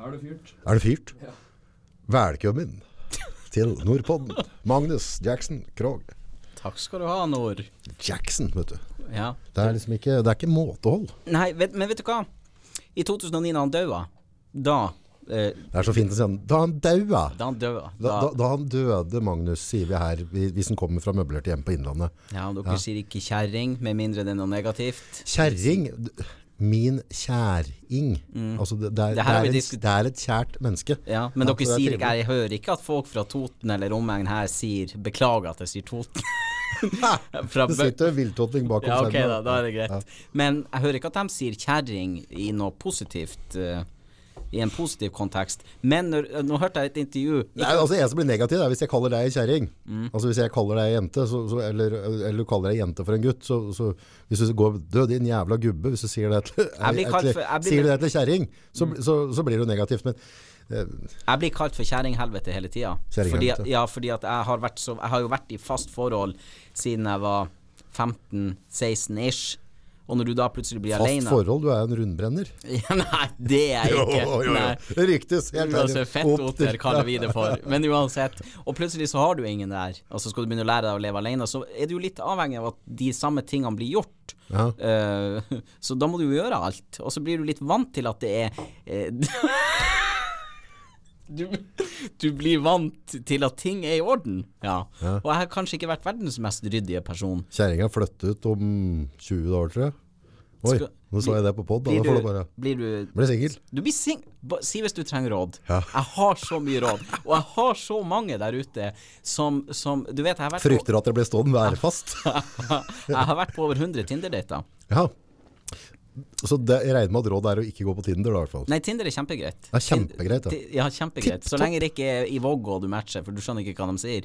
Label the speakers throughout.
Speaker 1: Da er det fyrt.
Speaker 2: Er det fyrt?
Speaker 1: Ja.
Speaker 2: Velkommen til Nordpodden. Magnus Jackson Krog.
Speaker 3: Takk skal du ha, Nord.
Speaker 2: Jackson, vet du.
Speaker 3: Ja.
Speaker 2: Det er liksom ikke, det er ikke måtehold.
Speaker 3: Nei, vet, men vet du hva? I 2009, da han daua, da eh,
Speaker 2: Det er så fint å si han. Da han daua.
Speaker 3: Da han døde,
Speaker 2: Da, da, da han døde, Magnus, sier vi her, hvis han kommer fra møblerte hjem på Innlandet.
Speaker 3: Ja, dere sier ikke kjerring, med mindre det er noe negativt.
Speaker 2: Kjerring. Min kjæring. Altså, det, det, er,
Speaker 3: Det
Speaker 2: er
Speaker 3: et,
Speaker 2: det er et kjært menneske.
Speaker 3: Ja, men
Speaker 2: Ja,
Speaker 3: dere
Speaker 2: er
Speaker 3: sier ikke. Jeg hører ikke at folk fra Toten eller omegn her sier 'beklager at jeg sier Toten'. Fra
Speaker 2: Det sitter en viltotting bakom
Speaker 3: Ja,
Speaker 2: okay,
Speaker 3: da, da er det greit.
Speaker 2: Ja.
Speaker 3: Men jeg hører ikke at de sier kjerring i noe positivt eh, I en positiv kontekst. Men når, nå hørte jeg et intervju
Speaker 2: Nei, altså En som blir negativ, er hvis jeg kaller deg kjerring. Altså Hvis jeg kaller deg jente, så, så, eller, eller du kaller deg jente for en gutt, så, så Hvis du går 'død, din jævla gubbe', hvis du sier det til, sier det til kjerring, så, så, så blir det negativt. Men eh,
Speaker 3: Jeg blir kalt for kjerringhelvete hele tida. Fordi, ja, fordi at jeg har, så, jeg har jo vært i fast forhold siden jeg var 15-16 ish. Og når du da plutselig blir
Speaker 2: fast
Speaker 3: alene
Speaker 2: forhold, du er en rundbrenner.
Speaker 3: ja, Nei, det er jeg ikke. Jo,
Speaker 2: jo, ryktes. helt
Speaker 3: Altså. Fettoter kaller vi det for. Men uansett. Og plutselig så har du ingen der, og så skal du begynne å lære deg å leve alene. Så er du jo litt avhengig av at de samme tingene blir gjort.
Speaker 2: Ja.
Speaker 3: Uh, så da må du jo gjøre alt. Og så blir du litt vant til at det er eh, du, du blir vant til at ting er i orden. Ja. Og jeg har kanskje ikke vært verdens mest ryddige person.
Speaker 2: Kjerringa flytter ut om 20 år, tror jeg. Oi,
Speaker 3: Skal-
Speaker 2: nå sa jeg det på pod. Da
Speaker 3: Blir
Speaker 2: du bare
Speaker 3: blir du
Speaker 2: bli singel.
Speaker 3: Du blir sing... Si hvis du trenger råd.
Speaker 2: Ja.
Speaker 3: Jeg har så mye råd. Og jeg har så mange der ute som, som Du vet, jeg har vært
Speaker 2: Frykter at jeg blir stående værfast.
Speaker 3: på, jeg har vært på over 100 Tinder-dater.
Speaker 2: Ja. Så det, jeg regner med at rådet er å ikke gå på Tinder, da, i hvert fall.
Speaker 3: Nei, Tinder er kjempegreit.
Speaker 2: Er kjempegreit, ja.
Speaker 3: Ja, kjempegreit. Så lenge det ikke er i Vågå du matcher, for du skjønner ikke hva de sier.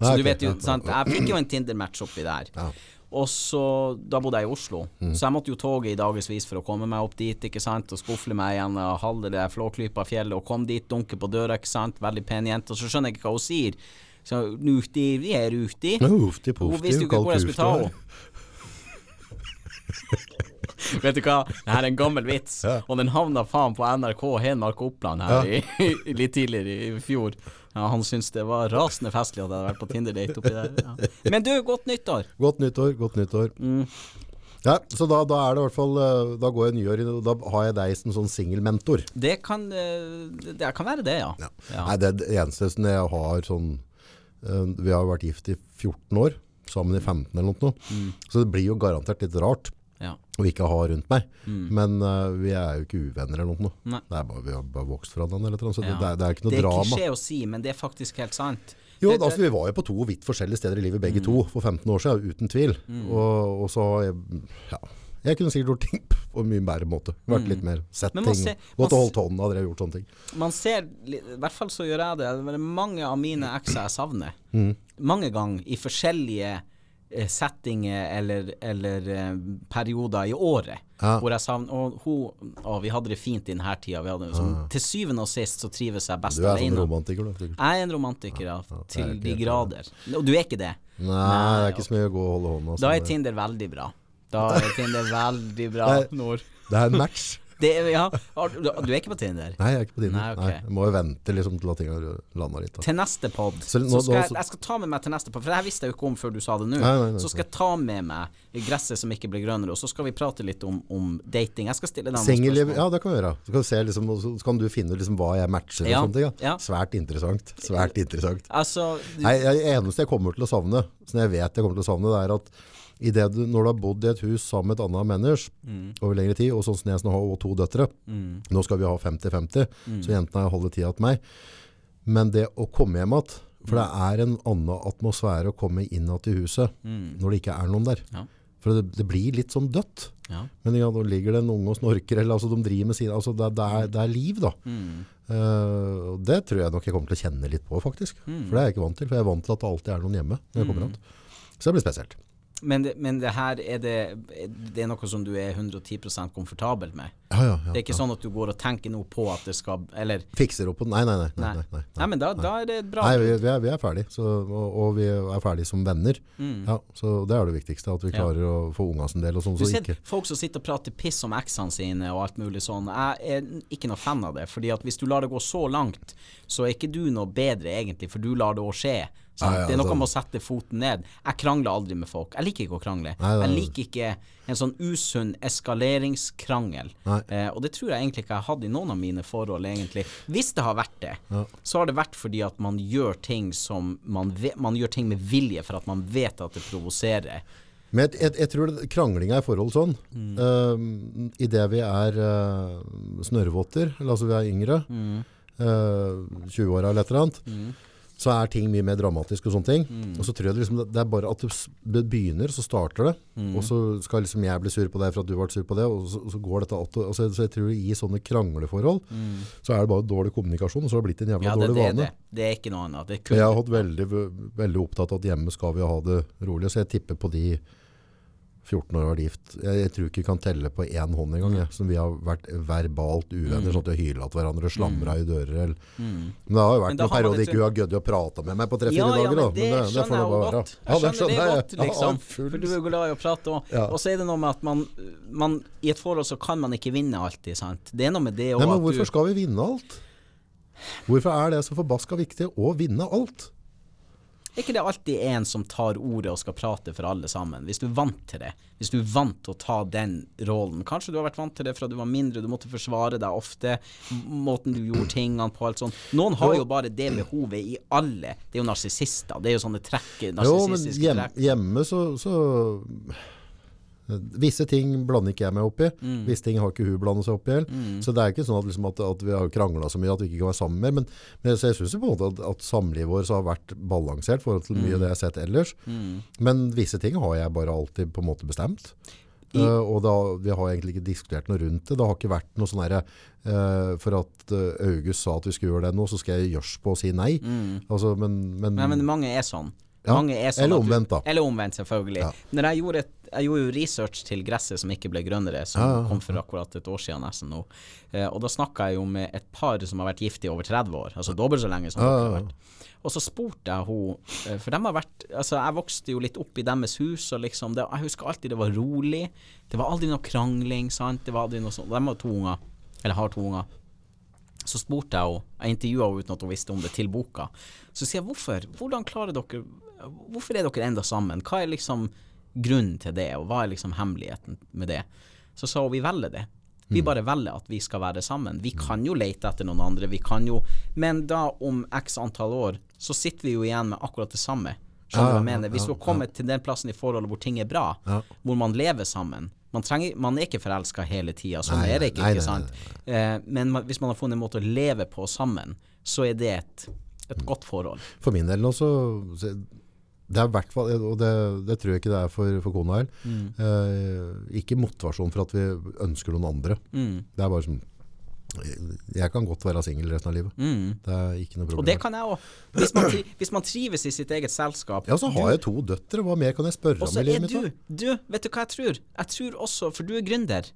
Speaker 3: Så
Speaker 2: Nei,
Speaker 3: du
Speaker 2: okay,
Speaker 3: vet jo,
Speaker 2: ja,
Speaker 3: sant Jeg fikk jo en Tinder-match oppi der.
Speaker 2: Ja.
Speaker 3: Og så, da bodde jeg i Oslo,
Speaker 2: Mm.
Speaker 3: så jeg måtte jo toget i dagevis for å komme meg opp dit, ikke sant, og skufle meg igjen og halve det flåklypa fjellet, og kom dit, dunke på døra, ikke sant, veldig pen jente, og så skjønner jeg ikke hva hun sier. Så Nuti, vi er uti.
Speaker 2: Ufti
Speaker 3: Hun visste jo ikke hvor jeg skulle ta henne. Vet du hva, det her er en gammel vits,
Speaker 2: Ja.
Speaker 3: og den havna faen på NRK Hedmark og Oppland her
Speaker 2: Ja.
Speaker 3: i, litt tidligere i fjor. Ja, han syntes det var rasende festlig at jeg hadde vært på Tinder-date oppi der. Men du, godt nyttår.
Speaker 2: Godt nyttår, godt nyttår.
Speaker 3: Mm.
Speaker 2: Ja, så da, da er det i hvert fall eh, Da går jeg nyår inn, og da har jeg deg som sånn singelmentor.
Speaker 3: Det kan, eh, det, kan være det, ja.
Speaker 2: Ja.
Speaker 3: Ja.
Speaker 2: Nei, det det eneste som jeg har sånn eh, Vi har vært gift i 14 år, sammen i 15 eller noe.
Speaker 3: Mm.
Speaker 2: Så det blir jo garantert litt rart
Speaker 3: ja.
Speaker 2: og ikke ha rundt meg. Men uh, vi er jo ikke uvenner eller noe.
Speaker 3: Mm. Nei.
Speaker 2: Det er bare, vi har bare vokst fra den. eller noe, Så
Speaker 3: Ja.
Speaker 2: det, er, det er ikke noe drama.
Speaker 3: Det er
Speaker 2: drama.
Speaker 3: klisjé å si, men det er faktisk helt sant.
Speaker 2: Jo,
Speaker 3: Det-
Speaker 2: altså Vi var jo på to vidt forskjellige steder i livet begge to for 15 år siden, uten tvil.
Speaker 3: Mm.
Speaker 2: Og, og så jeg ja, Jeg kunne sikkert gjort ting på en mye bedre måte. Vært litt mer sett
Speaker 3: Mm.
Speaker 2: Ting.
Speaker 3: ser-
Speaker 2: Gått og holdt hånden, hadde jeg gjort sånne ting.
Speaker 3: Man ser, i hvert fall så gjør jeg det, det er mange av mine ekser jeg savner.
Speaker 2: Mm.
Speaker 3: Mange ganger i forskjellige settinger eller, eller eh, perioder i året.
Speaker 2: Ja.
Speaker 3: Hvor jeg savner Og hun Å, vi hadde det fint i denne tida. Vi hadde, som, Til syvende og sist så trives jeg best
Speaker 2: Du er sånn
Speaker 3: alene.
Speaker 2: romantiker, du.
Speaker 3: Jeg er en romantiker, ja.
Speaker 2: ja
Speaker 3: til de grader. Og du er ikke det?
Speaker 2: Nei, det er ikke så mye å gå og holde hånda.
Speaker 3: Da er
Speaker 2: sånn.
Speaker 3: Tinder veldig bra. Da er Tinder veldig bra, Nord.
Speaker 2: Det er en match.
Speaker 3: Det ja, du, er ikke på Tinder?
Speaker 2: Nei, jeg er ikke på Tinder.
Speaker 3: Nei, okay.
Speaker 2: Nei, jeg må jo vente liksom, til at ting har landa litt. Da.
Speaker 3: Til neste pod.
Speaker 2: Så
Speaker 3: Så, skal jeg, jeg skal ta med meg til neste pod, for det her visste jeg jo ikke om før du sa det nå. Så skal jeg ta med meg gresset som ikke blir grønnere, og så skal vi prate litt om, om dating. Jeg skal stille deg noen
Speaker 2: ja det kan vi gjøre. Så kan, se, liksom, så kan du finne liksom, hva jeg matcher og sånne ting. Ja.
Speaker 3: ja.
Speaker 2: Svært interessant. Svært interessant.
Speaker 3: Altså, du,
Speaker 2: Nei, det eneste jeg kommer til å savne, som jeg vet jeg kommer til å savne, det er at du, når du har bodd i et hus sammen med et annet menneske
Speaker 3: Mm.
Speaker 2: over lengre tid, og sånn som jeg har to døtre, nå skal vi ha 50-50,
Speaker 3: Mm.
Speaker 2: så jentene holder tida til meg. Men det å komme hjem igjen, for det er en annen atmosfære å komme inn igjen i huset når det ikke er noen der.
Speaker 3: Mm. Ja.
Speaker 2: For det, det blir litt sånn dødt.
Speaker 3: ja.
Speaker 2: Men ja, nå ligger det en unge og snorker, eller altså de driver med sine, altså det, det, er, det er liv da.
Speaker 3: Mm.
Speaker 2: Og det tror jeg nok jeg kommer til å kjenne litt på faktisk.
Speaker 3: Mm.
Speaker 2: For det er jeg ikke vant til, for jeg er vant til at det alltid er noen hjemme når jeg kommer hjem. Så det blir spesielt.
Speaker 3: Men det, men det her er det Det er noe som du er 110% komfortabel med.
Speaker 2: Ja, ja, ja.
Speaker 3: Det er ikke sånn at du går og tenker noe på at det skal Eller
Speaker 2: Fikser opp på Nei, nei, nei. nei,
Speaker 3: Nei.
Speaker 2: nei, nei,
Speaker 3: men da, da er det bra
Speaker 2: Nei, vi, vi, er, vi er ferdige, så, og, og vi er ferdige som venner. Ja, så det er det viktigste, at vi
Speaker 3: Mm.
Speaker 2: Klarer å få unga sin del og sånn.
Speaker 3: Du
Speaker 2: Så
Speaker 3: ser
Speaker 2: ikke
Speaker 3: folk som sitter og prater piss om eksene sine og alt mulig sånn. Jeg er ikke noe fan av det. Fordi at hvis du lar det gå så langt, så er ikke du noe bedre egentlig, for du lar det òg skje. Sant?
Speaker 2: Ja,
Speaker 3: det er noe
Speaker 2: sånn.
Speaker 3: med å sette foten ned. Jeg krangler aldri med folk. Jeg liker ikke å krangle.
Speaker 2: Nei, nei.
Speaker 3: Jeg liker ikke en sånn usunn eskaleringskrangel. Eh, og det tror jeg egentlig ikke jeg har hatt i noen av mine forhold, egentlig. Hvis det har vært det,
Speaker 2: Ja.
Speaker 3: så har det vært fordi at man gjør ting som man, man gjør ting med vilje for at man vet at det provoserer.
Speaker 2: Men jeg, jeg, jeg tror kranglinga i forhold sånn
Speaker 3: Mm.
Speaker 2: uh, Idet vi er uh, snørrvotter, eller altså vi er yngre,
Speaker 3: Mm.
Speaker 2: uh, 20-åra eller et eller annet, så er ting mye mer dramatisk og sånne ting.
Speaker 3: Mm.
Speaker 2: Og så tror jeg det, liksom, det- er bare at det begynner, så starter det.
Speaker 3: Mm.
Speaker 2: Og så skal liksom jeg bli sur på deg for at du ble sur på det, og så, og så går dette alt, og- så, så jeg tror i sånne krangleforhold, så er det bare dårlig kommunikasjon, og så har det blitt en jævla
Speaker 3: Mm. Ja, det,
Speaker 2: dårlig
Speaker 3: det
Speaker 2: vane.
Speaker 3: det. Er ikke noe annet.
Speaker 2: Jeg har hatt veldig, veldig opptatt av at hjemme skal vi ha det rolig, så jeg tipper på de 14 år og vært gift. Jeg, jeg tror ikke vi kan telle på én hånd engang, ja, som vi har vært verbalt uvenner,
Speaker 3: Mm.
Speaker 2: sånn at vi har hyla til hverandre, slamra i dører. Eller. Men det har jo vært noen perioder ikke hun har giddet å prate med meg på tre-fire
Speaker 3: Ja, ja,
Speaker 2: dager.
Speaker 3: men
Speaker 2: da.
Speaker 3: det,
Speaker 2: Men det, det
Speaker 3: skjønner jeg jo godt.
Speaker 2: Ja,
Speaker 3: Jeg skjønner det godt.
Speaker 2: Ja,
Speaker 3: liksom. For du er glad i å prate òg.
Speaker 2: Ja.
Speaker 3: Og så er det noe med at man, man I et forhold så kan man ikke vinne alltid, sant. Det er noe med det òg
Speaker 2: men hvorfor
Speaker 3: du
Speaker 2: skal vi vinne alt? Hvorfor er det så forbaska viktig å vinne alt?
Speaker 3: Er ikke det alltid en som tar ordet og skal prate for alle sammen? Hvis du er vant til det. Hvis du er vant til å ta den rollen. Kanskje du har vært vant til det fra du var mindre, du måtte forsvare deg ofte. Måten du gjorde tingene på, alt sånt. Noen har jo bare det behovet i alle. Det er jo narsissister. Det er jo sånne trekk,
Speaker 2: Jo, men
Speaker 3: narsissistiske
Speaker 2: hjem, hjemme så, så Visse ting blander ikke jeg meg opp i.
Speaker 3: Mm.
Speaker 2: Visse ting har ikke hun blandet seg opp i. heller. Så det er ikke sånn at, liksom, at, at vi har krangla så mye at vi ikke kan være sammen mer. Men, men jeg syns at, at samlivet vårt har vært balansert i forhold til
Speaker 3: Mm.
Speaker 2: mye av det jeg har sett ellers. Men visse ting har jeg bare alltid på en måte bestemt. Eh, og da, vi har egentlig ikke diskutert noe rundt det. Det har ikke vært noe sånn herre uh, For at uh, August sa at vi skulle gjøre det nå, så skal jeg gjørs på å si nei. Altså, men, men,
Speaker 3: Nei, men mange er sånn.
Speaker 2: Ja,
Speaker 3: sånn
Speaker 2: eller omvendt, da.
Speaker 3: Eller omvendt, selvfølgelig.
Speaker 2: Ja.
Speaker 3: Når jeg gjorde, et, jeg gjorde jo research til gresset som ikke ble grønnere, som
Speaker 2: Ja,
Speaker 3: kom for akkurat et år siden nesten nå. Eh, og da snakka jeg jo med et par som har vært gift i over 30 år, altså dobbelt så lenge som dere har vært. Og så spurte jeg henne, for de har vært Altså, jeg vokste jo litt opp i deres hus, og liksom det, Jeg husker alltid det var rolig. Det var aldri noe krangling, sant. Det var aldri noe sånt. De har to unger. Eller har to unger. Så spurte jeg henne, jeg intervjua henne uten at hun visste om det, til boka. Så sier jeg hvorfor? Hvordan klarer dere Hvorfor er dere enda sammen? Hva er liksom grunnen til det, og hva er liksom hemmeligheten med det? Så sa hun vi velger det. Vi bare velger at vi skal være sammen. Vi kan jo lete etter noen andre, vi kan jo Men da, om x antall år, så sitter vi jo igjen med akkurat det samme. Skjønner du hva jeg mener? Hvis du har kommet til den plassen i forholdet hvor ting er bra, hvor man lever sammen Man, trenger, man er ikke forelska hele tida, sånn
Speaker 2: Nei,
Speaker 3: er det ikke,
Speaker 2: nei,
Speaker 3: ikke
Speaker 2: nei,
Speaker 3: sant? Eh, men man, hvis man har funnet en måte å leve på sammen, så er det et, et godt forhold.
Speaker 2: For min del nå så- det er hvert fall, og det, det tror jeg ikke det er for, for kona heller,
Speaker 3: Mm.
Speaker 2: eh, ikke motivasjon for at vi ønsker noen andre.
Speaker 3: Mm.
Speaker 2: Det er bare sånn, jeg kan godt være single resten av livet.
Speaker 3: Mm.
Speaker 2: Det er ikke noe problem.
Speaker 3: Og det kan jeg òg. Hvis, man hvis man trives i sitt eget selskap
Speaker 2: ja, så har jeg to døtre. Hva mer kan jeg spørre om i livet mitt?
Speaker 3: du? Du, vet du hva jeg tror? Jeg tror også, for du er gründer.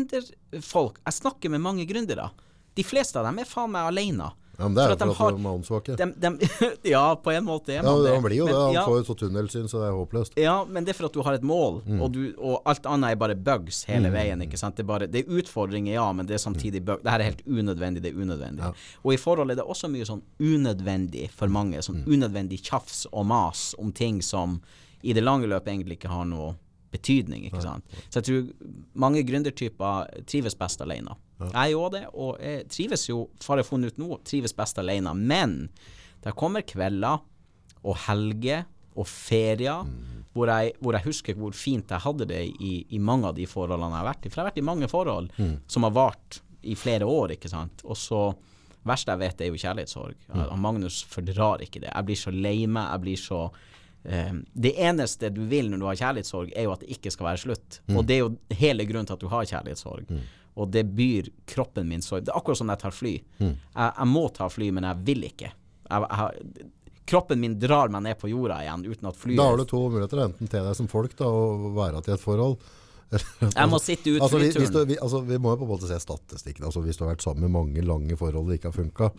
Speaker 3: Gründerfolk Jeg snakker med mange gründere. De fleste av dem er faen meg alene.
Speaker 2: Ja, men det er jo for at
Speaker 3: har-
Speaker 2: de er åndssvake.
Speaker 3: Ja, på en måte er man Ja, det.
Speaker 2: han blir jo det. Han
Speaker 3: ja,
Speaker 2: får jo så tunnelsyn, så det er håpløst.
Speaker 3: Ja, men det er for at du har et mål,
Speaker 2: Mm.
Speaker 3: og, du, og alt annet er bare bugs hele veien. ikke sant? Det er, bare, det er utfordringer, ja, men det er samtidig bugs. Dette er helt unødvendig, det er unødvendig.
Speaker 2: Ja.
Speaker 3: Og i forhold er det også mye sånn unødvendig for mange. Sånn
Speaker 2: Mm.
Speaker 3: unødvendig tjafs og mas om ting som i det lange løpet egentlig ikke har noe betydning, ikke sant. Så jeg tror mange gründertyper trives best alene. Jeg gjør det, og jeg trives jo, har jeg funnet ut nå, trives best alene. Men det kommer kvelder og helger og ferier hvor, jeg, hvor jeg husker hvor fint jeg hadde det i, i mange av de forholdene jeg har vært i. For jeg har vært i mange forhold som har vart i flere år, ikke sant. Og så verste jeg vet, er jo kjærlighetssorg. Mm. Magnus fordrar ikke det. Jeg blir så lei meg, jeg blir så Det eneste du vil når du har kjærlighetssorg, er jo at det ikke skal være slutt. Og det er jo hele grunnen til at du har kjærlighetssorg. Og det byr kroppen min sorg. Det er akkurat som når jeg tar fly. Jeg, jeg må ta fly, men jeg vil ikke. Jeg, jeg, kroppen min drar meg ned på jorda igjen uten at flyet
Speaker 2: Da har du to muligheter, enten til deg som folk da, og være til et forhold.
Speaker 3: Jeg må sitte ut
Speaker 2: altså, vi, du, vi, altså, vi må jo på en måte se statistikken. Altså, hvis du har vært sammen med mange lange forhold det ikke har funka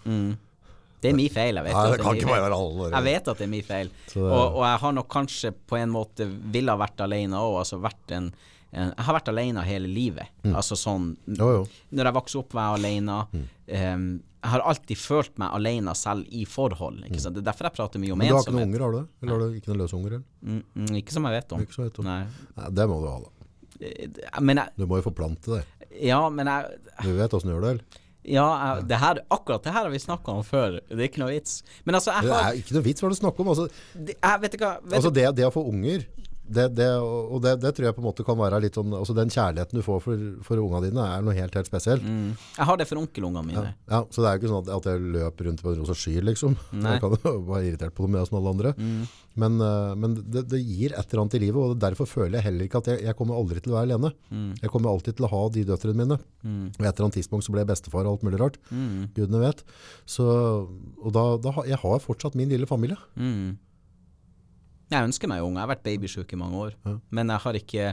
Speaker 3: Det er min feil. Jeg vet,
Speaker 2: Nei, det kan ikke bare være alle.
Speaker 3: Jeg vet at det er min feil. Og, og jeg har nok kanskje på en måte ville ha vært alene òg. Altså vært en, en Jeg har vært alene hele livet. Altså sånn
Speaker 2: Mm. Jo, jo.
Speaker 3: Når jeg vokste opp, var jeg alene. Em, jeg har alltid følt meg alene selv i forhold. Ikke sant? Det er derfor jeg prater mye om
Speaker 2: ensomhet. Men du har ikke noen unger, har du det? Eller har du ikke noen løse unger?
Speaker 3: Mm, mm, ikke som jeg vet om.
Speaker 2: Ikke så vet om.
Speaker 3: Nei.
Speaker 2: Nei, det må du ha, da.
Speaker 3: Eh, Men jeg
Speaker 2: Du må jo forplante det.
Speaker 3: Ja, men jeg
Speaker 2: Du vet åssen du gjør det? eller?
Speaker 3: Ja, jeg, det her, akkurat det her har vi snakka om før. Det er ikke noe vits. Men altså, jeg
Speaker 2: Det er ikke noe vits hva du snakker om. Altså,
Speaker 3: det- Jeg vet ikke vet
Speaker 2: altså det, det å få unger, det, det, og det, det tror jeg på en måte kan være litt sånn Altså Den kjærligheten du får for, for unga dine, er noe helt helt spesielt.
Speaker 3: Mm. Jeg har det for onkelungene mine.
Speaker 2: Ja, Så det er jo ikke sånn at, at jeg løper rundt på en rosa sky, liksom.
Speaker 3: Nei.
Speaker 2: Jeg kan jo være irritert på dem, jeg som alle andre. Men, eh, men det, det gir et eller annet i livet, og derfor føler jeg heller ikke at jeg, jeg kommer aldri til å være alene. Jeg kommer alltid til å ha de døtrene mine. Og et eller annet tidspunkt så ble jeg bestefar og alt mulig rart. Gudene vet. Så, og da, da jeg har fortsatt min lille familie.
Speaker 3: Mm. Jeg ønsker meg unge. Jeg har vært babysjuk i mange år. Men jeg har ikke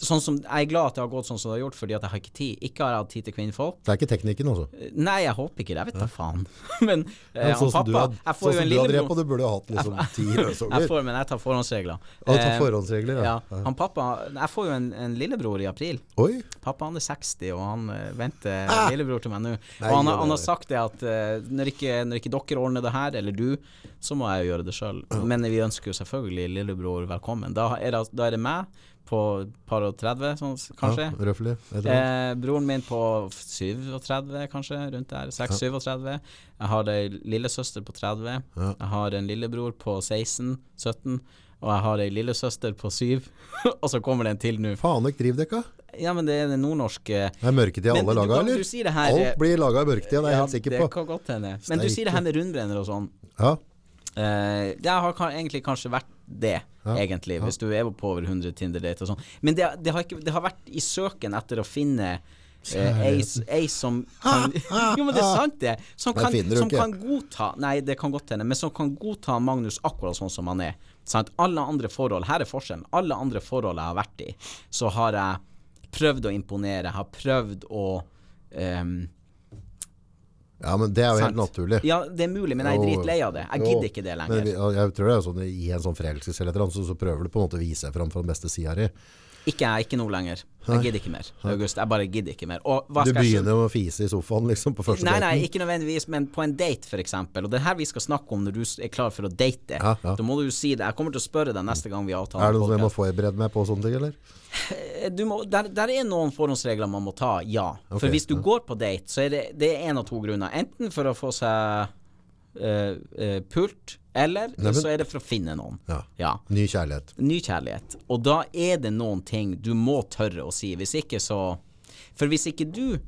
Speaker 3: sånn som, Jeg er glad at det har gått sånn som det har gjort, fordi at jeg har ikke tid. Ikke har jeg hatt tid til kvinnfolk.
Speaker 2: Det er ikke teknikken, altså.
Speaker 3: Nei, jeg håper ikke det. Jeg vet da faen. Men eh, han
Speaker 2: sånn som du, har-
Speaker 3: drept
Speaker 2: sånn drevet på, du burde hatt liksom ti
Speaker 3: Jeg får, men jeg tar forhåndsregler.
Speaker 2: Og du tar
Speaker 3: Eh,
Speaker 2: forhåndsregler, ja.
Speaker 3: ja. Han pappa Jeg får jo en, en lillebror i april.
Speaker 2: Oi!
Speaker 3: Pappa han er 60, og han eh, venter
Speaker 2: Ah!
Speaker 3: lillebror til meg nå. Og han, han har sagt det at eh, når, ikke, når ikke dere ordner det her, eller du, så må jeg jo gjøre det sjøl. Men vi ønsker jo selvfølgelig lillebror velkommen. Da er det, da er det meg på par og 30, sånn, kanskje.
Speaker 2: Ja, røffelig.
Speaker 3: Eh, broren min på 37, kanskje, rundt der. 6-37. Jeg har ei lillesøster på 30.
Speaker 2: Ja.
Speaker 3: Jeg har en lillebror på 16-17. Og jeg har ei lillesøster på 7. og så kommer det en til nå.
Speaker 2: Faen, ikke driv dere?
Speaker 3: Ja, men det er den nordnorske
Speaker 2: Det er mørketid i alle laga, eller?
Speaker 3: her-
Speaker 2: Alt blir laga i mørketida, det er jeg
Speaker 3: Ja,
Speaker 2: helt sikker
Speaker 3: det kan godt hende. Men du sier det her med rundbrenner og sånn.
Speaker 2: Ja.
Speaker 3: Eh, det har egentlig kanskje vært det,
Speaker 2: Ja,
Speaker 3: egentlig, hvis du er på over 100 Tinder-dater og sånn. Men det, det, har ikke, det har vært i søken etter å finne eh, ei, ei som kan Jo, men det er sant, det. Som kan, som kan godta Nei, det kan godt hende, men som kan godta Magnus akkurat sånn som han er. Sant? Alle andre forhold Her er forskjellen. Alle andre forhold jeg har vært i, så har jeg prøvd å imponere, har prøvd å ehm,
Speaker 2: ja, men det er jo helt
Speaker 3: Sant.
Speaker 2: naturlig.
Speaker 3: Ja, det er mulig, men jeg er dritlei av det. Jeg gidder ikke det lenger.
Speaker 2: Men jeg tror det er sånn I en sånn forelskelse eller et eller annet, så, så prøver du på en måte å vise deg fram fra den beste sida di.
Speaker 3: Ikke jeg, ikke nå lenger. Jeg gidder ikke mer. August, jeg bare gidder ikke mer.
Speaker 2: Du begynner å fise i sofaen liksom på første
Speaker 3: Nei, nei, ikke nødvendigvis, men på en date, eksempel. Og det er her vi skal snakke om når du er klar for å date.
Speaker 2: Ja, ja.
Speaker 3: Da må du jo si det. Jeg kommer til å spørre deg neste gang vi avtaler
Speaker 2: Er det noe jeg må forberede meg på sånne ting, eller?
Speaker 3: du må, der, der er noen forhåndsregler man må ta, ja.
Speaker 2: Okay,
Speaker 3: For hvis du
Speaker 2: ja.
Speaker 3: går på date, så er det, én av to grunner. Enten for å få seg uh, uh, pult, eller
Speaker 2: Nei, men-
Speaker 3: så er det for å finne noen.
Speaker 2: Ja.
Speaker 3: Ja.
Speaker 2: Ny kjærlighet.
Speaker 3: Ny kjærlighet. Og da er det noen ting du må tørre å si. Hvis ikke så For hvis ikke du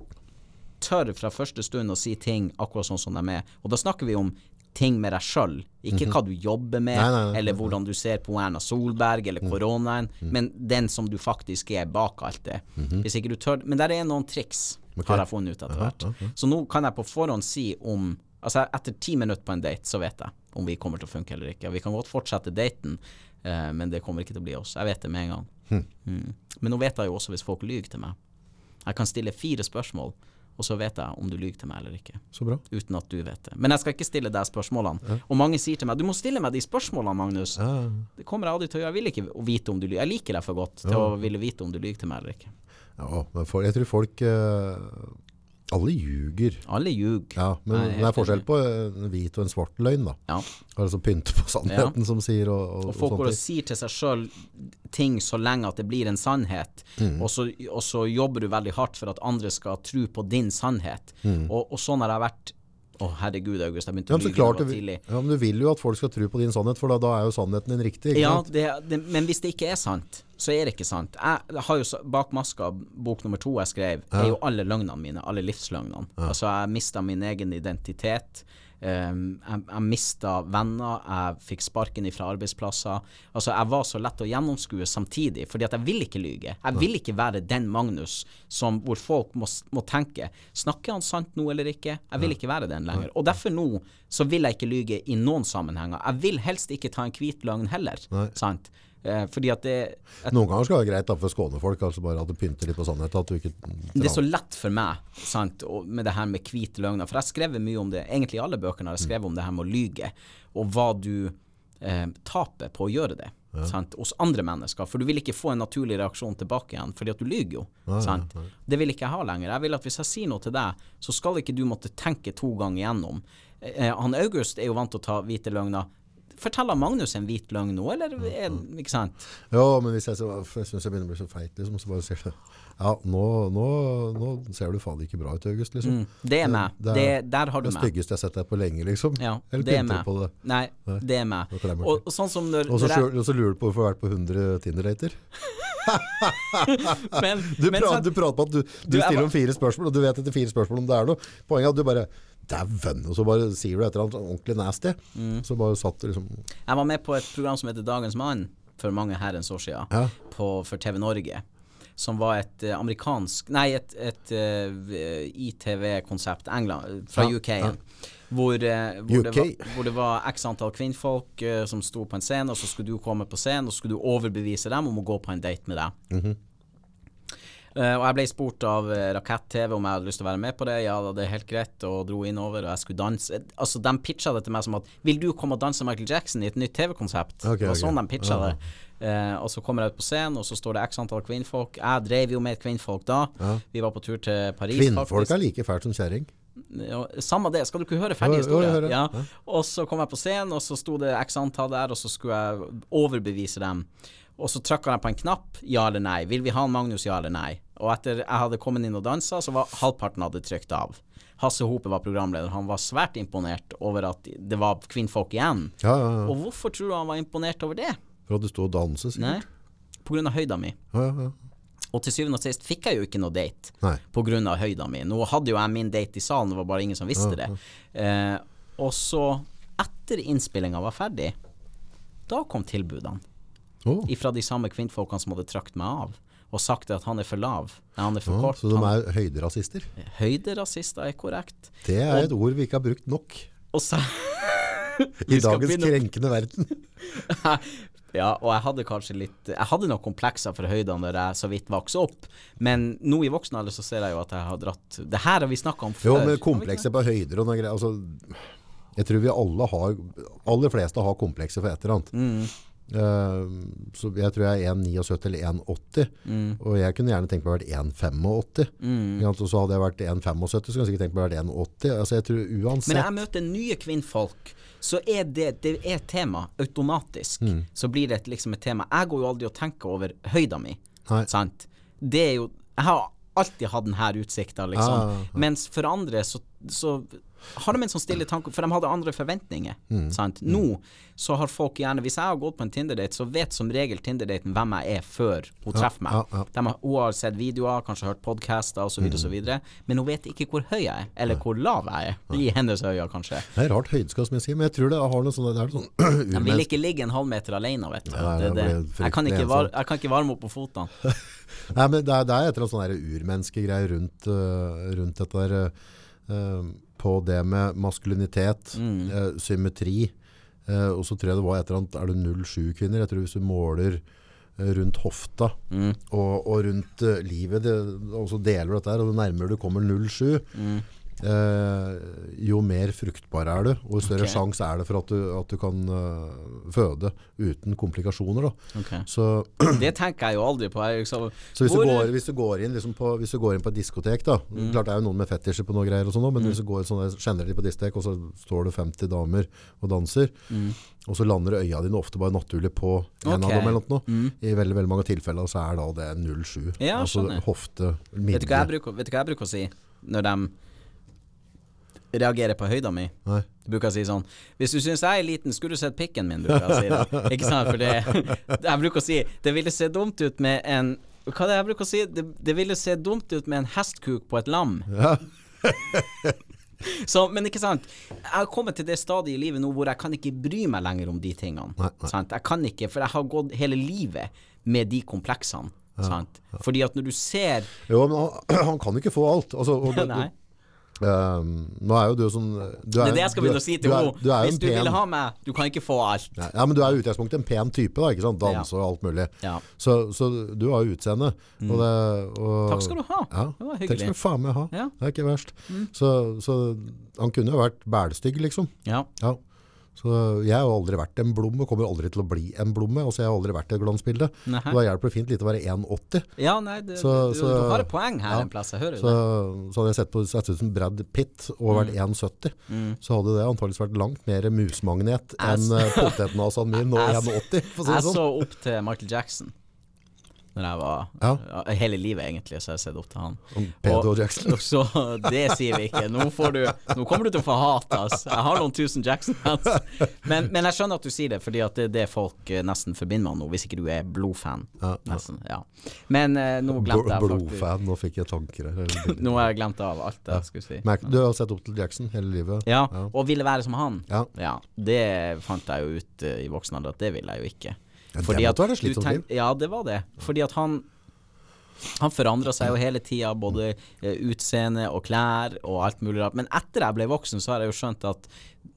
Speaker 3: tør fra første stund å si ting akkurat sånn som de er, og da snakker vi om ting med deg sjøl, ikke hva du jobber med,
Speaker 2: Mhm. Nei, nei, nei,
Speaker 3: eller hvordan du ser på Erna Solberg eller koronaen,
Speaker 2: mm.
Speaker 3: men den som du faktisk er bak alt det. Hvis ikke du tør Men der er noen triks, har jeg funnet ut etter hvert. Så nå kan jeg på forhånd si om Altså etter ti minutter på en date, så vet jeg om vi kommer til å funke eller ikke. Vi kan godt fortsette daten, eh, men det kommer ikke til å bli oss. Jeg vet det med en gang. Mm. Men nå vet jeg jo også hvis folk lyver til meg. Jeg kan stille fire spørsmål, og så vet jeg om du lyver til meg eller ikke.
Speaker 2: Så bra.
Speaker 3: Uten at du vet det. Men jeg skal ikke stille deg spørsmålene. Og mange sier til meg du må stille meg de spørsmålene, Magnus.
Speaker 2: Ja.
Speaker 3: Det kommer jeg aldri til å gjøre. Jeg vil ikke vite om du lyver. Jeg liker deg for godt til å ville vite om du lyver til meg eller ikke.
Speaker 2: Ja, men jeg tror folk eh, Alle ljuger.
Speaker 3: Alle ljuger.
Speaker 2: Ja, men
Speaker 3: Nei,
Speaker 2: det er forskjell på en hvit og en svart løgn, da.
Speaker 3: Ja.
Speaker 2: Altså pynte på sannheten, som sier, og, og,
Speaker 3: Og folk går og sier til seg sjøl ting så lenge at det blir en sannhet,
Speaker 2: Mm.
Speaker 3: og, så, og så jobber du veldig hardt for at andre skal tro på din sannhet.
Speaker 2: Mm.
Speaker 3: Og, og sånn har jeg vært Å, herregud, August, jeg begynte
Speaker 2: Ja,
Speaker 3: å lyve
Speaker 2: klart du,
Speaker 3: tidlig.
Speaker 2: ja, men du vil jo at folk skal tro på din sannhet, for da, da er jo sannheten din riktig.
Speaker 3: Ja, det, det, men hvis det ikke er sant, så er det ikke sant. Jeg har jo Bak maska, bok nummer to jeg skrev, er jo alle løgnene mine. Alle livsløgnene. Altså, jeg mista min egen identitet. Um, jeg jeg mista venner, jeg fikk sparken fra arbeidsplasser. Altså, jeg var så lett å gjennomskue samtidig, fordi at jeg vil ikke lyge. Jeg vil ikke være den Magnus som, hvor folk må, må tenke Snakker han sant nå eller ikke? Jeg vil ikke være den lenger. Og derfor nå så vil jeg ikke lyge i noen sammenhenger. Jeg vil helst ikke ta en hvit løgn heller. Sant? Eh, fordi at det at,
Speaker 2: Noen ganger skal det være greit da, for skånefolk skåne folk, altså bare at du pynter litt på sannheten. At du ikke
Speaker 3: det er så lett for meg sant, og med det her med hvite løgner. For jeg har skrevet mye om det, egentlig i alle bøkene har jeg skrevet om det her med å lyge, og hva du eh, taper på å gjøre det. Sant, hos andre mennesker. For du vil ikke få en naturlig reaksjon tilbake igjen, fordi at du lyger jo. sant? Det vil ikke jeg ha lenger. Jeg vil at hvis jeg sier noe til deg, så skal ikke du måtte tenke to ganger igjennom. Eh, han August er jo vant til å ta hvite løgner. Forteller Magnus en hvit løgn nå, eller er, ikke sant?
Speaker 2: Ja, men hvis jeg, så, jeg syns jeg begynner å bli så feit, liksom, så bare sier jeg Ja, nå, nå, nå ser du faen ikke bra ut, August, liksom.
Speaker 3: Det er meg.
Speaker 2: Det,
Speaker 3: Det,
Speaker 2: er
Speaker 3: der har du meg.
Speaker 2: det styggeste jeg har sett deg på lenge, liksom.
Speaker 3: Ja,
Speaker 2: Eller
Speaker 3: det er meg.
Speaker 2: på det.
Speaker 3: Nei, det er meg. Og, sånn som når,
Speaker 2: Og så lurer du på hvorfor du har vært på 100 Tinder-dater. Du, du prater på at du, du stiller om fire spørsmål, og du vet etter fire spørsmål om det er noe. Poenget er at du bare Dæven! Og så bare sier du et eller annet ordentlig nasty.
Speaker 3: Mm.
Speaker 2: Så bare satt du liksom
Speaker 3: jeg var med på et program som heter Dagens Mann for mange herrens år siden,
Speaker 2: Ja.
Speaker 3: på, for TV Norge. Som var et eh, amerikansk Nei, et, et eh, ITV-konsept, fra
Speaker 2: Ja,
Speaker 3: UK. Ja. Hvor, eh, hvor, det var, hvor det var x antall kvinnfolk som sto på en scene, og så skulle du komme på scenen, og skulle du overbevise dem om å gå på en date med deg. Eh, og jeg ble spurt av eh, Rakett-TV om jeg hadde lyst til å være med på det. Ja, det er helt greit, og dro innover, og jeg skulle danse. Eh, Altså, De pitcha det til meg som at Vil du komme og danse Michael Jackson i et nytt TV-konsept?
Speaker 2: Okay,
Speaker 3: det var
Speaker 2: ok.
Speaker 3: sånn de pitcha
Speaker 2: Ja.
Speaker 3: det. Uh, og så kommer jeg ut på scenen, og så står det x antall kvinnfolk. Jeg drev jo med kvinnfolk da. Vi var på tur til Paris,
Speaker 2: Kvinnfolk
Speaker 3: faktisk.
Speaker 2: er like fælt som kjerring.
Speaker 3: Ja, samme det, skal du ikke høre ferdig historie?
Speaker 2: hører.
Speaker 3: Ja. Og så kom jeg på scenen, og så sto det x antall der, og så skulle jeg overbevise dem. Og så trykka jeg på en knapp, ja eller nei. Vil vi ha en Magnus, ja eller nei? Og etter jeg hadde kommet inn og dansa, så var halvparten hadde trykt av. Hasse Hope var programleder. Han var svært imponert over at det var kvinnfolk igjen.
Speaker 2: Ja, ja, ja.
Speaker 3: Og hvorfor tror du han var imponert over det?
Speaker 2: For at du sto og danset,
Speaker 3: Nei?
Speaker 2: sikkert.
Speaker 3: På grunn av høyda mi.
Speaker 2: Ja, ja, ja.
Speaker 3: Og til syvende og sist fikk jeg jo ikke noe date
Speaker 2: Nei.
Speaker 3: på grunn av høyda mi. Nå hadde jo jeg min date i salen, det var bare ingen som visste det. Eh, og så, etter innspillinga var ferdig, da kom tilbudene.
Speaker 2: Å,
Speaker 3: Ifra de samme kvinnfolkene som hadde trakt meg av. Og sagt at han er for lav. Han er for
Speaker 2: ja,
Speaker 3: kort.
Speaker 2: så de
Speaker 3: han,
Speaker 2: er høyderasister.
Speaker 3: Høyderasister er korrekt.
Speaker 2: Det er et ord vi ikke har brukt nok
Speaker 3: Og så
Speaker 2: i dagens krenkende verden.
Speaker 3: Ja, og jeg hadde kanskje litt Jeg hadde noen komplekser for høyder når jeg så vidt vokste opp, men nå i voksen alder så ser jeg jo at jeg har dratt Det her har vi snakka om før.
Speaker 2: Jo, men komplekser på høyder og noe greier. Altså, jeg tror vi alle har Aller fleste har komplekser for et eller annet.
Speaker 3: Mm.
Speaker 2: Eh, så jeg tror jeg er 1,79 eller 1,80.
Speaker 3: Mm.
Speaker 2: Og jeg kunne gjerne tenkt meg å være 1,85. Mm. Og så hadde jeg vært 1,75, så kunne jeg sikkert tenkt meg å være 1,80. Altså, jeg tror uansett
Speaker 3: Men når jeg møter nye kvinnfolk, så er det, det er tema automatisk.
Speaker 2: Mm.
Speaker 3: Så blir det et, liksom et tema. Jeg går jo aldri og tenker over høyda mi. Sant? Det er jo Jeg har alltid hatt denne utsikta, liksom.
Speaker 2: Ja, ja, ja.
Speaker 3: Mens for andre så, så har de en sånn stille tanke, for de hadde andre forventninger.
Speaker 2: Mm.
Speaker 3: Sant? Nå så har folk gjerne Hvis jeg har gått på en Tinder-date, så vet som regel Tinder-daten hvem jeg er før hun treffer meg.
Speaker 2: ja, ja.
Speaker 3: Har, hun har sett videoer, kanskje hørt podcaster osv.,
Speaker 2: Mm.
Speaker 3: osv., men hun vet ikke hvor høy jeg er, eller hvor lav jeg er. I hennes øyne, kanskje.
Speaker 2: Det er rart sier, men jeg tror det har noe sånn, det er sånn
Speaker 3: De vil ikke ligge en halvmeter alene, vet du.
Speaker 2: Nei,
Speaker 3: det,
Speaker 2: det.
Speaker 3: Jeg, kan var, jeg kan ikke varme opp på fotene.
Speaker 2: Nei, men det er, det er et eller annet sånn urmenneskegreier rundt, uh, rundt dette der øh, på det med maskulinitet,
Speaker 3: Mm.
Speaker 2: eh, symmetri, Eh, og så tror jeg det var et eller annet, er det 07 kvinner? Jeg tror hvis du måler øh, rundt hofta
Speaker 3: Mm.
Speaker 2: og, og rundt øh, livet, det, og så deler du dette her, og det nærmere du kommer 07,
Speaker 3: Mm.
Speaker 2: Eh, jo mer fruktbar er du, og jo større
Speaker 3: okay.
Speaker 2: sjanse er det for at du, at du kan øh, føde uten komplikasjoner. Da.
Speaker 3: Ok.
Speaker 2: Så
Speaker 3: Det tenker jeg jo aldri på. Jeg, liksom,
Speaker 2: så hvis,
Speaker 3: hvor-
Speaker 2: du går, hvis, du går inn liksom på, hvis du går inn på et diskotek da, Klart det er jo noen med fetisjer på noe greier og sånt, men Men hvis du går sånn generelt på diskotek Og så står det 50 damer og danser Og så lander øya dine ofte bare naturlig på En
Speaker 3: okay.
Speaker 2: av dem eller noe I veldig, veldig mange tilfeller så er da det 07
Speaker 3: Ja,
Speaker 2: Altså
Speaker 3: skjønner.
Speaker 2: hofte,
Speaker 3: vet, du hva jeg
Speaker 2: midje
Speaker 3: bruker, vet du hva jeg bruker å si når de reagerer på høyda mi?
Speaker 2: Nei.
Speaker 3: Jeg bruker å si sånn Hvis du syns jeg er liten, skulle du sett pikken min, bruker jeg å si det. Ikke sant? For det Jeg bruker å si Det ville se dumt ut med en Hva er det jeg bruker å si? Det, det ville se dumt ut med en hestkuk på et lam.
Speaker 2: ja.
Speaker 3: Så, men ikke sant Jeg har kommet til det stadiet i livet nå hvor jeg kan ikke bry meg lenger om de tingene.
Speaker 2: Nei, nei.
Speaker 3: Sant? Jeg kan ikke, for jeg har gått hele livet med de kompleksene. Sant? Fordi at når du ser
Speaker 2: Jo, men han, han kan ikke få alt. Altså, og
Speaker 3: Nei.
Speaker 2: Ehm, nå er jo du sånn du
Speaker 3: Det er det jeg skal begynne å si til
Speaker 2: er-
Speaker 3: henne.
Speaker 2: er
Speaker 3: Hvis du
Speaker 2: pen-
Speaker 3: vil ha meg, du kan ikke få alt.
Speaker 2: Ja, ja, men du er i utgangspunktet en pen type, da, ikke sant? Danser og alt mulig.
Speaker 3: Ja.
Speaker 2: Så, så du har jo utseende. Og det, og,
Speaker 3: Takk skal du ha.
Speaker 2: Ja,
Speaker 3: Det var hyggelig.
Speaker 2: Takk skal du faen meg ha.
Speaker 3: Ja.
Speaker 2: Det er ikke verst. Så, så han kunne jo vært bælstygg, liksom.
Speaker 3: Ja.
Speaker 2: Ja. Så jeg har jo aldri vært en blomme, kommer aldri til å bli en blomme. Altså, jeg har aldri vært et glansbilde.
Speaker 3: Nei.
Speaker 2: Og da hjelper det fint litt å være 1,80.
Speaker 3: ja, nei, det,
Speaker 2: Så-
Speaker 3: du,
Speaker 2: så-
Speaker 3: du har et poeng her
Speaker 2: ja.
Speaker 3: en plass, jeg hører
Speaker 2: Så,
Speaker 3: det.
Speaker 2: så hadde jeg sett, på, sett ut som Brad Pitt og vært 1,70, så hadde det antakeligvis vært langt mer musmagnet enn uh, potetnasen min nå
Speaker 3: Ass.
Speaker 2: 1,80, for å si
Speaker 3: Jeg
Speaker 2: det sånn.
Speaker 3: så opp til Michael Jackson Når jeg var
Speaker 2: Ja.
Speaker 3: Hele livet, egentlig, så har jeg sett opp til han.
Speaker 2: Om Pedro
Speaker 3: Og-
Speaker 2: Jackson.
Speaker 3: og Så det sier vi ikke. Nå, får du, nå kommer du til å få hat, ass. Jeg har noen tusen Jackson-fans. Men, men jeg skjønner at du sier det, fordi det er det folk eh, nesten forbinder med nå, hvis ikke du er blodfan.
Speaker 2: Ja, ja.
Speaker 3: Nesten, ja. Men eh, nå glemte jeg faktisk
Speaker 2: Blodfan, nå fikk jeg tanker her.
Speaker 3: Nå har jeg glemt av alt jeg skulle si.
Speaker 2: Merk, du har sett opp til Jackson hele livet.
Speaker 3: Ja,
Speaker 2: Ja.
Speaker 3: og ville være som han.
Speaker 2: Ja.
Speaker 3: Det fant jeg jo ut eh, i voksen alder at det ville jeg jo ikke.
Speaker 2: Ja, det måtte være
Speaker 3: tenk- Ja, det var det. Fordi at han han forandra seg jo hele tida, både eh, utseende og klær og alt mulig rart. Men etter jeg ble voksen, så har jeg jo skjønt at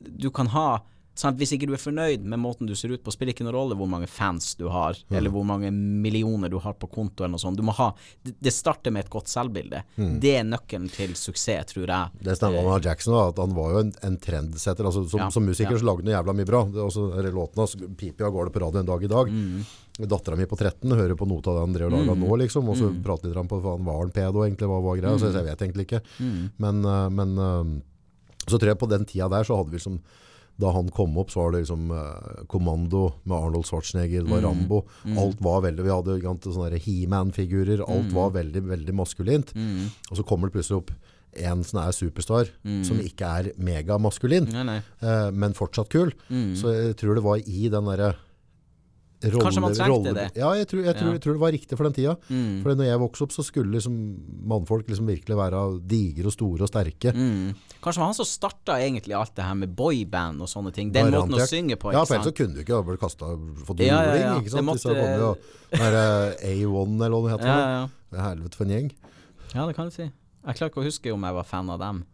Speaker 3: du kan ha sant? Hvis ikke du er fornøyd med måten du ser ut på, spiller ikke noen rolle hvor mange fans du har,
Speaker 2: Mm.
Speaker 3: eller hvor mange millioner du har på kontoen og sånn. Du må ha Det starter med et godt selvbilde. Det er nøkkelen til suksess, tror jeg.
Speaker 2: Det Det stemmer med Jackson, da, at han var jo en, en trendsetter. Altså, som,
Speaker 3: Ja,
Speaker 2: som musiker
Speaker 3: ja.
Speaker 2: så lagde han jævla mye bra. Også, eller låtene hans piper jo av gårde på radio en dag i dag.
Speaker 3: Mm.
Speaker 2: Dattera mi på 13 hører på noe av det han drev og laga nå, liksom. Og så
Speaker 3: Mm.
Speaker 2: prater litt på hva han var en pedo, egentlig, hva var greia. Så jeg vet egentlig ikke.
Speaker 3: Mm.
Speaker 2: Men, eh, men eh, så tror jeg på den tida der så hadde vi liksom da han kom opp, så var det liksom eh, Kommando med Arnold Schwarzenegger, det var
Speaker 3: Mm.
Speaker 2: Rambo. Alt var veldig Vi hadde sånne He-Man-figurer. Alt
Speaker 3: Mm.
Speaker 2: var veldig, veldig maskulint. Og så kommer det plutselig opp en som her superstar som ikke er megamaskulin, eh, men fortsatt kul. Så jeg tror det var i den derre rolle,
Speaker 3: Kanskje man trengte det?
Speaker 2: Ja, jeg tror, jeg, tror, jeg tror det var riktig for den tida.
Speaker 3: Mm.
Speaker 2: For når jeg vokste opp, så skulle liksom mannfolk liksom virkelig være digre og store og sterke.
Speaker 3: Mm. Kanskje var han som starta egentlig alt det her med boyband og sånne ting. Den måten å synge på,
Speaker 2: Ja, for ellers så kunne du ikke ha blitt kasta fått
Speaker 3: Ja, ja, ja.
Speaker 2: ikke
Speaker 3: Det
Speaker 2: sant?
Speaker 3: måtte-
Speaker 2: Disse jo der, derre A1 eller hva det heter.
Speaker 3: Ja, ja,
Speaker 2: er Helvete for en gjeng.
Speaker 3: ja, det kan du si. Jeg klarer ikke å huske om jeg var fan av dem.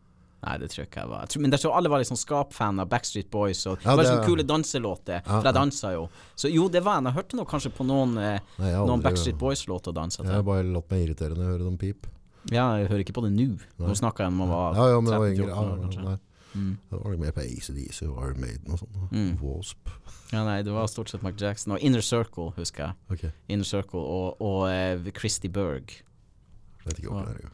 Speaker 3: Nei, det tror jeg ikke jeg var. Jeg tror, men jeg tror alle var liksom skapfan av Backstreet Boys. Og
Speaker 2: Ja,
Speaker 3: det var
Speaker 2: det-
Speaker 3: liksom kule danselåter, for jeg dansa jo. Så jo, det var en. Jeg hørte nok kanskje på noen, eh,
Speaker 2: Nei,
Speaker 3: noen Backstreet Boys-låter å danse
Speaker 2: Jeg har bare latt meg irritere når jeg hører dem pip.
Speaker 3: Ja, jeg hører ikke på det nå. Nå snakker jeg om man var
Speaker 2: Ja, ja, men
Speaker 3: 13-14
Speaker 2: yngre. Ja,
Speaker 3: år, kanskje.
Speaker 2: nei. Det var litt mer på ACDC og Iron Maiden og sånn.
Speaker 3: Mm.
Speaker 2: Wasp.
Speaker 3: Ja, nei, det var stort sett Mark Jackson. Og Inner Circle, husker jeg.
Speaker 2: Okay.
Speaker 3: Inner Circle og, og uh, Christy Berg.
Speaker 2: vet ikke hva det er.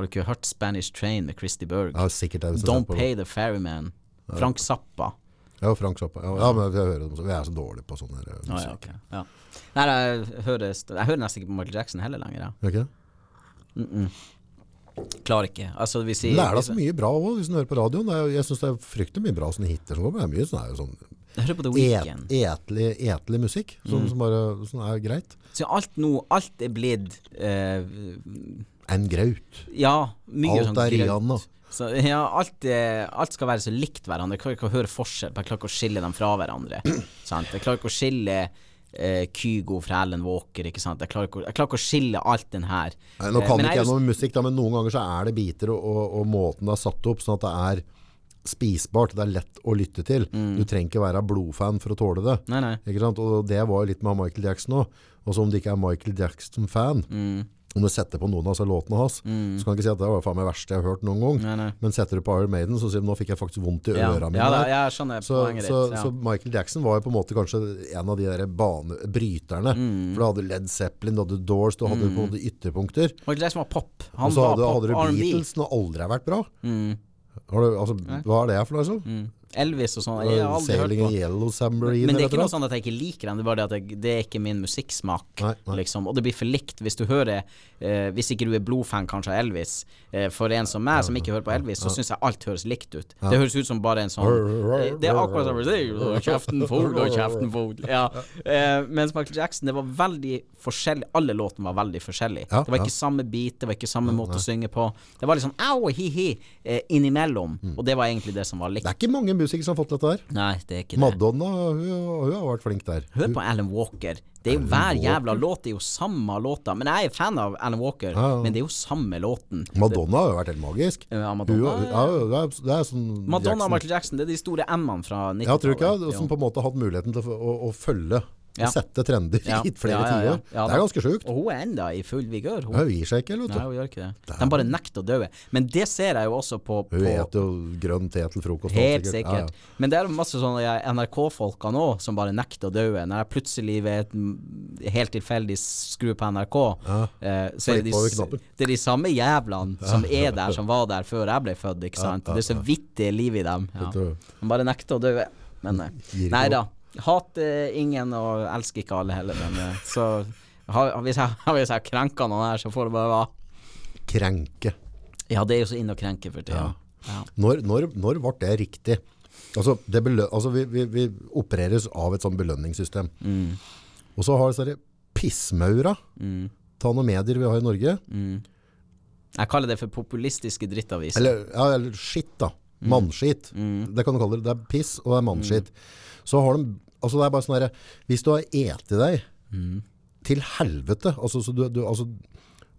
Speaker 3: Har du ikke hørt Spanish Train med Christy Berg?
Speaker 2: Ja, sikkert jeg
Speaker 3: Don't Pay the Ferryman. Frank Zappa.
Speaker 2: Ja, Frank Zappa. Ja, ja, men jeg hører dem så. Vi er så dårlige på sånn her, eh,
Speaker 3: Ah,
Speaker 2: musikk.
Speaker 3: ja, ok. ja. Nei, jeg hører, jeg hører nesten ikke på Michael Jackson heller lenger. Ja.
Speaker 2: Okay. Mm -mm.
Speaker 3: Klarer ikke. Altså, vi sier
Speaker 2: Lærer deg så mye bra også, hvis du hører på radioen. Er, jeg synes det er fryktelig mye bra sånne hiter som kommer. Det er mye sånn, sånn
Speaker 3: Jeg hører på The
Speaker 2: et, etlig, etlig musikk, som, som bare som er greit.
Speaker 3: Så alt nå, alt er blitt eh,
Speaker 2: En graut.
Speaker 3: Ja, mye
Speaker 2: Alt
Speaker 3: sånn
Speaker 2: er. Rihanna.
Speaker 3: Så, ja, alt, er, alt skal være så likt hverandre. Jeg klarer ikke å høre forskjell. Jeg klarer ikke å skille dem fra hverandre. sant? Jeg klarer ikke å skille eh, Kygo fra Ellen Walker. Ikke sant? Jeg, klarer ikke, jeg klarer ikke å skille alt den her.
Speaker 2: Nei, nå
Speaker 3: Eh,
Speaker 2: kan
Speaker 3: men
Speaker 2: ikke
Speaker 3: jeg
Speaker 2: noe med musikk, da, men noen ganger så er det biter og, og, og måten det er satt opp, sånn at det er spisbart. Det er lett å lytte til.
Speaker 3: Mm.
Speaker 2: Du trenger ikke være blodfan for å tåle det.
Speaker 3: Nei, nei.
Speaker 2: Ikke sant? Og det var jo litt med Michael Jackson òg. Og så om du ikke er Michael Jackson-fan,
Speaker 3: Mm.
Speaker 2: Om du setter på noen av disse låtene hans, så kan du ikke si at det var faen meg verste jeg har hørt noen gang.
Speaker 3: Nei, nei.
Speaker 2: Men setter du på Iron Maiden, så sier du nå fikk jeg faktisk vondt i
Speaker 3: Ja,
Speaker 2: øra mine.
Speaker 3: ja, da, jeg skjønner
Speaker 2: Så,
Speaker 3: poenget
Speaker 2: så,
Speaker 3: ditt. Ja.
Speaker 2: så Michael Jackson var jo på en måte kanskje en av de der bane, bryterne.
Speaker 3: Mm.
Speaker 2: For du hadde Led Zeppelin, du hadde Doors, du hadde på en måte ytterpunkter.
Speaker 3: Michael Jackson var pop.
Speaker 2: Og
Speaker 3: Han
Speaker 2: så
Speaker 3: var
Speaker 2: hadde,
Speaker 3: pop
Speaker 2: hadde du. Beatles, som aldri har vært bra.
Speaker 3: Mm.
Speaker 2: Har du, altså, hva er det for noe? Altså?
Speaker 3: Mm. Elvis og sånn. Jeg har aldri hørt på.
Speaker 2: Yellow Submarine
Speaker 3: Men det er ikke noe sånn at jeg ikke liker den, det er bare det at jeg, det er ikke min musikksmak.
Speaker 2: Nei, nei.
Speaker 3: Liksom. Og det blir for likt hvis du hører eh, Hvis ikke du er blodfan kanskje av Elvis. Eh, for en som meg, som ikke hører på Elvis, så syns jeg alt høres likt ut. Det høres ut som bare en sånn eh, Det er akkurat som Kjeften full og kjeften full. Ja. Eh, mens Michael Jackson, det var veldig forskjellig. Alle låtene var veldig forskjellige.
Speaker 2: Ja,
Speaker 3: det var
Speaker 2: ja.
Speaker 3: ikke samme beat, det var ikke samme måte å synge på. Det var litt sånn au, hi-hi eh, innimellom. Og det var egentlig det som var likt.
Speaker 2: Det er ikke mange musikere som har fått dette her.
Speaker 3: Nei, det er ikke det.
Speaker 2: Madonna hun, hun har vært flink der.
Speaker 3: Hør på Alan Walker. Det er jo hver jævla låt, det er jo samme låta. Men jeg er fan av Alan Walker,
Speaker 2: Ja, ja.
Speaker 3: men det er jo samme låten.
Speaker 2: Madonna har jo vært helt magisk.
Speaker 3: Ja,
Speaker 2: Hun,
Speaker 3: Madonna,
Speaker 2: ja, det er, det er sånn
Speaker 3: Madonna og Michael Jackson, det er de store M-ene fra 90-tallet.
Speaker 2: Ja, tror du ikke? Som på en måte har hatt muligheten til å, å, å følge
Speaker 3: Ja.
Speaker 2: sette trender
Speaker 3: Ja.
Speaker 2: i flere
Speaker 3: Ja,
Speaker 2: tiår. Det er ganske sjukt.
Speaker 3: Og hun er enda i full vigør. Hun,
Speaker 2: Hun gir seg ikke.
Speaker 3: Nei,
Speaker 2: vet du.
Speaker 3: hun gjør ikke det. De bare nekter å dø. Men det ser jeg jo også på,
Speaker 2: Hun
Speaker 3: på
Speaker 2: spiser jo grønn te til frokost.
Speaker 3: Helt sikkert.
Speaker 2: Ja,
Speaker 3: Men det er masse sånne NRK-folka nå som bare nekter å dø. Når jeg plutselig ved et helt tilfeldig skrur på NRK, eh, så er det, de, det er de samme jævlene som er der, som var der før jeg ble født. Ikke sant? Det er så vidt det er liv i dem. De bare nekter å dø. Men eh, nei da. Hater ingen og elsker ikke alle heller. Men eh, så har, hvis jeg hvis jeg krenker noen her, så får det bare være.
Speaker 2: Krenke.
Speaker 3: Ja, det er jo så inn å krenke for tida. Ja.
Speaker 2: Når, når, når ble det riktig? Altså, det altså vi, vi, vi opereres av et sånn belønningssystem.
Speaker 3: Mm.
Speaker 2: Og så har disse pissmaura ta noen medier vi har i Norge.
Speaker 3: Jeg kaller det for populistiske drittaviser.
Speaker 2: Eller, ja, eller skitt, da.
Speaker 3: Mm.
Speaker 2: Mannskitt. Det kan du kalle det. Det er piss, og det er mannskitt. Så har de Altså, det er bare sånn herre Hvis du har eti deg
Speaker 3: Mm.
Speaker 2: til helvete Altså, så du, du, altså,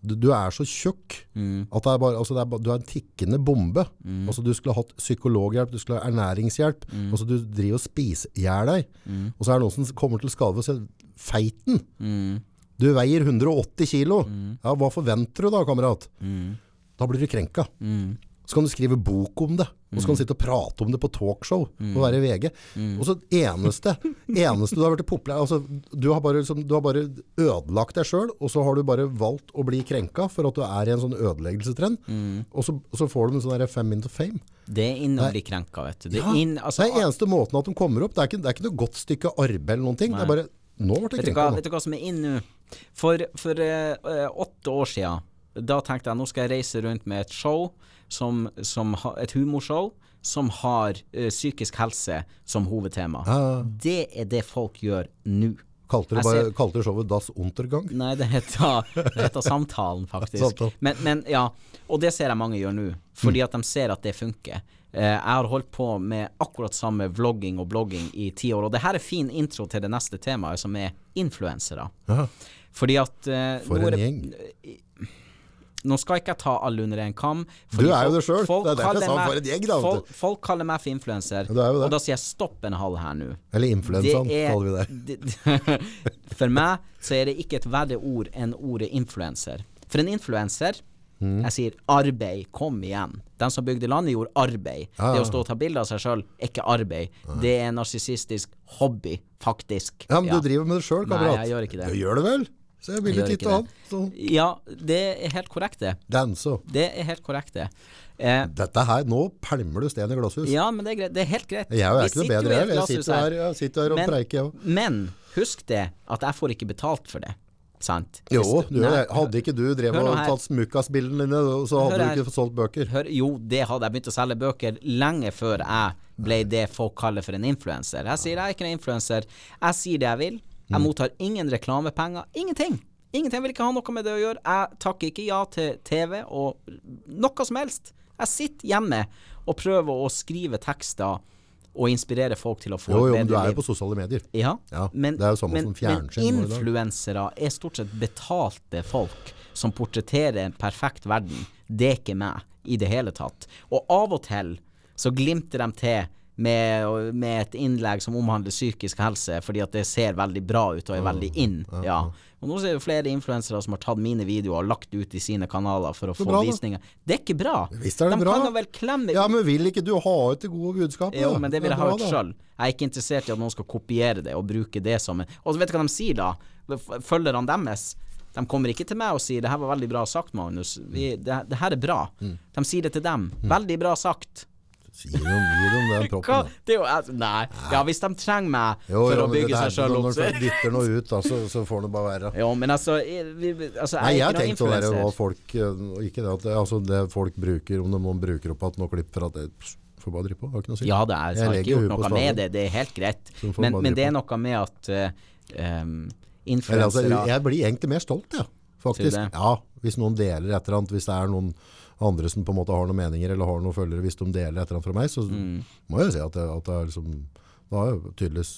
Speaker 2: du, du er så tjukk
Speaker 3: Mm.
Speaker 2: at det er bare, altså det er, bare- du er en tikkende bombe. Altså, du skulle hatt psykologhjelp, du skulle ha ernæringshjelp.
Speaker 3: Mm.
Speaker 2: Altså, du driver og spiser i hjel deg. Og så er det noen som kommer til skade å se feiten.
Speaker 3: Mm.
Speaker 2: Du veier 180 kilo. Ja, hva forventer du da, kamerat?
Speaker 3: Mm.
Speaker 2: Da blir du krenka. Så kan du skrive bok om det. Og så kan du sitte og prate om det på talkshow og være i VG. Og så eneste, eneste du har vært populær altså, du, har bare, liksom, du har bare ødelagt deg sjøl, og så har du bare valgt å bli krenka for at du er i en sånn ødeleggelsestrend. Og, så, så får du en sånn der fem into fame.
Speaker 3: Det er inn å bli krenka, vet du. Det er inn, altså,
Speaker 2: det er eneste måten at de kommer opp. Det er ikke, det er ikke noe godt stykke arbeid eller noen ting. Det er bare Nå ble det krenka.
Speaker 3: vet du hva som er inn nå? For, for eh, åtte år siden, da tenkte jeg nå skal jeg reise rundt med et show, som, som ha, et humorshow, som har ø, psykisk helse som hovedtema.
Speaker 2: Ja.
Speaker 3: Det er det folk gjør nå.
Speaker 2: Kalte du, bare, kalte du showet Das Untergang?
Speaker 3: Nei, det heter, det heter Samtalen, faktisk.
Speaker 2: Samtalen.
Speaker 3: Men, men ja, og det ser jeg mange gjør nå, fordi at de ser at det funker. Eh, jeg har holdt på med akkurat samme vlogging og blogging i ti år, og det her er fin intro til det neste temaet, som er influensere.
Speaker 2: Ja.
Speaker 3: Fordi at uh,
Speaker 2: For en gjeng.
Speaker 3: Nå skal ikke jeg ta alle under en kam.
Speaker 2: Du er jo det
Speaker 3: folk
Speaker 2: Det er derfor jeg
Speaker 3: kaller
Speaker 2: sa
Speaker 3: meg-
Speaker 2: for en gjeng, da.
Speaker 3: Folk, folk kaller meg for influenser,
Speaker 2: Ja, er
Speaker 3: og da sier jeg stopp en halv her nå.
Speaker 2: Eller influensaen, kaller vi det.
Speaker 3: For meg så er det ikke et verre ord enn ordet influenser. For en influenser
Speaker 2: Mm.
Speaker 3: Jeg sier arbeid, kom igjen. Den som bygde landet, gjorde arbeid.
Speaker 2: Ja,
Speaker 3: Det å stå og ta bilde av seg sjøl er ikke arbeid. Det er en narsissistisk hobby, faktisk.
Speaker 2: Ja, men du driver med det sjøl,
Speaker 3: Nei, jeg gjør ikke det.
Speaker 2: Du gjør det vel? Så jeg vil
Speaker 3: ikke
Speaker 2: annet. Så
Speaker 3: Ja, det er helt korrekt, det.
Speaker 2: danse
Speaker 3: Det er helt korrekt, det. Eh,
Speaker 2: Dette her, nå pælmer du sten i glasshus.
Speaker 3: ja, men det er greit. Det er helt greit.
Speaker 2: Jeg er jo ikke noe bedre jeg.
Speaker 3: Jeg
Speaker 2: sitter her, jeg sitter her og
Speaker 3: Men-
Speaker 2: preiker, jeg òg.
Speaker 3: Men husk det, at jeg får ikke betalt for det. Sant?
Speaker 2: Jo, du,
Speaker 3: Nei,
Speaker 2: hadde ikke du drevet og tatt smukasbildene dine, så hadde du ikke fått solgt bøker.
Speaker 3: Hør, jo, det hadde jeg begynt å selge bøker lenge før jeg ble det folk kaller for en influenser. Jeg sier jeg er ikke en influenser. Jeg sier det jeg vil. Jeg
Speaker 2: Mm.
Speaker 3: mottar ingen reklamepenger. Ingenting. Ingenting. Vil ikke ha noe med det å gjøre. Jeg takker ikke ja til TV og noe som helst. Jeg sitter hjemme og prøver å skrive tekster og inspirere folk til å få
Speaker 2: Jo, jo, men du er jo på sosiale medier.
Speaker 3: Ja,
Speaker 2: Ja,
Speaker 3: men,
Speaker 2: det er jo samme
Speaker 3: men,
Speaker 2: som
Speaker 3: men
Speaker 2: fjernsyn nå
Speaker 3: influensere er stort sett betalte folk som portretterer en perfekt verden. Det er ikke meg i det hele tatt. Og av og til så glimter de til med, med et innlegg som omhandler psykisk helse, fordi at det ser veldig bra ut og er veldig in. Ja. Og nå er det flere influensere som har tatt mine videoer og lagt ut i sine kanaler for å få
Speaker 2: bra,
Speaker 3: visninger. Det er ikke bra.
Speaker 2: Er det
Speaker 3: de
Speaker 2: bra.
Speaker 3: kan vel klemme
Speaker 2: Ja, men vil ikke du ha ut det gode budskapet?
Speaker 3: jo, men det vil jeg ha
Speaker 2: ut
Speaker 3: sjøl. Jeg er ikke interessert i at noen skal kopiere det og bruke det som en Og vet du hva de sier da? Følgerne deres de kommer ikke til meg og sier 'det her var veldig bra sagt, Magnus'. Vi, det, det her er bra.
Speaker 2: Mm.
Speaker 3: De sier det til dem. 'Veldig bra sagt'.
Speaker 2: Gi dem, gi dem den proppen. da.
Speaker 3: Det er jo altså, Nei. Ja, hvis de trenger meg
Speaker 2: Jo,
Speaker 3: for
Speaker 2: jo,
Speaker 3: å
Speaker 2: men
Speaker 3: bygge
Speaker 2: det
Speaker 3: seg sjøl opp,
Speaker 2: Når
Speaker 3: så
Speaker 2: du dytter noe ut, da, så, så får det bare være.
Speaker 3: Jo, men altså, jeg, vi, altså
Speaker 2: Nei, jeg har tenkt å være hva folk eh, Ikke det at det, altså det folk bruker, om de bruker opp at noe klipp for at det pss, Får bare drive på, har ikke noe å si.
Speaker 3: Ja, det er,
Speaker 2: Jeg
Speaker 3: jeg har
Speaker 2: legger
Speaker 3: ikke gjort
Speaker 2: på
Speaker 3: noe
Speaker 2: staven.
Speaker 3: med det, det er helt greit.
Speaker 2: Så får
Speaker 3: Men, men
Speaker 2: drive
Speaker 3: det er noe med at uh, um,
Speaker 2: influensere altså, jeg blir egentlig mer stolt, ja, faktisk.
Speaker 3: det?
Speaker 2: Ja, hvis noen deler et eller annet, hvis det er noen andre som på en måte har noen meninger eller har noen følgere, hvis de deler et eller annet fra meg, så
Speaker 3: Mm.
Speaker 2: må jeg jo si at det, at er liksom Da har jeg tydeligvis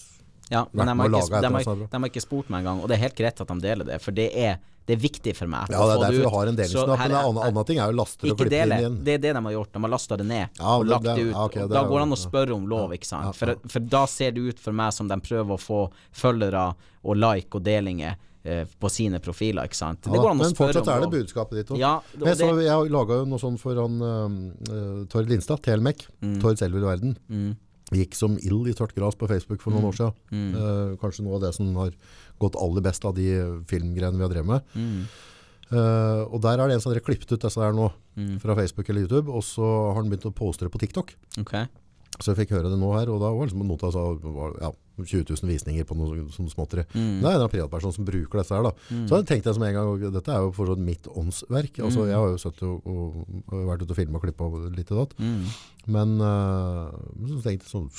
Speaker 3: Ja, men de har, ikke, de, har, de har ikke spurt meg engang, og det er helt greit at de deler det, for det er, det er viktig for meg.
Speaker 2: Ja, det er derfor
Speaker 3: du
Speaker 2: vi har en delingsknapp. en annen, ting er jo laster og
Speaker 3: klipper
Speaker 2: inn igjen.
Speaker 3: det er det de har gjort. De har lasta det ned
Speaker 2: Ja,
Speaker 3: og lagt
Speaker 2: det-
Speaker 3: det ut.
Speaker 2: ja, ok, det
Speaker 3: da går det an å spørre om lov, ikke sant. For, for da ser det ut for meg som de prøver å få følgere og like og delinger på sine profiler, ikke sant. Det
Speaker 2: Ja, men fortsatt
Speaker 3: om
Speaker 2: er det budskapet ditt òg.
Speaker 3: Ja,
Speaker 2: jeg, så,
Speaker 3: det,
Speaker 2: jeg laga jo noe sånt for han uh, Tord Lindstad, Telmek. Tord Selvil Verden.
Speaker 3: mm,
Speaker 2: Gikk som ild i tørt gras på Facebook for noen år siden.
Speaker 3: mm,
Speaker 2: Eh, kanskje noe av det som har gått aller best av de filmgreiene vi har drevet med.
Speaker 3: mm,
Speaker 2: Eh, og der er det en som har klippet ut disse der nå
Speaker 3: mm.
Speaker 2: fra Facebook eller YouTube, og så har han begynt å poste det på TikTok.
Speaker 3: Ok.
Speaker 2: Så jeg fikk høre det nå her, og da var liksom noen av sa var, ja, 20 000 visninger på noe sånn småtteri.
Speaker 3: Mm.
Speaker 2: Det er en privatperson som bruker dette her da.
Speaker 3: Mm.
Speaker 2: Så jeg tenkte jeg som en gang, dette er jo fortsatt mitt åndsverk. Altså,
Speaker 3: Mm.
Speaker 2: jeg har jo og, og, og vært ute og filmet og klippet litt og datt.
Speaker 3: Mm.
Speaker 2: Men uh, så tenkte jeg sånn,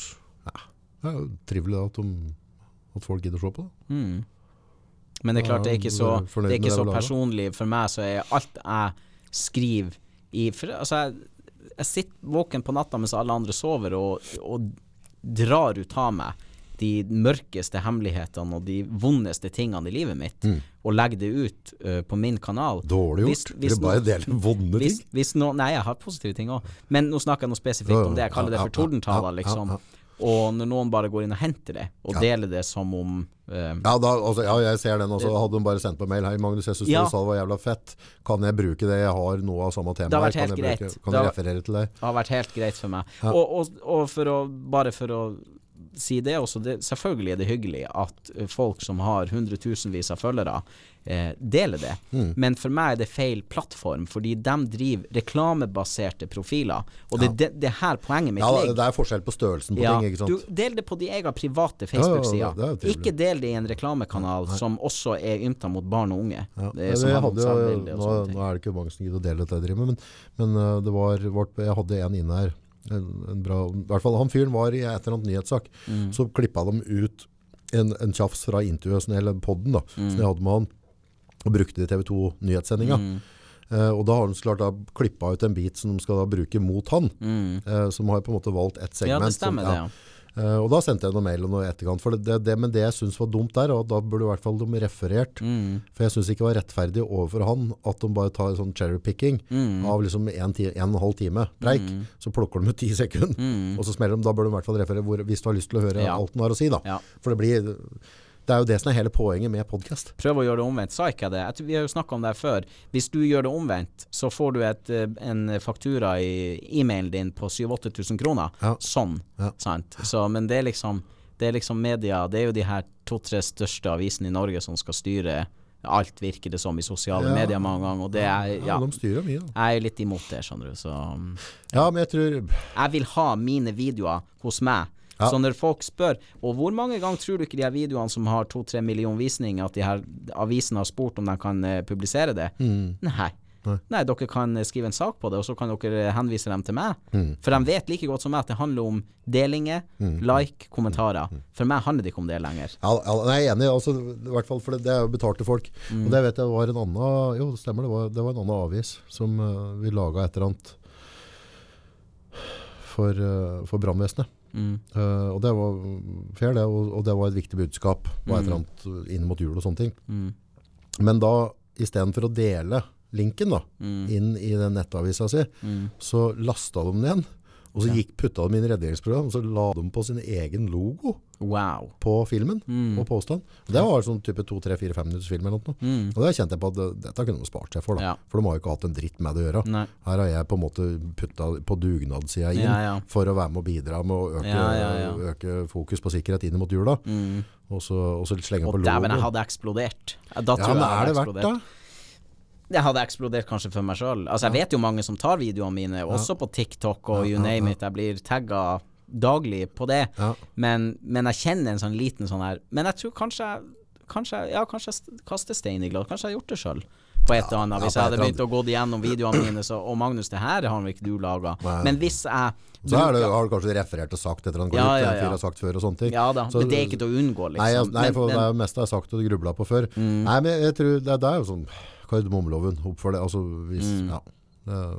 Speaker 2: ja, det er jo trivelig at, de, at folk gidder å se på det.
Speaker 3: Mm. Men det er klart, det er ikke så,
Speaker 2: er
Speaker 3: det er ikke så personlig for meg, så er alt jeg skriver i for, Altså, jeg, jeg sitter våken på natta mens alle andre sover, og, og drar ut av meg de mørkeste hemmelighetene og de vondeste tingene i livet mitt,
Speaker 2: Mm.
Speaker 3: og legger det ut uh, på min kanal.
Speaker 2: Dårlig
Speaker 3: Hvis-
Speaker 2: gjort.
Speaker 3: hvis
Speaker 2: Dere bare
Speaker 3: noen-
Speaker 2: deler vonde
Speaker 3: Hvis,
Speaker 2: ting.
Speaker 3: hvis no, nei, jeg har positive ting òg, men nå snakker jeg noe spesifikt om det. Jeg kaller det for tordentaler, liksom. Og når noen bare går inn og henter det, og
Speaker 2: Ja.
Speaker 3: deler det som om uh,
Speaker 2: Ja, da, altså, ja, jeg ser den også. Hadde hun bare sendt på mail Hei Magnus, jeg syns
Speaker 3: Ja.
Speaker 2: du sa det var jævla fett. Kan jeg bruke det? Jeg har noe av samme tema.
Speaker 3: Det har vært helt Kan
Speaker 2: jeg bruke-
Speaker 3: greit.
Speaker 2: Kan
Speaker 3: Det har-
Speaker 2: referere til deg?
Speaker 3: har vært helt greit for meg. Og, og, og for å, bare for å si det også, det, selvfølgelig er det hyggelig at eh, folk som har hundretusenvis av følgere, eh, deler det.
Speaker 2: Mm.
Speaker 3: Men for meg er det feil plattform, fordi de driver reklamebaserte profiler. Og det er det, det er her poenget mitt
Speaker 2: Ja,
Speaker 3: ligger.
Speaker 2: det er forskjell på størrelsen på
Speaker 3: Ja,
Speaker 2: ting, ikke
Speaker 3: du
Speaker 2: sant?
Speaker 3: Del det på de egen private
Speaker 2: Ja, ja,
Speaker 3: Facebook-side.
Speaker 2: det er jo
Speaker 3: ikke del det i en reklamekanal som også er ymta mot barn og unge. Det som
Speaker 2: jeg hadde jo, nå, nå er det ikke mange som gidder å dele dette jeg driver med, men, men uh, det var, jeg hadde en inne her. En, en bra, i hvert fall Han fyren var i et eller annet nyhetssak.
Speaker 3: Mm.
Speaker 2: Så klippa de ut en, en tjafs fra intervjuet, eller podden da, som jeg hadde med han, og brukte det i TV 2 nyhetssendinga.
Speaker 3: Mm.
Speaker 2: Eh, og da har de så klart da klippa ut en bit som de skal da bruke mot han,
Speaker 3: Mm.
Speaker 2: eh, som har på en måte valgt ett segment.
Speaker 3: Ja, det stemmer
Speaker 2: som,
Speaker 3: det, ja.
Speaker 2: Eh, og da sendte jeg noen mail og noe i etterkant. For det, det, men det jeg syns var dumt der, og da burde i hvert fall de referert
Speaker 3: Mm.
Speaker 2: For jeg syns ikke det var rettferdig overfor han at de bare tar sånn cherry-picking
Speaker 3: Mm.
Speaker 2: av liksom en, ti, en og en halv time preik. Så plukker de ut ti sekunder,
Speaker 3: Mm.
Speaker 2: og så smeller de. Da bør de i hvert fall referere hvor, hvis du har lyst til å høre
Speaker 3: Ja.
Speaker 2: alt den har å si. da.
Speaker 3: Ja.
Speaker 2: For det blir Det er jo det som er hele poenget med podkast.
Speaker 3: Prøv å gjøre det omvendt. Sa ikke jeg det? Vi har jo snakka om det her før. Hvis du gjør det omvendt, så får du et, eh, en faktura i e-mailen din på 7000-8000 kroner.
Speaker 2: Ja.
Speaker 3: Sånn.
Speaker 2: Ja.
Speaker 3: Sant? Så, men det er liksom Det er liksom media Det er jo de her to-tre største avisene i Norge som skal styre alt, virker det som, i sosiale
Speaker 2: Ja.
Speaker 3: medier mange ganger. Og det er Ja.
Speaker 2: de styrer mye. Da.
Speaker 3: Jeg er litt imot det, skjønner du. Så um,
Speaker 2: Ja, men jeg tror
Speaker 3: jeg vil ha mine videoer hos meg.
Speaker 2: Ja.
Speaker 3: Så når folk spør Og hvor mange ganger tror du ikke de her videoene som har to-tre millioner visninger, at de her avisene har spurt om de kan eh, publisere det?
Speaker 2: mm,
Speaker 3: Nei.
Speaker 2: Nei.
Speaker 3: Nei, dere kan eh, skrive en sak på det, og så kan dere henvise dem til meg.
Speaker 2: mm,
Speaker 3: For de vet like godt som meg at det handler om delinger,
Speaker 2: mm.
Speaker 3: like, kommentarer. For meg handler det ikke om det lenger.
Speaker 2: Ja, ja, jeg er enig, altså, i hvert fall, for det, det er jo betalte folk.
Speaker 3: Mm.
Speaker 2: Og det vet jeg var en annen Jo, det stemmer, det var, det var en annen avis som uh, vi laga et eller annet for, uh, for brannvesenet.
Speaker 3: Mm.
Speaker 2: Uh, og det var fair, det, og, og det var et viktig budskap. Var et
Speaker 3: Mm.
Speaker 2: eller annet inn mot jul og sånne ting.
Speaker 3: Mm.
Speaker 2: Men da, istedenfor å dele linken da,
Speaker 3: Mm.
Speaker 2: inn i den nettavisa si,
Speaker 3: Mm.
Speaker 2: så lasta de den igjen. Og så
Speaker 3: Ja.
Speaker 2: gikk, putta de inn i redigeringsprogram, og så la de på sin egen logo
Speaker 3: Wow.
Speaker 2: på filmen.
Speaker 3: Mm.
Speaker 2: Og påstand. Det var sånn type 2-3-4-5 minutters film eller noe.
Speaker 3: Mm.
Speaker 2: Og det kjente jeg på at det, dette kunne de spart seg for. da.
Speaker 3: Ja.
Speaker 2: For de har jo ikke hatt en dritt med det å gjøre.
Speaker 3: Nei.
Speaker 2: Her har jeg på en måte putta på dugnadssida inn
Speaker 3: Ja, ja.
Speaker 2: for å være med og bidra med å øke, øke fokus på sikkerhet inn mot jula.
Speaker 3: Mm.
Speaker 2: Og så, og så slenge på
Speaker 3: dæven, jeg hadde eksplodert. Da
Speaker 2: Ja, men
Speaker 3: jeg
Speaker 2: er det verdt det?
Speaker 3: Jeg hadde eksplodert kanskje for meg sjøl. Altså, jeg vet jo mange som tar videoene mine, også på TikTok og you name it. Jeg blir tagga daglig på det.
Speaker 2: Ja.
Speaker 3: Men, men jeg kjenner en sånn liten sånn her Men jeg tror kanskje Kanskje, ja, kanskje jeg kaster stein i glass. Kanskje jeg har gjort det sjøl. På et eller annet. Hvis jeg hadde begynt å gå igjennom videoene mine, så Og Magnus, det her har ikke du laga. Men hvis jeg
Speaker 2: Så det, har du kanskje referert og sagt etter han går
Speaker 3: Ja,
Speaker 2: ut,
Speaker 3: ja, ja.
Speaker 2: har sagt før og sånne ting.
Speaker 3: Ja da,
Speaker 2: Så-
Speaker 3: men det er ikke til å unngå, liksom.
Speaker 2: Nei, jeg, nei
Speaker 3: Men-
Speaker 2: for det
Speaker 3: men-
Speaker 2: er jo mest jeg har sagt og grubla på før. Nei, men jeg tror det, det er jo sånn kardemommeloven opp for det. Altså hvis Ja. Det,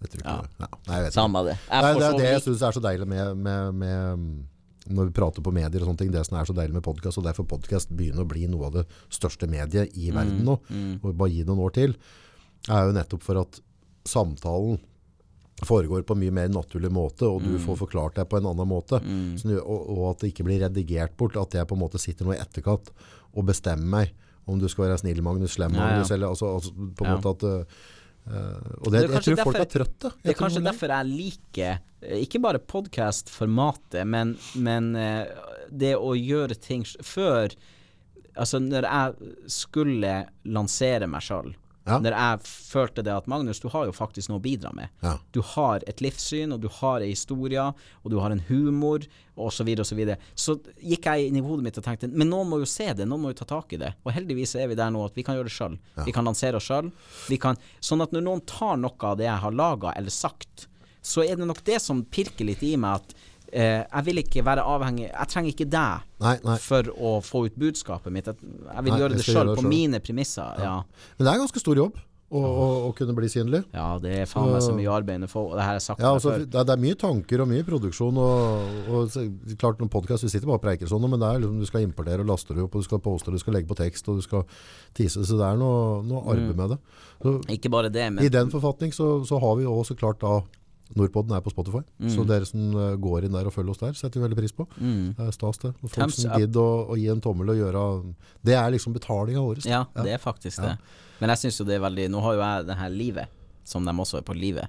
Speaker 2: jeg tror ikke
Speaker 3: Ja.
Speaker 2: det. Ja. Nei, jeg.
Speaker 3: Samme det. Jeg
Speaker 2: Nei, det er
Speaker 3: så
Speaker 2: det jeg syns er så deilig med, med, med mm, når vi prater på medier og sånne ting, det som er så deilig med podkast, og derfor podkast begynner å bli noe av det største mediet i verden nå, og bare gi noen år til, er jo nettopp for at samtalen foregår på en mye mer naturlig måte, og du får forklart deg på en annen måte. Så, nu- og, og at det ikke blir redigert bort, at jeg på en måte sitter nå i etterkant og bestemmer meg om du skal være snill Magnus, slem
Speaker 3: Ja, ja.
Speaker 2: Magnus, eller altså, altså på en
Speaker 3: Ja.
Speaker 2: måte at uh, Og det,
Speaker 3: Det
Speaker 2: jeg
Speaker 3: tror
Speaker 2: tror folk er trøtte.
Speaker 3: Det er kanskje derfor jeg liker eh, ikke bare podkast-formatet, men, men eh, det å gjøre ting før Altså, når jeg skulle lansere meg sjøl,
Speaker 2: Ja.
Speaker 3: når jeg følte det at Magnus, du har jo faktisk noe å bidra med.
Speaker 2: Ja.
Speaker 3: Du har et livssyn, og du har ei historie, og du har en humor, og så videre og så videre. Så gikk jeg inn i hodet mitt og tenkte men noen må jo se det, noen må jo ta tak i det. Og heldigvis er vi der nå at vi kan gjøre det sjøl. Vi kan lansere oss sjøl. Sånn at når noen tar noe av det jeg har laga eller sagt, så er det nok det som pirker litt i meg at jeg vil ikke være avhengig Jeg trenger ikke deg
Speaker 2: Nei, nei.
Speaker 3: for å få ut budskapet mitt. Jeg, vil
Speaker 2: Nei,
Speaker 3: gjøre det sjøl på mine premisser. Ja.
Speaker 2: Men det er ganske stor jobb å, å, å kunne bli synlig.
Speaker 3: ja, det er faen meg så mye arbeid folk, det her er sagt
Speaker 2: Ja, altså, det, er, det er mye tanker og mye produksjon. Og, og klart noen podcast, Vi sitter bare og preiker sånn, men det er liksom, du skal importere og laste det opp, og du skal poste det, du skal legge på tekst og du skal tise. Så det er noe, noe arbeid
Speaker 3: Mm.
Speaker 2: med det. Så.
Speaker 3: Ikke bare det, men
Speaker 2: I den forfatning så, så har vi også klart da Nordpodden er på Spotify,
Speaker 3: Mm.
Speaker 2: så dere som eh, går inn der og følger oss der, setter vi veldig pris på. Det er stas det. Og folk som gidder å, å gi en tommel og gjøre Det er liksom betalinga vår.
Speaker 3: Ja, det er faktisk det. Men jeg syns jo det er veldig Nå har jo jeg det her livet, som de også er på livet,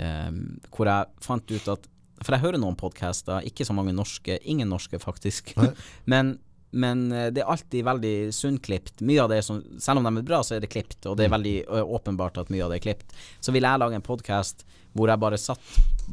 Speaker 3: ehm, hvor jeg fant ut at For jeg hører noen podcaster, ikke så mange norske, ingen norske faktisk, men men eh, det er alltid veldig sunnklipt. Mye av det som Selv om de er bra, så er det klipt, og det er veldig åpenbart at mye av det er klipt. Så vil jeg lage en podkast hvor jeg bare satt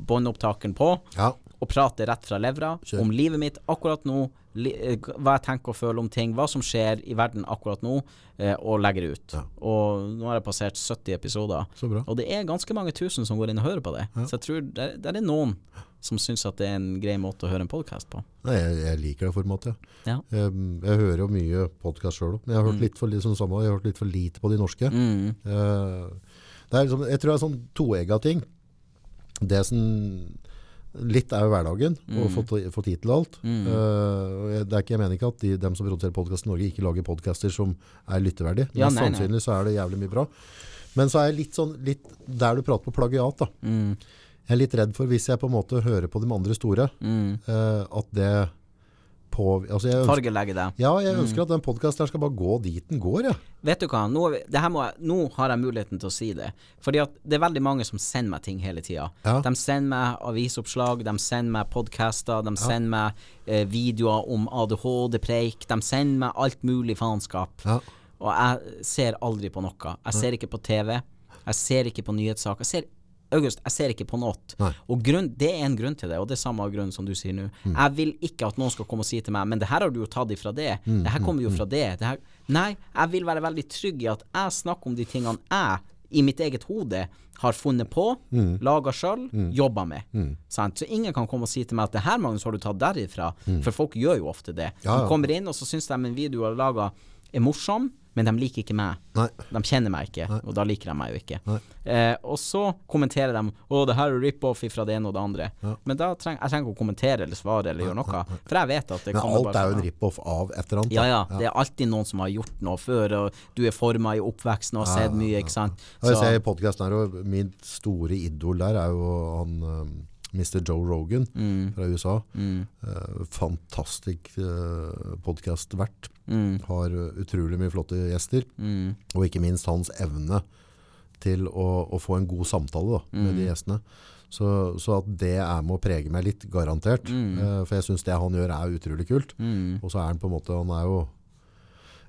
Speaker 3: båndopptakeren på,
Speaker 2: Ja.
Speaker 3: og prater rett fra levra
Speaker 2: Kjør.
Speaker 3: om livet mitt akkurat nå, li, eh, hva jeg tenker og føler om ting, hva som skjer i verden akkurat nå, eh, og legger ut.
Speaker 2: Ja.
Speaker 3: Og nå har jeg passert 70 episoder,
Speaker 2: Så bra.
Speaker 3: og det er ganske mange tusen som går inn og hører på det. Så jeg tror det, det er noen som syns at det er en grei måte å høre en podkast på.
Speaker 2: Nei, jeg, jeg liker det formatet.
Speaker 3: Ja.
Speaker 2: Jeg, jeg hører jo mye podkast sjøl òg, men jeg har litt for, sånn samme, jeg har hørt litt for lite på de norske.
Speaker 3: Mm.
Speaker 2: Uh, det liksom, jeg tror det er sånn toegga ting. Det som Litt er jo hverdagen,
Speaker 3: Mm.
Speaker 2: å få, ti- tid til alt. Mm. Uh, det er ikke, jeg mener ikke at de, dem som produserer podkast i Norge, ikke lager podkaster som er lytteverdige.
Speaker 3: Ja,
Speaker 2: Mest
Speaker 3: nei, nei.
Speaker 2: sannsynlig så er det jævlig mye bra. Men så er jeg litt sånn litt Der du prater på plagiat, da.
Speaker 3: Mm.
Speaker 2: Jeg er litt redd for, hvis jeg på en måte hører på de andre store, eh, at det på altså ønsker,
Speaker 3: Fargelegge det.
Speaker 2: Ja, jeg
Speaker 3: Mm.
Speaker 2: ønsker at den podkasten skal bare gå dit den går, ja.
Speaker 3: Vet du hva, nå, det her må nå har jeg muligheten til å si det. Fordi at det er veldig mange som sender meg ting hele tida.
Speaker 2: Ja.
Speaker 3: De sender meg avisoppslag, de sender meg podcaster, de sender meg eh, videoer om ADHD-preik, de sender meg alt mulig faenskap.
Speaker 2: Ja.
Speaker 3: Og jeg ser aldri på noe. Jeg ser ikke på TV, jeg ser ikke på nyhetssaker. Jeg ser August, jeg ser ikke på noe.
Speaker 2: Nei.
Speaker 3: Og grunn, det er en grunn til det, og det er samme grunn som du sier nå. Jeg vil ikke at noen skal komme og si til meg Men det her har du jo tatt ifra det. Det her kommer jo fra det. det her. Nei, jeg vil være veldig trygg i at jeg snakker om de tingene jeg i mitt eget hode har funnet på, mm. laga sjøl, jobba med. Sant? Så ingen kan komme og si til meg at det her, Magnus, har du tatt derifra. For folk gjør jo ofte det.
Speaker 2: Ja, ja.
Speaker 3: De kommer inn, og så syns de en video er har laga er morsom, men de liker ikke meg.
Speaker 2: Nei.
Speaker 3: De kjenner meg ikke, og da liker de meg jo ikke. Eh, og så kommenterer de 'Å, det her er rip-off fra det ene og det andre'. Men da treng, jeg trenger ikke å kommentere eller svare eller gjøre noe, for jeg vet at det
Speaker 2: Men alt
Speaker 3: bare
Speaker 2: er jo en rip-off av et eller annet.
Speaker 3: ja, ja. Det er alltid noen som har gjort noe før, og du er forma i oppveksten og har sett mye, ikke sant.
Speaker 2: Ja, jeg
Speaker 3: Så,
Speaker 2: ser i podcasten her, og min store idol der er jo han Mr. Joe Rogan
Speaker 3: Mm.
Speaker 2: fra USA. Eh, fantastisk uh, podkastvert.
Speaker 3: mm,
Speaker 2: Har uh, utrolig mye flotte gjester. Og ikke minst hans evne til å, å få en god samtale da, med
Speaker 3: Mm.
Speaker 2: de gjestene. Så, så at det er med å prege meg litt, garantert. Eh, for jeg syns det han gjør er utrolig kult.
Speaker 3: mm,
Speaker 2: Og så er han på en måte Han er jo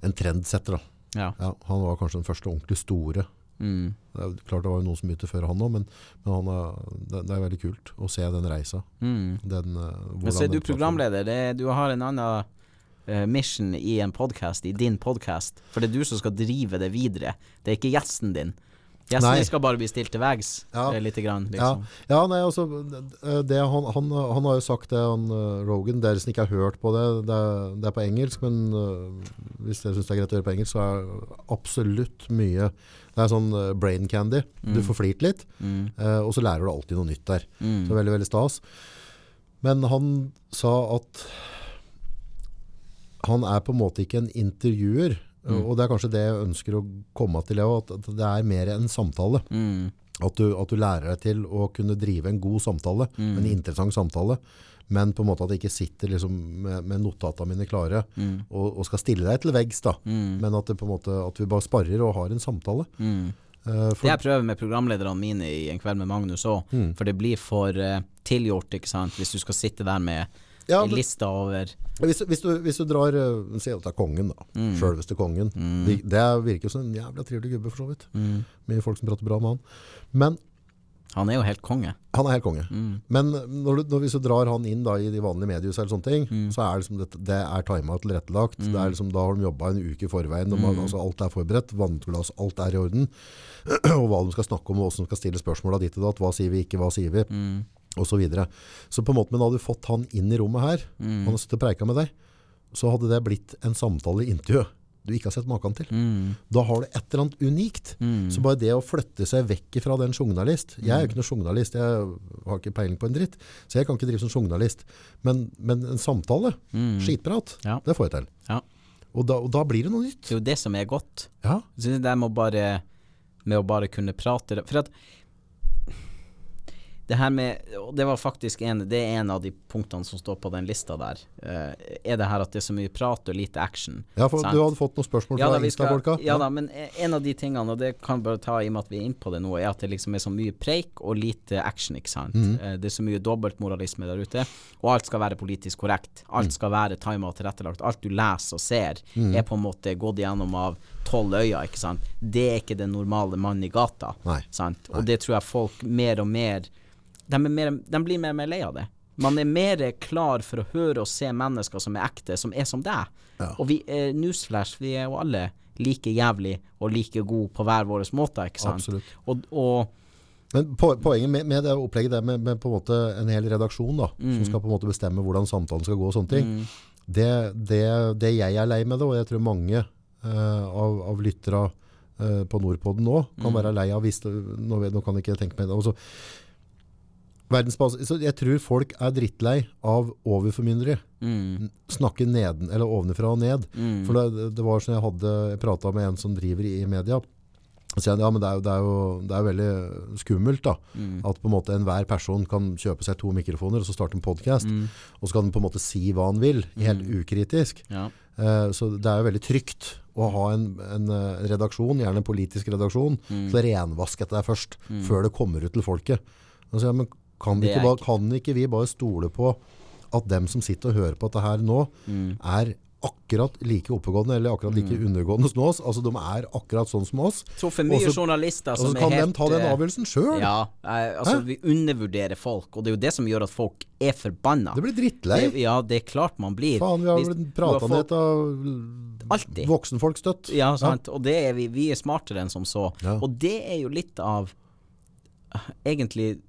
Speaker 2: en trendsetter, da.
Speaker 3: Ja.
Speaker 2: Ja, han var kanskje den første ordentlig store.
Speaker 3: Mm.
Speaker 2: Det er, klart det var jo noen som begynte før han òg, men, men han er, det, det er veldig kult å se den reisa.
Speaker 3: Mm.
Speaker 2: Den, eh,
Speaker 3: Men så er du programleder. Det, du har en annen eh, mission i en podkast, i din podkast. For det er du som skal drive det videre. Det er ikke gjesten din. Gjesten
Speaker 2: Nei.
Speaker 3: skal bare bli stilt til veggs
Speaker 2: Ja.
Speaker 3: eh, lite grann, liksom.
Speaker 2: ja nei, altså det, han, han, han har jo sagt det, han, Rogan. Dere som ikke har hørt på det, det det er på engelsk. Men uh, hvis dere syns det er greit å høre på engelsk, så er absolutt mye Det er sånn eh, brain candy. Du får flirt litt,
Speaker 3: Mm.
Speaker 2: eh, og så lærer du alltid noe nytt der.
Speaker 3: Mm.
Speaker 2: Så veldig, veldig stas. Men han sa at han er på en måte ikke en intervjuer.
Speaker 3: Mm.
Speaker 2: Og det er kanskje det jeg ønsker å komme til, at det er mer en samtale.
Speaker 3: Mm.
Speaker 2: At du, at du lærer deg til å kunne drive en god samtale,
Speaker 3: Mm.
Speaker 2: en interessant samtale. Men på en måte at jeg ikke sitter liksom med, med notatene mine klare
Speaker 3: Mm.
Speaker 2: og, og skal stille deg til veggs. da.
Speaker 3: Mm.
Speaker 2: Men at, det på en måte, at vi bare sparrer og har en samtale.
Speaker 3: Mm.
Speaker 2: Eh,
Speaker 3: Det jeg prøver med programlederne mine i En kveld med Magnus òg,
Speaker 2: Mm.
Speaker 3: for det blir for uh, tilgjort, ikke sant, hvis du skal sitte der med
Speaker 2: ja,
Speaker 3: en
Speaker 2: men,
Speaker 3: liste over
Speaker 2: hvis, hvis, du, hvis du drar uh, Si at det er kongen, da.
Speaker 3: Mm.
Speaker 2: Sjølveste kongen.
Speaker 3: Mm.
Speaker 2: Det, det virker som en jævla trivelig gubbe, for så vidt.
Speaker 3: mm.
Speaker 2: Mye folk som prater bra med han. Men
Speaker 3: Han er jo helt konge.
Speaker 2: han er helt konge.
Speaker 3: Mm.
Speaker 2: Men når du, når, hvis du drar han inn da, i de vanlige mediehusene, eller sånne ting,
Speaker 3: Mm.
Speaker 2: så er det, liksom, det, det er tima og tilrettelagt. Det er liksom, da har de jobba en uke i forveien. De
Speaker 3: Mm.
Speaker 2: altså, alt er forberedt. Vannglass, alt er i orden. og hva de skal snakke om, og hvordan de skal stille spørsmål av ditt og datt. Hva sier vi ikke, hva sier vi?
Speaker 3: Mm.
Speaker 2: Og så videre. Så på en måte, men hadde du fått han inn i rommet her,
Speaker 3: Mm.
Speaker 2: han har sittet og preika med deg, så hadde det blitt en samtale i intervju du ikke har sett maken til.
Speaker 3: Mm.
Speaker 2: Da har du et eller annet unikt.
Speaker 3: Mm.
Speaker 2: Så bare det å flytte seg vekk fra den journalist Jeg er jo ikke noen journalist, jeg har ikke peiling på en dritt. Så jeg kan ikke drive som journalist. Men, men en samtale,
Speaker 3: Mm.
Speaker 2: skitprat,
Speaker 3: Ja.
Speaker 2: det får jeg til.
Speaker 3: Ja.
Speaker 2: Og, da, og da blir det noe nytt.
Speaker 3: Det er jo det som er godt.
Speaker 2: Ja,
Speaker 3: Så det med å bare, med å bare kunne prate For at det her med Og det var faktisk en Det er en av de punktene som står på den lista der. eh, er det her at det er så mye prat og lite action.
Speaker 2: ja for
Speaker 3: Sant.
Speaker 2: du hadde fått noen spørsmål
Speaker 3: Ja
Speaker 2: fra
Speaker 3: da,
Speaker 2: Insta-folka?
Speaker 3: ja da, men en av de tingene, og det kan bare ta i og med at vi er inne på det nå, er at det liksom er så mye preik og lite action, ikke sant. Mm. Det er så mye dobbeltmoralisme der ute, og alt skal være politisk korrekt.
Speaker 2: Mm.
Speaker 3: Alt skal være tima og tilrettelagt. Alt du leser og ser, er på en måte gått gjennom av tolv øyne, ikke sant. Det er ikke den normale mannen i gata,
Speaker 2: Nei.
Speaker 3: sant. Og det tror jeg folk mer og mer de, er mer, de blir mer og mer lei av det. Man er mer klar for å høre og se mennesker som er ekte, som er som deg.
Speaker 2: Ja.
Speaker 3: Og vi er newsflash, vi er jo alle like jævlig og like gode på hver vår måte, ikke sant?
Speaker 2: Absolutt.
Speaker 3: Og, og
Speaker 2: Men po poenget med, med det opplegget der med, med på en måte en hel redaksjon da,
Speaker 3: Mm.
Speaker 2: som skal på en måte bestemme hvordan samtalen skal gå og sånne ting, det, det, det jeg er lei med det, og jeg tror mange uh, av, av lyttere uh, på Nordpodden nå kan være lei av hvis det, nå, nå kan jeg ikke tenke meg det. Altså, så jeg tror folk er drittlei av overformyndere.
Speaker 3: mm,
Speaker 2: Snakke neden, eller ovenfra og ned.
Speaker 3: mm,
Speaker 2: For det, det var sånn jeg hadde prata med en som driver i, media. Så jeg, ja, men det er jo, det er jo, det er jo veldig skummelt da,
Speaker 3: mm,
Speaker 2: at på en måte enhver person kan kjøpe seg to mikrofoner og så starte en podcast,
Speaker 3: mm,
Speaker 2: og så kan den på en måte si hva han vil, helt ukritisk.
Speaker 3: ja.
Speaker 2: Eh, så det er jo veldig trygt å ha en, en eh, redaksjon, gjerne en politisk redaksjon,
Speaker 3: Mm.
Speaker 2: til å renvaske dette først, før det kommer ut til folket. Så, ja, men kan, vi ikke, bare, kan ikke vi bare stole på at dem som sitter og hører på dette her nå,
Speaker 3: Mm.
Speaker 2: er akkurat like oppegående eller akkurat like undergående som oss. Altså de er akkurat sånn som oss.
Speaker 3: Så for mye
Speaker 2: Og så-
Speaker 3: journalister
Speaker 2: Og
Speaker 3: som
Speaker 2: så
Speaker 3: er
Speaker 2: kan de ta den
Speaker 3: eh,
Speaker 2: avgjørelsen sjøl.
Speaker 3: Ja, altså
Speaker 2: Hæ?
Speaker 3: vi undervurderer folk, og det er jo det som gjør at folk er forbanna.
Speaker 2: Det blir drittlei.
Speaker 3: Det- Ja, det er klart man blir.
Speaker 2: Faen, vi har blitt prata ned av
Speaker 3: Alltid.
Speaker 2: voksenfolk støtt.
Speaker 3: Ja, sant. Og det er vi, vi er smartere enn som så.
Speaker 2: Ja.
Speaker 3: Og det er jo litt av eh, Egentlig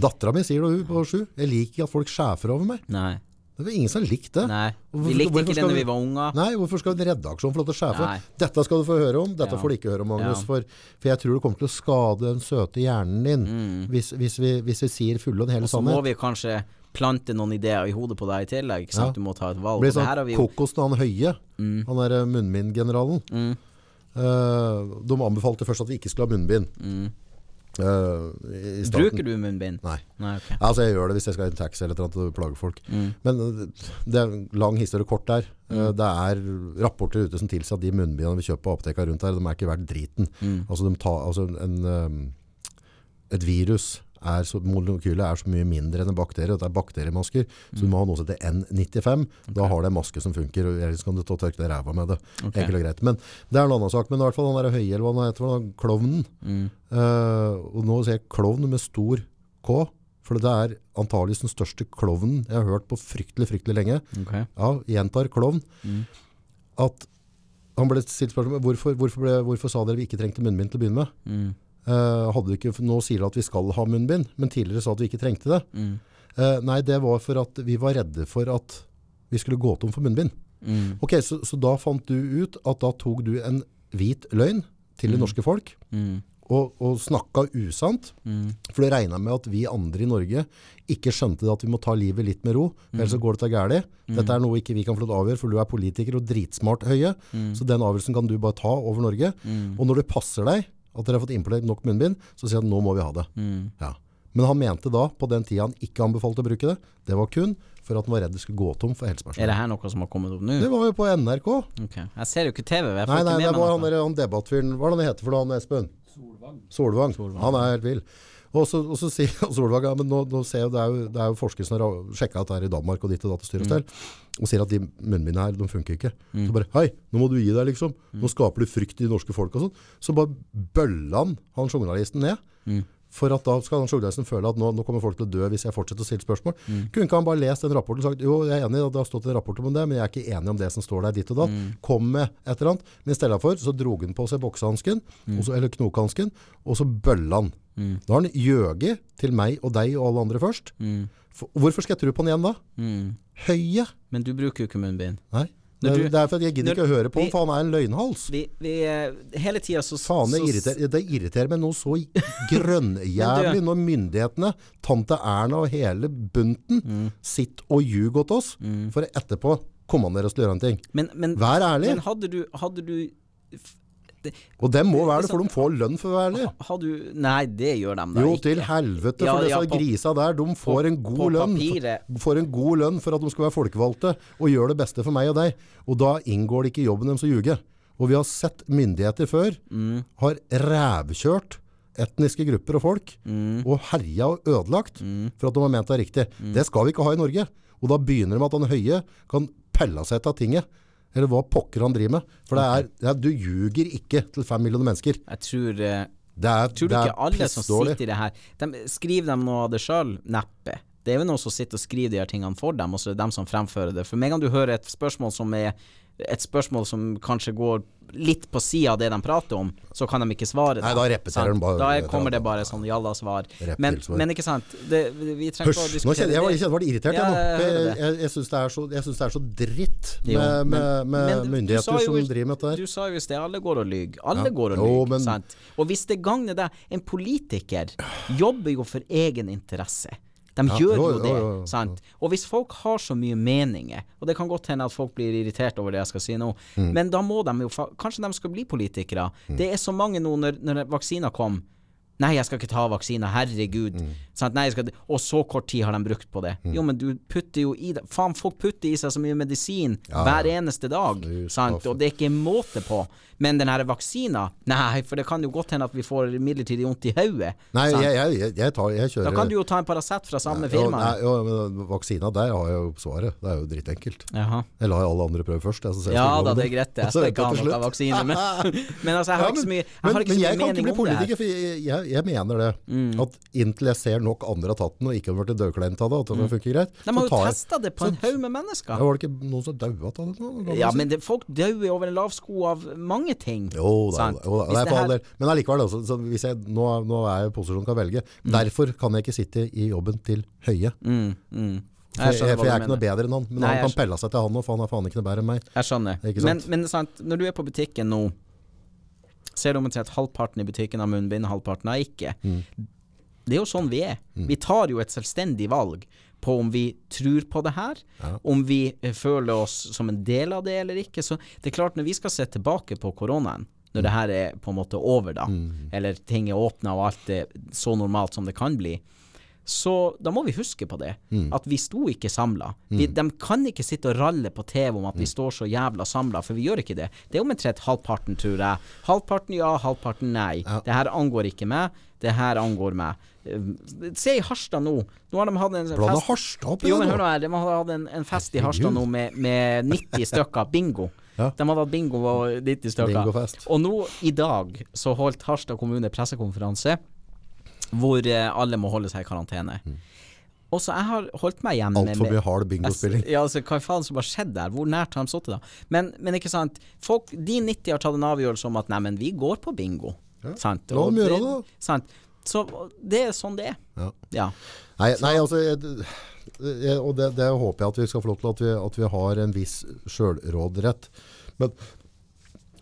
Speaker 2: Dattera mi sier det, hun på sju. Jeg liker ikke at folk sjefer over meg.
Speaker 3: Nei.
Speaker 2: Det var ingen som likte det.
Speaker 3: Nei. Vi likte ikke det når
Speaker 2: vi-
Speaker 3: var unger.
Speaker 2: Nei, hvorfor skal en redaksjon få lov til å sjefe? Dette skal du få høre om, dette
Speaker 3: Ja.
Speaker 2: får du ikke høre om, Magnus.
Speaker 3: Ja.
Speaker 2: For, for jeg tror det kommer til å skade den søte hjernen din
Speaker 3: Mm.
Speaker 2: hvis, hvis, vi, hvis vi sier fulle og hele
Speaker 3: Og så må vi kanskje plante noen ideer i hodet på deg i tillegg. Ikke?
Speaker 2: Ja.
Speaker 3: Du må ta et valg.
Speaker 2: Det blir sånn
Speaker 3: vi jo
Speaker 2: kokosen han Høie,
Speaker 3: mm,
Speaker 2: han der munnbindgeneralen.
Speaker 3: mm,
Speaker 2: Uh, de anbefalte først at vi ikke skulle ha munnbind.
Speaker 3: mm.
Speaker 2: I.
Speaker 3: Bruker du munnbind?
Speaker 2: Nei.
Speaker 3: Nei, okay.
Speaker 2: Altså Jeg gjør det hvis jeg skal i en taxi eller noe og plage folk.
Speaker 3: Mm.
Speaker 2: Men eh, det er lang historie kort der. Eh, Det er rapporter ute som tilsier at de munnbindene vi kjøper på apoteka rundt her, de er ikke verdt driten.
Speaker 3: Mm.
Speaker 2: Altså, de tar, altså en, um, et virus
Speaker 4: er så, molekylet er så mye mindre enn en bakterie. Det er bakteriemasker, så du må ha noe som heter N95. Da har du en maske som funker, og ellers kan du ta tørke deg ræva med det.
Speaker 3: Okay.
Speaker 4: Enkelt og greit. Men det er en annen sak. Men i hvert fall han der høye, eller hva han heter, klovnen.
Speaker 3: Mm.
Speaker 4: Uh, og nå sier jeg klovn med stor K, for det er antageligvis den største klovnen jeg har hørt på fryktelig, fryktelig lenge.
Speaker 3: Okay.
Speaker 4: Ja, gjentar klovn.
Speaker 3: Mm.
Speaker 4: At han ble stilt spørsmål hvorfor, hvorfor, ble, hvorfor sa dere vi ikke trengte munnbind til å begynne med?
Speaker 3: Mm.
Speaker 4: Hadde ikke, nå sier dere at vi skal ha munnbind, men tidligere sa at vi ikke trengte det.
Speaker 3: Mm.
Speaker 4: Uh, nei, det var for at vi var redde for at vi skulle gå tom for munnbind.
Speaker 3: Mm.
Speaker 4: Ok, så, så da fant du ut at da tok du en hvit løgn til det
Speaker 3: Mm.
Speaker 4: norske folk,
Speaker 3: Mm.
Speaker 4: og, og snakka usant.
Speaker 3: Mm.
Speaker 4: For det regna med at vi andre i Norge ikke skjønte at vi må ta livet litt med ro, ellers så går det til gærent. Dette er noe ikke vi kan få lov til å avgjøre, for du er politiker og dritsmart høye. Så den avgjørelsen kan du bare ta over Norge.
Speaker 2: Og når det passer deg at dere har fått importert nok munnbind, så sier han nå må vi ha det.
Speaker 3: Mm.
Speaker 2: Ja. Men han mente da, på den tida han ikke anbefalte å bruke det, det var kun for at han var redd det skulle gå tom for
Speaker 3: Er det her noe som har kommet opp nå?
Speaker 2: Det var jo på NRK.
Speaker 3: Okay. Jeg ser jo ikke TV. Jeg
Speaker 2: Nei, nei, det var han, der, han debattfyren Hva er det han heter for noe, han Espen? Solvang. Han er helt vill. Og så, og så sier Solvang ja, men nå, nå ser jeg, det, er jo, det er jo forskere som har sjekka at det er i Danmark og ditt og datt og styr og stell, og sier at de munnbindene her, de funker ikke. Så bare Hei, nå må du gi deg, liksom. Nå skaper du frykt i norske folk og sånn. Så bare bølla han han journalisten ned.
Speaker 3: Mm.
Speaker 2: For at da skal han journalisten føle at nå, nå kommer folk til å dø hvis jeg fortsetter å stille spørsmål. Kunne ikke han bare lest den rapporten og sagt jo, jeg er enig, det har stått en rapport om det, men jeg er ikke enig om det som står der ditt og datt. Kom med et eller annet. Men i stedet for så drog han på seg boksehansken, mm. eller knokhansken, og så bølla han. Da har han gjøget til meg og deg og alle andre først.
Speaker 3: Mm.
Speaker 2: For, hvorfor skal jeg tro på han igjen da?
Speaker 3: Mm.
Speaker 2: Høye?
Speaker 3: Men du bruker jo ikke munnbind.
Speaker 2: Nei. Det,
Speaker 3: du-
Speaker 2: det er for at jeg gidder ikke å høre på
Speaker 3: ham,
Speaker 2: han, for han er en løgnhals.
Speaker 3: Vi, vi eh, Hele tida så
Speaker 2: Faen, det irriterer, det irriterer meg noe så grønnjævlig når myndighetene, tante Erna og hele bunten,
Speaker 3: Mm.
Speaker 2: sitter og ljuger til oss, for etterpå kommandere oss til å gjøre en ting.
Speaker 3: Men, men,
Speaker 2: Vær ærlig.
Speaker 3: men hadde du, hadde du det-
Speaker 2: Og dem må være det, for de får lønn for å være ærlig.
Speaker 3: Nei, det gjør de da
Speaker 2: Jo,
Speaker 3: ikke.
Speaker 2: til helvete, for disse
Speaker 3: ja, disse
Speaker 2: grisa der, de får en god lønn. Får en god lønn for at de skal være folkevalgte og gjøre det beste for meg og deg. Og da inngår det ikke i jobben deres å ljuge. Og vi har sett myndigheter før
Speaker 3: Mm.
Speaker 2: har rævkjørt etniske grupper og folk,
Speaker 3: Mm.
Speaker 2: og herja og ødelagt for at de har ment det er riktig. Det skal vi ikke ha i Norge. Og da begynner det med at han Høie kan pelle seg etter av tinget. Eller hva pokker han driver med. For det er, det er, du ljuger ikke til fem millioner mennesker.
Speaker 3: Jeg tror eh,
Speaker 2: Det er,
Speaker 3: Tror du ikke alle som sitter i det her de, Skriver de noe av det sjøl? Neppe. Det er jo noen som sitter og skriver de her tingene for dem, og så er det dem som fremfører det. For med en gang du hører et spørsmål som er et spørsmål som kanskje går litt på sida av det de prater om, så kan de ikke svare.
Speaker 2: Nei, da repeterer de bare-
Speaker 3: Da er- kommer det bare sånn jalla-svar. Men, men ikke sant, det, vi trenger ikke å diskutere
Speaker 2: kjenner jeg, jeg,
Speaker 3: det.
Speaker 2: var irritert
Speaker 3: Ja,
Speaker 2: jeg nå.
Speaker 3: jeg
Speaker 2: Jeg, jeg, syns det, det er så dritt med,
Speaker 3: Jo, men-
Speaker 2: med, med
Speaker 3: men
Speaker 2: myndigheter
Speaker 3: jo-
Speaker 2: som driver med dette der.
Speaker 3: Du sa jo i sted alle går og lyver. Alle
Speaker 2: Ja.
Speaker 3: går og lyver. Og hvis det gagner deg En politiker jobber jo for egen interesse. De gjør
Speaker 2: jo,
Speaker 3: jo, det.
Speaker 2: jo, jo.
Speaker 3: sant? Og hvis folk har så mye meninger, og det kan godt hende at folk blir irritert over det jeg skal si nå,
Speaker 2: Mm.
Speaker 3: men da må de jo Kanskje de skal bli politikere. Det er så mange nå når, når vaksina kom. Nei, jeg skal ikke ta vaksiner, herregud.
Speaker 2: Mm.
Speaker 3: Sant? Nei, jeg skal, og så kort tid har de brukt på det. Jo, men du putter jo i det Faen, folk putter i seg så mye medisin hver eneste dag. Sant? Og det er ikke måte på. Men den her vaksina, nei, for det kan jo godt hende at vi får midlertidig vondt i hodet.
Speaker 2: Nei, jeg, jeg, jeg, jeg, tar, jeg kjører
Speaker 3: Da kan du jo ta en Paracet fra samme
Speaker 2: jo,
Speaker 3: firma.
Speaker 2: nei, jo, men Vaksina, der har jeg jo svaret. Det er jo drittenkelt.
Speaker 3: Jaha.
Speaker 2: Jeg lar alle andre prøve først. Jeg, så ser
Speaker 3: Ja da, det er greit, jeg skal ikke ha noe vaksine. Men, men altså, jeg har
Speaker 2: Ja,
Speaker 3: ikke så mye, jeg
Speaker 2: men,
Speaker 3: har ikke
Speaker 2: men
Speaker 3: så
Speaker 2: jeg
Speaker 3: mye
Speaker 2: kan ikke bli politiker, for jeg, jeg, jeg mener det.
Speaker 3: Mm.
Speaker 2: At inntil jeg ser nok andre har tatt den, og ikke har blitt dødkleint av det, at det funker greit,
Speaker 3: Mm. De har jo testa det på en haug med mennesker.
Speaker 2: ja, Var det ikke noen som daua av det? nå?
Speaker 3: Ja, men det, folk dauer over en lav sko av mange ting.
Speaker 2: Jo da, jo da. Er
Speaker 3: her-
Speaker 2: all del. Men allikevel, altså, så hvis jeg, nå, nå er jeg i posisjonen å velge. Derfor kan jeg ikke sitte i jobben til Høie.
Speaker 3: Mm, mm.
Speaker 2: For
Speaker 3: jeg,
Speaker 2: for jeg er ikke noe bedre enn han. Men
Speaker 3: Nei,
Speaker 2: han kan pelle seg til han, òg, for han er faen ikke noe bedre enn meg.
Speaker 3: Jeg skjønner. Men, men sant, når du er på butikken nå, ser du omtrent halvparten i butikken har munnbind, halvparten har ikke.
Speaker 2: Mm.
Speaker 3: Det er jo sånn vi er. Vi tar jo et selvstendig valg på om vi tror på det her, om vi eh, føler oss som en del av det eller ikke. Så det er klart, når vi skal se tilbake på koronaen, når det her er på en måte over, da, eller ting er åpna og alt er så normalt som det kan bli, Så da må vi huske på det, at vi sto ikke samla. De kan ikke sitte og ralle på TV om at vi står så jævla samla, for vi gjør ikke det. Det er omtrent halvparten, tror jeg. Halvparten ja, halvparten nei. Det her angår ikke meg, det her angår meg. Eh, Se i Harstad nå. Nå har de hatt en
Speaker 2: Blanda
Speaker 3: fest
Speaker 2: Harstad oppi
Speaker 3: Jo, men hør
Speaker 2: nå
Speaker 3: her, de har hatt en, en fest i Harstad nå med, med 90 stykker. Bingo.
Speaker 2: Ja.
Speaker 3: De hadde hatt bingo og 90 stykker.
Speaker 2: Bingofest.
Speaker 3: Og nå i dag så holdt Harstad kommune pressekonferanse hvor eh, alle må holde seg i karantene. Og så jeg har holdt meg hjemme
Speaker 2: Altfor mye hard bingospilling.
Speaker 3: Ja, altså, hva faen som har skjedd der? Hvor nært har de sittet da? Men, men ikke sant, folk, de 90 har tatt en avgjørelse om at nei, men vi går på bingo. Sant?
Speaker 2: La dem gjøre det, da.
Speaker 3: Sant? Så det er sånn det er.
Speaker 2: Ja.
Speaker 3: Ja.
Speaker 2: Nei, nei altså jeg, jeg, Og det, det håper jeg at vi skal få lov til, at vi, at vi har en viss sjølråderett. Men,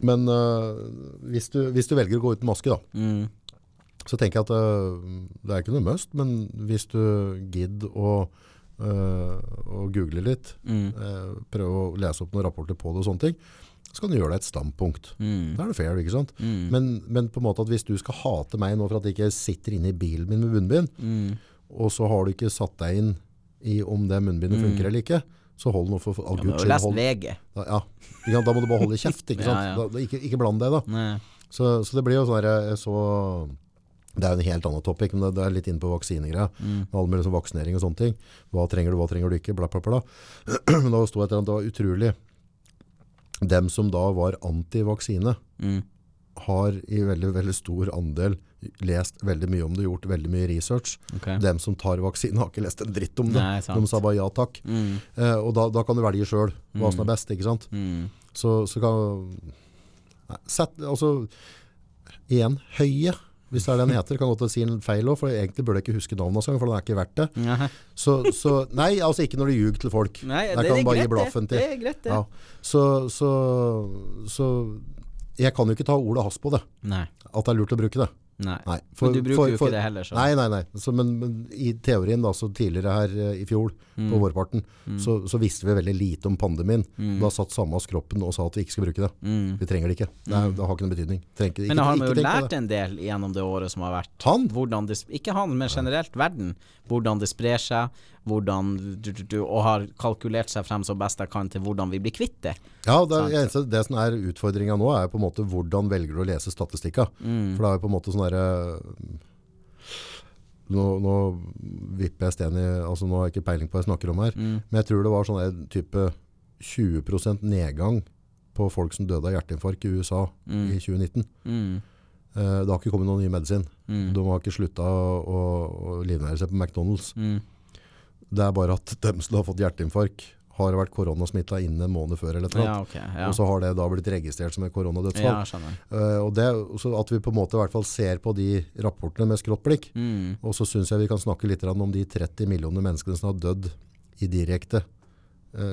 Speaker 2: men uh, hvis, du, hvis du velger å gå uten maske, da,
Speaker 3: Mm.
Speaker 2: Så tenker jeg at øh, det er ikke noe must, men hvis du gidder å, øh, google litt,
Speaker 3: Mm.
Speaker 2: øh, prøve å lese opp noen rapporter på det og sånne ting, så kan du gjøre deg et standpunkt.
Speaker 3: Mm.
Speaker 2: Da er det fair, ikke sant?
Speaker 3: Mm.
Speaker 2: Men, men på en måte at hvis du skal hate meg nå for at jeg ikke sitter inne i bilen min med munnbind,
Speaker 3: Mm.
Speaker 2: og så har du ikke satt deg inn i om det munnbindet funker eller ikke, så hold nå for, all
Speaker 3: Ja,
Speaker 2: guds skyld. hold-
Speaker 3: VG.
Speaker 2: Da, ja, ikke da må du bare holde kjeft, ikke sant?
Speaker 3: Ja, ja.
Speaker 2: Da, ikke, ikke bland deg da. Så, så det blir jo sånn her, jeg så, det er jo en helt annen topic, men det, er litt inne på vaksinegreia.
Speaker 3: Mm.
Speaker 2: All mulig sånn vaksinering og sånne ting. Hva trenger du, hva trenger du ikke, bla bla bla. Men da sto et eller annet, det var utrolig. Dem som da var anti-vaksine,
Speaker 3: Mm.
Speaker 2: har i veldig, veldig stor andel lest veldig mye om det, gjort veldig mye research.
Speaker 3: Okay.
Speaker 2: Dem som tar vaksine har ikke lest en dritt om det.
Speaker 3: Nei.
Speaker 2: De sa bare ja takk.
Speaker 3: Mm.
Speaker 2: Eh, og da, da kan du velge sjøl hva som er best, ikke sant?
Speaker 3: Mm.
Speaker 2: Så, så kan Nei, Sett Altså, igjen, Høie, hvis det er det den heter. Kan godt si en feil òg, for egentlig burde jeg ikke huske navnet engang, for den er ikke verdt det. Så, så Nei, altså ikke når du ljuger til folk.
Speaker 3: Nei,
Speaker 2: det,
Speaker 3: det,
Speaker 2: kan du bare gi blaffen til.
Speaker 3: Det er greit, det.
Speaker 2: Ja. Så, så, så jeg kan jo ikke ta ordet hans på det.
Speaker 3: Nei.
Speaker 2: At det er lurt å bruke det.
Speaker 3: Nei.
Speaker 2: Nei,
Speaker 3: Men du bruker jo ikke det heller, så.
Speaker 2: Nei, nei, nei. Så, men, men i teorien da, så tidligere her eh, i fjor,
Speaker 3: Mm.
Speaker 2: på vårparten, så, så visste vi veldig lite om pandemien. Da satt samme oss kroppen og sa at vi ikke skal bruke det.
Speaker 3: Mm.
Speaker 2: Vi trenger det ikke. Det, er, det har ikke noen betydning. Trenger, ikke-
Speaker 3: Men da har
Speaker 2: man
Speaker 3: vi jo lært en del gjennom det året som har vært.
Speaker 2: Han?
Speaker 3: Det, ikke han, men generelt verden. Hvordan det sprer seg, hvordan du, du, du, og har kalkulert seg frem så best jeg kan til hvordan vi blir kvitt det.
Speaker 2: Ja, det, eneste, det som er utfordringa nå, er på en måte hvordan velger du å lese statistikka.
Speaker 3: Mm.
Speaker 2: For det er jo på en måte sånn derre nå, nå vipper jeg sten i altså Nå har jeg ikke peiling på hva jeg snakker om her,
Speaker 3: Mm.
Speaker 2: men jeg tror det var sånn type 20% nedgang på folk som døde av hjerteinfarkt i USA i 2019.
Speaker 3: Mm.
Speaker 2: Eh, det har ikke kommet noen ny medisin.
Speaker 3: Mm.
Speaker 2: De har ikke slutta å, å, å livnære seg på McDonald's. Det er bare at dem som har fått hjerteinfarkt, har vært koronasmitta innen en måned før. eller noe.
Speaker 3: Ja, okay. Ja,
Speaker 2: Og så har det da blitt registrert som et koronadødsfall.
Speaker 3: ja.
Speaker 2: Eh, og det, så at vi på en måte i hvert fall ser på de rapportene med skrått blikk.
Speaker 3: Mm.
Speaker 2: Og så syns jeg vi kan snakke litt om de 30 millioner menneskene som har dødd i direkte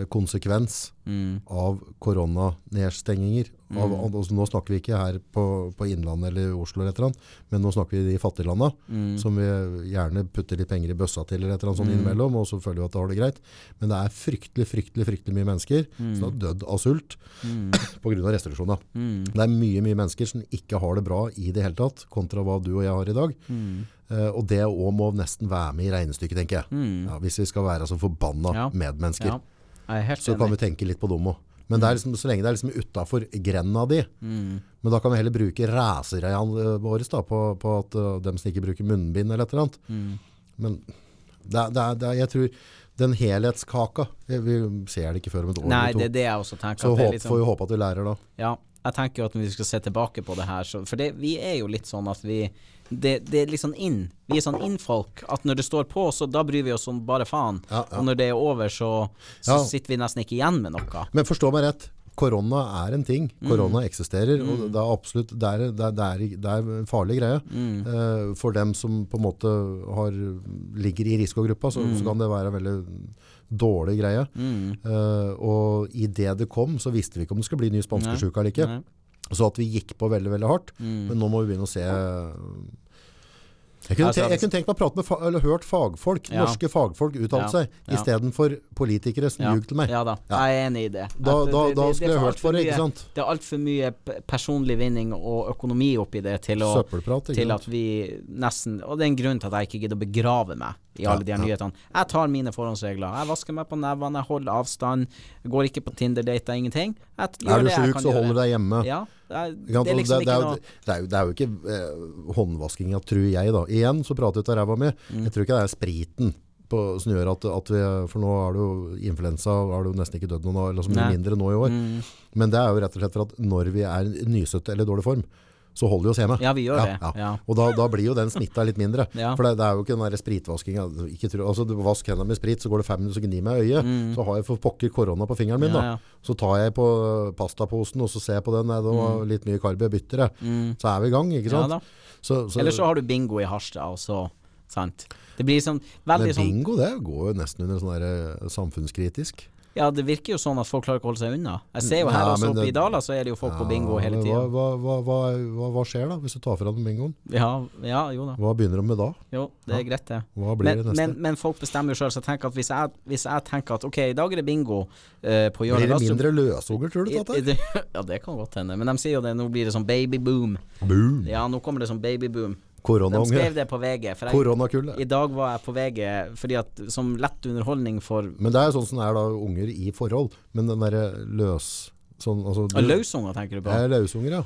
Speaker 2: konsekvens
Speaker 3: Mm.
Speaker 2: av koronanedstenginger. Mm. altså, nå snakker vi ikke her på, på Innlandet eller Oslo, eller et eller annet, men nå snakker vi de fattige landa,
Speaker 3: Mm.
Speaker 2: som vi gjerne putter litt penger i bøssa til eller et eller annet sånn innimellom, og så føler vi at det har det greit. Men det er fryktelig, fryktelig fryktelig mye mennesker som har dødd av sult
Speaker 3: Mm.
Speaker 2: pga. restriksjoner.
Speaker 3: Mm.
Speaker 2: Det er mye mye mennesker som ikke har det bra i det hele tatt, kontra hva du og jeg har i dag.
Speaker 3: Mm.
Speaker 2: Eh, og det òg må nesten være med i regnestykket, tenker jeg.
Speaker 3: Mm.
Speaker 2: Ja, hvis vi skal være så forbanna
Speaker 3: Ja.
Speaker 2: medmennesker,
Speaker 3: Ja,
Speaker 2: så kan vi tenke litt på dem òg. Men er liksom, så lenge det er liksom utafor grenda di.
Speaker 3: Mm.
Speaker 2: Men da kan vi heller bruke racerøyene våre da, på, på at uh, dem som ikke bruker munnbind eller et eller annet.
Speaker 3: Mm.
Speaker 2: Men det det det jeg tror den helhetskaka Vi vi ser det ikke før om et år
Speaker 3: Nei,
Speaker 2: eller to.
Speaker 3: det det jeg også tenker.
Speaker 2: så håp,
Speaker 3: liksom-
Speaker 2: får vi håpe at vi lærer da.
Speaker 3: Ja, jeg tenker jo at når vi skal se tilbake på det her, så, for det, vi er jo litt sånn at vi det, det er litt sånn inn. Vi er sånn innfolk. At når det står på, så da bryr vi oss om bare faen.
Speaker 2: Ja, ja.
Speaker 3: Og når det er over, så, så
Speaker 2: Ja.
Speaker 3: sitter vi nesten ikke igjen med noe.
Speaker 2: Men forstå meg rett. Korona er en ting.
Speaker 3: Mm.
Speaker 2: Korona eksisterer. Og det er absolutt det er, det er, det er, det er en farlig greie.
Speaker 3: Mm.
Speaker 2: Eh, for dem som på en måte har, ligger i risikogruppa, så, så kan det være veldig dårlig greie.
Speaker 3: Mm.
Speaker 2: Uh, og i det det kom, så visste vi ikke om det skulle bli ny spanskesjuke eller ikke.
Speaker 3: Nei.
Speaker 2: Så at vi gikk på veldig, veldig hardt.
Speaker 3: Mm.
Speaker 2: Men nå må vi begynne å se jeg kunne,
Speaker 3: Altså,
Speaker 2: jeg kunne tenkt meg å prate med fa eller hørt fagfolk,
Speaker 3: Ja.
Speaker 2: norske fagfolk uttale
Speaker 3: Ja,
Speaker 2: seg,
Speaker 3: ja.
Speaker 2: istedenfor politikere som
Speaker 3: Ja.
Speaker 2: til meg.
Speaker 3: Ja da, jeg er enig i det.
Speaker 2: Da- da- da skulle jeg hørt for det, ikke sant?
Speaker 3: Det er altfor mye personlig vinning og økonomi oppi det til å til at vi nesten Og det er en grunn til at jeg ikke gidder å begrave meg i alle de her nyhetene. Jeg tar mine forhåndsregler. Jeg vasker meg på nevene, jeg holder avstand. Går ikke på Tinder-dater, ingenting. Jeg
Speaker 2: Er du sjuk, så holder du deg hjemme.
Speaker 3: Ja, det er, det er liksom
Speaker 2: det, er det, er jo, ikke eh, håndvaskinga, tror jeg. da. Igjen så prater jeg ut av ræva mi.
Speaker 3: Mm.
Speaker 2: Jeg tror ikke det er spriten på, som gjør at, at vi For nå er det jo influensa, har det jo nesten ikke dødd noen, eller så mye mindre nå i år.
Speaker 3: mm,
Speaker 2: Men det er jo rett og slett for at når vi er nysøtte eller i dårlig form, så holder vi oss hjemme.
Speaker 3: Ja, vi gjør det. Ja.
Speaker 2: Og da, da blir jo den smitta litt mindre.
Speaker 3: Ja.
Speaker 2: For det, det er jo ikke den der spritvaskinga. Altså, du vask hendene med sprit, så går det fem minutter, så gnir meg i øyet. Så har jeg for pokker korona på fingeren min.
Speaker 3: Mm. Ja,
Speaker 2: da.
Speaker 3: ja.
Speaker 2: Så tar jeg på pastaposen, og så ser jeg på den. Nei, det var litt mye karbi, jeg bytter det.
Speaker 3: Mm.
Speaker 2: Så er vi i gang, ikke sant? så, så,
Speaker 3: Eller så har du bingo i Harstad, og så Sant. Det blir sånn veldig sånn
Speaker 2: bingo, det går jo nesten under sånn der, eh, samfunnskritisk.
Speaker 3: Ja, det virker jo sånn at folk klarer ikke å holde seg unna. Jeg ser jo her
Speaker 2: Ja,
Speaker 3: også oppe
Speaker 2: det-
Speaker 3: i Dala, så er det jo folk på bingo hele tida.
Speaker 2: Hva, hva, hva, hva, skjer da, hvis du tar fra dem bingoen?
Speaker 3: Ja, ja, jo da.
Speaker 2: Hva begynner de med da?
Speaker 3: Jo, det er greit, det.
Speaker 2: Hva blir
Speaker 3: Men,
Speaker 2: det neste?
Speaker 3: men, men folk bestemmer jo sjøl, så jeg tenker at hvis jeg, hvis jeg tenker at ok, i dag er det bingo eh, på
Speaker 2: blir
Speaker 3: hjørnet
Speaker 2: det mindre løsunger, tror du?
Speaker 3: Det- Ja, det kan godt hende. Men de sier jo det, nå blir det sånn babyboom.
Speaker 2: Boom!
Speaker 3: Ja, nå kommer det sånn babyboom. De skrev det på VG.
Speaker 2: Koronakullet.
Speaker 3: I dag var jeg på VG fordi at som lett underholdning for
Speaker 2: Men det er jo sånn som er da unger i forhold. Men den derre løs... Sånn, altså,
Speaker 3: du, Løsunger, tenker du på?
Speaker 2: Ja, løsunger, ja.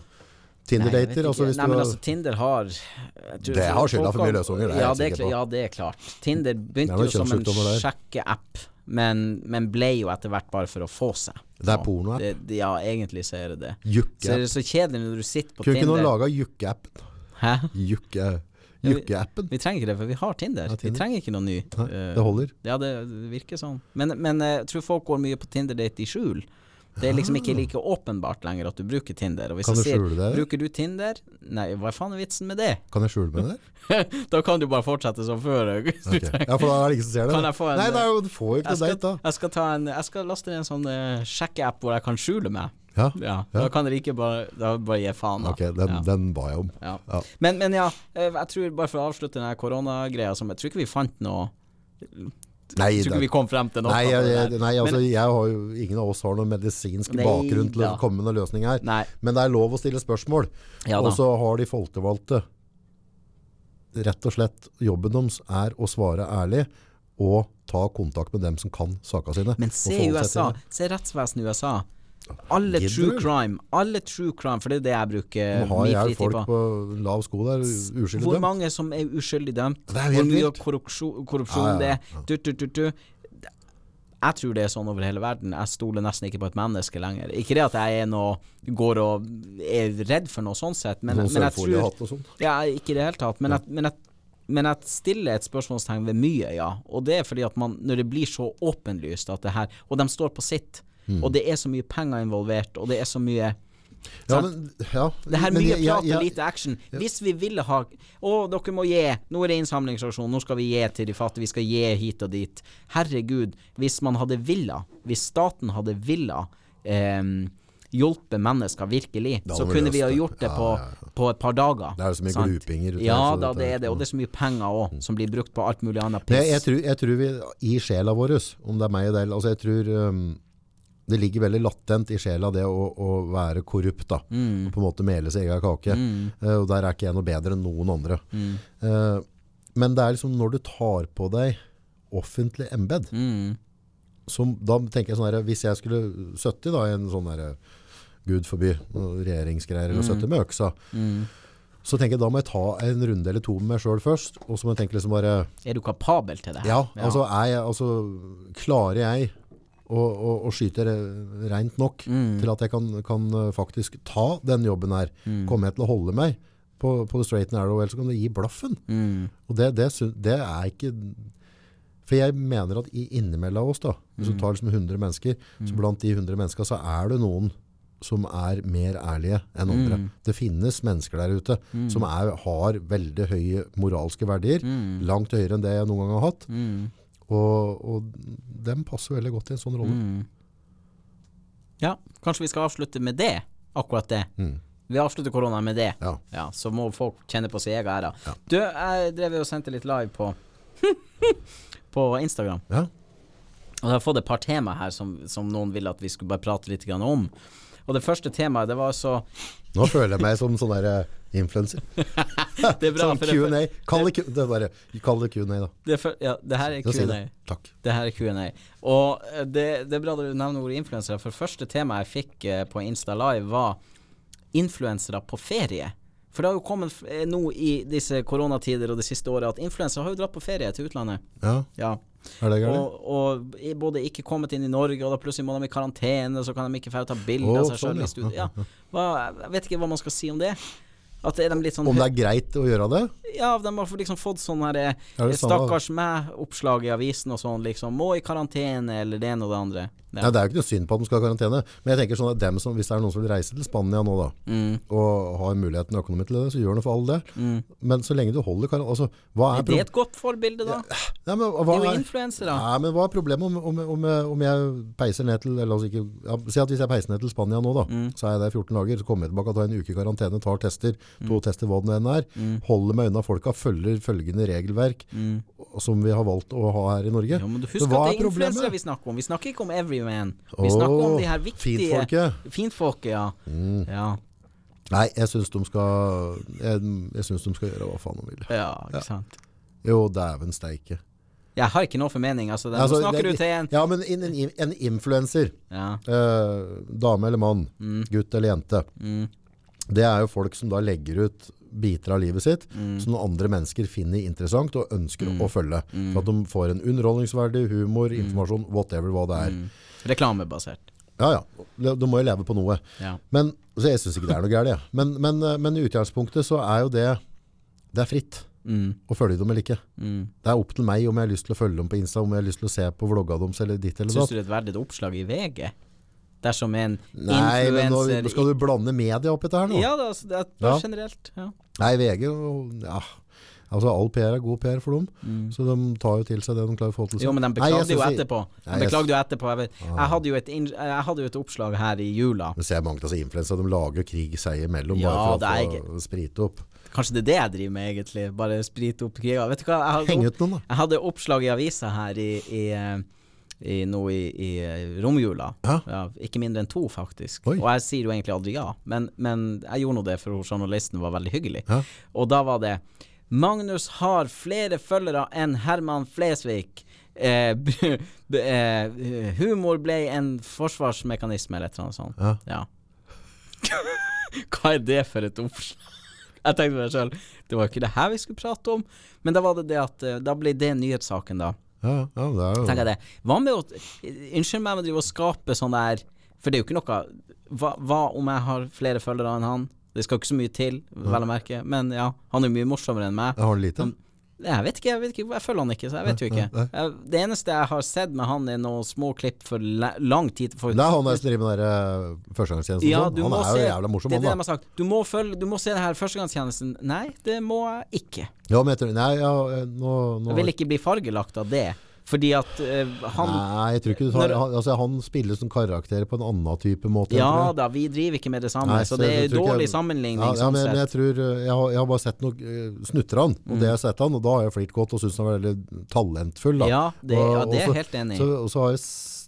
Speaker 2: Tinder-dater, altså
Speaker 3: Nei, men altså, Tinder har tror-
Speaker 2: Det har skylda for mye løsunger, det er
Speaker 3: ja, det er, ja, det er klart. Tinder begynte
Speaker 2: er
Speaker 3: jo som en sjekkeapp, men, men ble jo etter hvert bare for å få seg.
Speaker 2: Det er pornoapp.
Speaker 3: Ja, egentlig så er det det. Så er det så kjedelig når du sitter på
Speaker 2: Kunne ikke noen laga Jukke-appen?
Speaker 3: Hæ?
Speaker 2: Jukke...
Speaker 3: Ja, vi-
Speaker 2: Jukke-appen?
Speaker 3: Vi trenger ikke det, for vi har Tinder.
Speaker 2: Ja,
Speaker 3: Vi trenger ikke noe ny.
Speaker 2: Nei,
Speaker 3: Eh,
Speaker 2: det holder.
Speaker 3: Ja, det, det virker sånn. Men, men eh, jeg tror folk går mye på Tinder-date i skjul. Det er liksom ikke like åpenbart lenger at du bruker Tinder. Og hvis
Speaker 2: Ah. Kan
Speaker 3: jeg
Speaker 2: du skjule det?
Speaker 3: Bruker du Tinder? Nei, hva faen er vitsen med det?
Speaker 2: Kan jeg skjule meg der?
Speaker 3: da kan du bare fortsette som før. Du
Speaker 2: Ok.
Speaker 3: trenger-
Speaker 2: Ja, for da er det ingen som ser det.
Speaker 3: Kan jeg få en-
Speaker 2: Nei, det er du får jo ikke
Speaker 3: jeg,
Speaker 2: noe date, da.
Speaker 3: jeg, skal ta en, jeg skal laste ned en sånn uh, sjekkeapp hvor jeg kan skjule meg.
Speaker 2: Ja,
Speaker 3: Ja,
Speaker 2: Ja.
Speaker 3: Da kan dere ikke bare Da bare gi faen, da.
Speaker 2: ok, den,
Speaker 3: ja.
Speaker 2: den ba jeg om.
Speaker 3: Ja.
Speaker 2: Ja.
Speaker 3: Men, men ja, eh, jeg tror bare for å avslutte den koronagreia som Jeg tror ikke vi fant noe
Speaker 2: Nei,
Speaker 3: tror ikke vi kom frem til noe.
Speaker 2: Nei, jeg, nei altså,
Speaker 3: Men-
Speaker 2: jeg har jo, ingen av oss har noen medisinsk
Speaker 3: Nei
Speaker 2: bakgrunn til å komme med noen løsning her.
Speaker 3: Nei.
Speaker 2: Men det er lov å stille spørsmål.
Speaker 3: Ja
Speaker 2: og så har de folkevalgte rett og slett jobben deres er å svare ærlig og ta kontakt med dem som kan sakene sine.
Speaker 3: Men se USA. Se rettsvesenet i USA. Alle
Speaker 2: Gidder
Speaker 3: true
Speaker 2: du?
Speaker 3: crime. Alle true crime, for det er det jeg bruker
Speaker 2: Nå har jeg folk
Speaker 3: på.
Speaker 2: på lav sko der, uskyldig
Speaker 3: Hvor mange som er uskyldig dømt?
Speaker 2: Det er
Speaker 3: Hvor mye korrupsjon, korrupsjon
Speaker 2: Ja, ja,
Speaker 3: det er? Du, du, du. Jeg tror det er sånn over hele verden. Jeg stoler nesten ikke på et menneske lenger. Ikke det at jeg er noe går og er redd for noe sånn sett, men, men jeg tror. Ja, ikke i det hele tatt. Men, jeg, men, jeg, men jeg stiller et spørsmålstegn ved mye, ja. Og det er fordi at man, når det blir så åpenlyst at det her Og de står på sitt.
Speaker 2: Mm.
Speaker 3: Og det er så mye penger involvert, og det er så mye
Speaker 2: Ja, men, ja.
Speaker 3: det her mye prat og
Speaker 2: ja.
Speaker 3: lite action. Hvis vi ville ha Å, dere må gi. Nå er det innsamlingsaksjon. Nå skal vi gi til de fattige. Vi skal gi hit og dit. Herregud. Hvis man hadde villa, hvis staten hadde villa eh, hjulpet mennesker virkelig, så kunne vi ha gjort det på,
Speaker 2: ja, ja.
Speaker 3: på et par dager.
Speaker 2: Det er jo så mye
Speaker 3: sant?
Speaker 2: glupinger
Speaker 3: Ja da, det er det. Og det er så mye penger òg, som blir brukt på alt mulig annet piss.
Speaker 2: jeg, jeg, tror, jeg tror vi i sjela vår, om det er meg eller altså jeg tror um, det ligger veldig latent i sjela det å, å være korrupt. da.
Speaker 3: Mm.
Speaker 2: Og på en måte mele seg egen kake. Eh, og der er ikke jeg noe bedre enn noen andre.
Speaker 3: Mm.
Speaker 2: Uh, men det er liksom når du tar på deg offentlig embed,
Speaker 3: Mm.
Speaker 2: som, da tenker jeg sånn her, hvis jeg skulle 70 da, i en sånn der, Gud forby, regjeringsgreier, eller 70 med øksa,
Speaker 3: Mm.
Speaker 2: så tenker jeg da må jeg ta en runde eller to med meg sjøl først, og så må jeg tenke liksom bare
Speaker 3: Er du kapabel til det her?
Speaker 2: Ja, altså, er jeg, altså klarer jeg å, og, og skyter rent nok
Speaker 3: Mm.
Speaker 2: til at jeg kan, kan uh, faktisk ta den jobben her.
Speaker 3: Mm.
Speaker 2: Kommer jeg til å holde meg på, på the straight and arrow, eller så kan du gi blaffen.
Speaker 3: Mm.
Speaker 2: Og det, det, det er ikke For jeg mener at i innimellom oss, da, hvis
Speaker 3: Mm.
Speaker 2: du tar liksom 100 mennesker, så blant de 100 menneska så er det noen som er mer ærlige enn andre.
Speaker 3: Mm.
Speaker 2: Det finnes mennesker der ute som er, har veldig høye moralske verdier,
Speaker 3: Mm.
Speaker 2: langt høyere enn det jeg noen gang har hatt. Og, og dem passer veldig godt i en sånn rolle.
Speaker 3: Mm. Ja, kanskje vi skal avslutte med det. Akkurat det.
Speaker 2: Mm.
Speaker 3: Vi avslutter korona med det.
Speaker 2: Ja.
Speaker 3: Ja, Så må folk kjenne på sin egen ære.
Speaker 2: Ja.
Speaker 3: Du, jeg drev og sendte litt live på På Instagram.
Speaker 2: Ja.
Speaker 3: Og jeg har fått et par tema her som, som noen ville at vi skulle bare prate litt om. Og det første temaet, det var så
Speaker 2: Nå føler jeg meg som sånn der uh, influenser.
Speaker 3: Det er bra.
Speaker 2: sånn Q&A. Kall det det bare Kall det Q&A, da.
Speaker 3: Det, for, ja, det her er Q&A.
Speaker 2: det. Takk.
Speaker 3: Det her er Q&A. Og eh, det, det er bra du nevner ordet influensere, for første tema jeg fikk eh, på Insta Live, var influensere på ferie. For det har jo kommet eh, nå i disse koronatider og det siste året at influensere har jo dratt på ferie til utlandet.
Speaker 2: Ja,
Speaker 3: Ja.
Speaker 2: er det gærent?
Speaker 3: Og, og både ikke kommet inn i Norge, og da plutselig må de i karantene, så kan de ikke få ta bilde
Speaker 2: Å,
Speaker 3: av seg
Speaker 2: sånn,
Speaker 3: sjøl
Speaker 2: ja.
Speaker 3: i studio. Ja. Hva, jeg vet ikke hva man skal si om det. At er de litt sånn
Speaker 2: Om det er greit å gjøre det?
Speaker 3: Ja, de har liksom fått sånn her eh,
Speaker 2: det?
Speaker 3: Stakkars meg-oppslag i avisen og sånn, liksom. Må i karantene, eller det ene og det andre.
Speaker 2: Nei,
Speaker 3: Ja.
Speaker 2: det er jo ikke noe synd på at de skal ha karantene. Men jeg tenker sånn at dem som, hvis det er noen som vil reise til Spania nå, da,
Speaker 3: Mm,
Speaker 2: og har muligheten og økonomi til det, så gjør det for all del.
Speaker 3: mm.
Speaker 2: Men så lenge du holder karantene altså,
Speaker 3: Er det et godt forbilde, da?
Speaker 2: Nei, men,
Speaker 3: Det er jo
Speaker 2: er,
Speaker 3: influensere.
Speaker 2: Nei, men hva er problemet om, om, om, om jeg peiser ned til eller altså ikke, ja, Si at hvis jeg peiser ned til Spania nå, da,
Speaker 3: Mm.
Speaker 2: så er jeg der i 14 dager. Så kommer jeg tilbake og tar en uke i karantene, tar tester. To tester, hva det enn er. Holder meg unna folka, følger følgende regelverk
Speaker 3: Mm.
Speaker 2: som vi har valgt å ha her i Norge.
Speaker 3: Ja, men du husker at det er influensere vi snakker om. Vi snakker ikke om everyman. Vi
Speaker 2: Åh,
Speaker 3: snakker om de her viktige
Speaker 2: Fintfolket.
Speaker 3: Fintfolket, ja.
Speaker 2: Mm.
Speaker 3: ja.
Speaker 2: Nei, jeg syns de skal Jeg, jeg synes de skal gjøre hva faen de vil.
Speaker 3: Ja, ikke sant.
Speaker 2: Jo, dæven steike.
Speaker 3: Jeg har ikke noe formening. Altså, det,
Speaker 2: Altså,
Speaker 3: snakker
Speaker 2: det-
Speaker 3: du til en
Speaker 2: Ja, men en, en, en influenser,
Speaker 3: Ja.
Speaker 2: eh, dame eller mann, gutt eller jente,
Speaker 3: Mm,
Speaker 2: det er jo folk som da legger ut biter av livet sitt
Speaker 3: mm,
Speaker 2: som noen andre mennesker finner interessant og ønsker å følge. For at de får en underholdningsverdi, humor, informasjon, whatever hva det er.
Speaker 3: mm. Reklamebasert.
Speaker 2: Ja, ja. De må jo leve på noe.
Speaker 3: Ja.
Speaker 2: Men, så jeg syns ikke det er noe galt. Ja. Men, men, eh, men i utgangspunktet så er jo det Det er fritt
Speaker 3: Mm,
Speaker 2: å følge dem eller ikke.
Speaker 3: mm.
Speaker 2: Det er opp til meg om jeg har lyst til å følge dem på Insta, om jeg har lyst til å se på vlogga deres eller ditt eller
Speaker 3: Syns du det er et verdig oppslag i VG? Dersom en
Speaker 2: Nei, men nå skal du blande media opp i dette her nå?
Speaker 3: Ja det, altså, det er
Speaker 2: Ja.
Speaker 3: generelt. Ja.
Speaker 2: Nei, VG ja. Altså, all PR er god PR for dem. Så de tar jo til seg det de klarer å få til. seg.
Speaker 3: Mm. Jo, men de
Speaker 2: Nei,
Speaker 3: jo etterpå. De
Speaker 2: Nei,
Speaker 3: beklagde jo etterpå. Jeg, jeg, hadde jo et jeg hadde jo et oppslag her i jula.
Speaker 2: Men ser mange av seg influensere, de lager krig seg imellom
Speaker 3: Ja,
Speaker 2: bare for å sprite opp.
Speaker 3: Kanskje det er det jeg driver med, egentlig. Bare sprite opp kriga. Vet du hva, jeg hadde, opp, jeg hadde oppslag i avisa her i, i, eh, i nå i, i eh, romjula.
Speaker 2: Ja.
Speaker 3: ikke mindre enn to, faktisk.
Speaker 2: Oi.
Speaker 3: Og jeg sier jo egentlig aldri ja, men, men jeg gjorde nå det for journalisten var veldig hyggelig.
Speaker 2: Ja.
Speaker 3: Og da var det Magnus har flere følgere enn Herman Flesvig. Eh, eh, humor ble en forsvarsmekanisme, eller et eller annet sånt.
Speaker 2: Ja.
Speaker 3: Ja. Hva er det for et oppslag? Jeg tenkte meg sjøl, det var jo ikke det her vi skulle prate om. Men da var det det at eh, da ble det nyhetssaken, da.
Speaker 2: Ja, ja, det er jo
Speaker 3: Tenker jeg det. Hva med å Unnskyld meg å drive og skape sånn der For det er jo ikke noe hva, hva om jeg har flere følgere enn han? Det skal ikke så mye til, vel å merke. Men ja, han er mye morsommere enn meg.
Speaker 2: Jeg har lite.
Speaker 3: Jeg vet ikke, jeg vet ikke, jeg følger han ikke, så jeg vet jo ikke. Jeg, det eneste jeg har sett med han, er noen små klipp for lang tid. For,
Speaker 2: Det er han der som driver med den eh, førstegangstjenesten.
Speaker 3: ja,
Speaker 2: sånn. han er jo
Speaker 3: se,
Speaker 2: jævla morsom,
Speaker 3: det er det
Speaker 2: han
Speaker 3: har sagt. Du må, følge, du må se den her førstegangstjenesten. Nei, det må jeg ikke.
Speaker 2: Ja, men jeg tror, nei, ja, eh, nå, nå
Speaker 3: Jeg vil ikke bli fargelagt av det. Fordi at uh, han
Speaker 2: Nei, jeg tror ikke du tar
Speaker 3: Når-
Speaker 2: han, altså, han spiller som karakter på en annen type måte.
Speaker 3: Ja da, vi driver ikke med det samme,
Speaker 2: Nei,
Speaker 3: så
Speaker 2: så
Speaker 3: det er dårlig
Speaker 2: jeg-
Speaker 3: sammenligning.
Speaker 2: Ja, ja,
Speaker 3: sånn
Speaker 2: men, men jeg tror eh, jeg har, jeg har bare sett noen uh, snutter han, og det jeg har sett han, og da har jeg flirt godt og syntes han var veldig talentfull. Da.
Speaker 3: Ja, det, ja, det er jeg helt enig i.
Speaker 2: Så, så har jeg,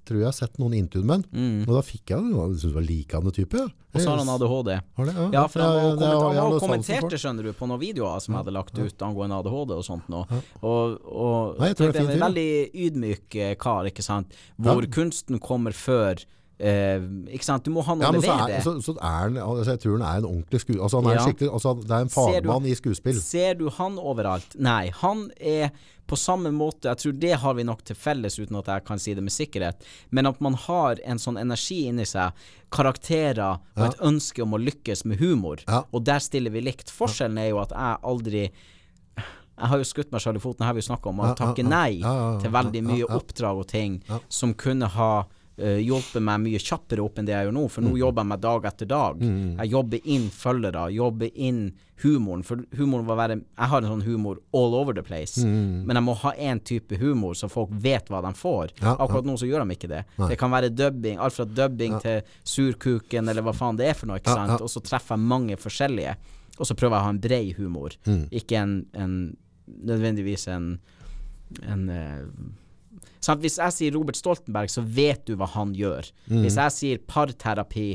Speaker 2: tror jeg har sett noen intervjuer med han,
Speaker 3: Mm.
Speaker 2: og da fikk jeg det. Jeg det var likende type. Ja.
Speaker 3: Og så har han ADHD.
Speaker 2: Har det? Ja,
Speaker 3: Ja, for han
Speaker 2: ja, det
Speaker 3: han kommenterte, skjønner du, på noen videoer som jeg hadde lagt ut angående ADHD og sånt nå. Og, og
Speaker 2: Nei, jeg tror det er
Speaker 3: en veldig ydmyk eh, kar, ikke sant, hvor kunsten kommer før eh, Ikke sant, du må ha noe
Speaker 2: Ja,
Speaker 3: å levere.
Speaker 2: er, så, så er han, altså, jeg tror han er en ordentlig skuespiller. Altså, han er
Speaker 3: Ja.
Speaker 2: skikkelig, altså, det er en
Speaker 3: du-
Speaker 2: fagmann i skuespill.
Speaker 3: Ser du han overalt? Nei, han er på samme måte Jeg tror det har vi nok til felles, uten at jeg kan si det med sikkerhet. Men at man har en sånn energi inni seg, karakterer og et ønske om å lykkes med humor.
Speaker 2: Ja.
Speaker 3: Og der stiller vi likt. Forskjellen er jo at jeg aldri jeg har jo skutt meg selv i foten, det har vi jo snakka om, å
Speaker 2: Ja, ja,
Speaker 3: takke nei til veldig mye oppdrag og ting som kunne ha eh, hjulpet meg mye kjappere opp enn det jeg gjør nå, for
Speaker 2: Mm.
Speaker 3: nå jobber jeg meg dag etter dag. Jeg jobber inn følgere, jobber inn humoren, for humoren må være Jeg har en sånn humor all over the place,
Speaker 2: Mm.
Speaker 3: men jeg må ha én type humor, så folk vet hva de får.
Speaker 2: Ja,
Speaker 3: Akkurat nå så gjør de ikke det.
Speaker 2: Nei.
Speaker 3: Det kan være dubbing, alt fra dubbing til surkuken, eller hva faen det er for noe, ikke
Speaker 2: Ja,
Speaker 3: sant.
Speaker 2: ja.
Speaker 3: Og så treffer jeg mange forskjellige, og så prøver jeg å ha en brei humor,
Speaker 2: Mm.
Speaker 3: ikke en, en nødvendigvis en en eh, sant? Hvis jeg sier Robert Stoltenberg, så vet du hva han gjør.
Speaker 2: Mm.
Speaker 3: Hvis jeg sier parterapi,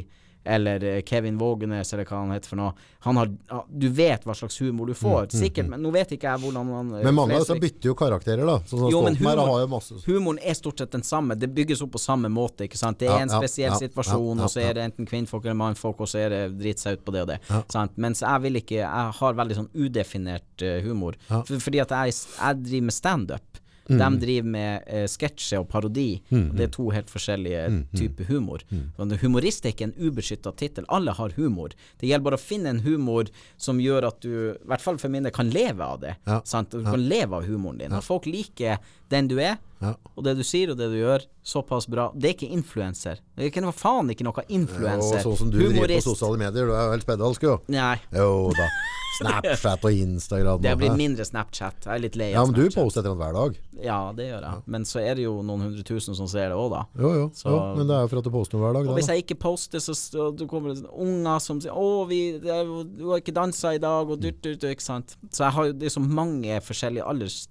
Speaker 3: eller eh, Kevin Vågenes, eller hva han heter for noe. Han har, du vet hva slags humor du får, mm, sikkert, mm, men nå vet ikke jeg hvordan han
Speaker 2: eh, Men mange av disse bytter jo karakterer, da. Sånn
Speaker 3: jo, men humor, humoren er stort sett den samme. Det bygges opp på samme måte, ikke sant. Det er ja, en spesiell ja, situasjon, ja, og så er det enten kvinnfolk eller mannfolk, og så er det drite seg ut på det og det. Sant? Mens jeg vil ikke Jeg har veldig sånn udefinert uh, humor. For, fordi at jeg, jeg driver med standup. Mm. De driver med eh, sketsjer og parodi. Mm. Og det er to helt forskjellige mm. mm. typer humor. Mm. Humorist er ikke en ubeskytta tittel. Alle har humor. Det gjelder bare å finne en humor som gjør at du, i hvert fall for min del, kan leve av det. Ja. Du ja. kan leve av humoren din. At folk liker den du er, ja. og det du sier og det du gjør, såpass bra. Det er ikke influenser. Det er ikke noe faen ikke noe influenser.
Speaker 2: Ja, sånn som du Humorist. driver på sosiale medier, du er jo helt spedalsk, jo.
Speaker 3: Nei.
Speaker 2: Jo da. Snapchat og Instagram.
Speaker 3: Det blir mindre Snapchat. Jeg er litt lei
Speaker 2: av. Ja, Men du poster etter hver dag?
Speaker 3: Ja, det gjør jeg. Men så er det jo noen hundre tusen som ser det òg, da.
Speaker 2: Jo, jo. Så, jo, men det er jo for at du poster hver dag.
Speaker 3: Og da, hvis jeg ikke poster, så, så du kommer det unger som sier 'Å, vi, det, du har ikke dansa i dag', og dyrt, dyrt, ikke sant. Så jeg har jo det er så mange forskjellige alders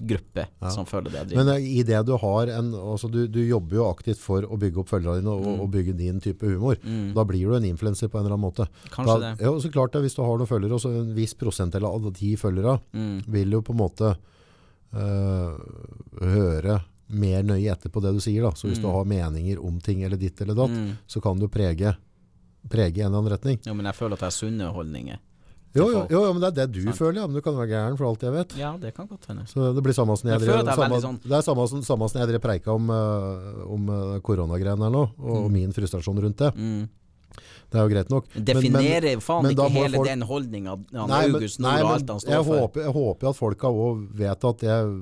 Speaker 3: gruppe ja. som føler det.
Speaker 2: Men uh, i det du har en altså du, du, jobber jo aktivt for å bygge opp følgerne dine og, mm. og, bygge din type humor. Mm. Da blir du en influenser på en eller annen måte.
Speaker 3: Kanskje
Speaker 2: da, det. Ja, så klart det, Hvis du har noen følgere, så en viss prosentdel av de følgere mm. vil jo på en måte øh, høre mer nøye etter på det du sier. da. Så hvis du mm. har meninger om ting eller ditt eller datt, mm. så kan du prege, prege en eller annen retning.
Speaker 3: Ja, men jeg føler at det er sunne holdninger.
Speaker 2: Jo, jo, jo, men det er det du sånn. føler, ja. Men du kan være gæren for alt jeg vet.
Speaker 3: Ja, det kan godt hende.
Speaker 2: Så det blir samme som jeg, drev, samme, sånn. det er samme, samme som jeg drev preika om, uh, om uh, koronagreiene her nå, og mm. min frustrasjon rundt det. Mm. Det er jo greit nok.
Speaker 3: Definerer faen ikke hele folk... den holdninga August Nord og alt han står
Speaker 2: jeg for. Håper, jeg håper at folka òg vet at jeg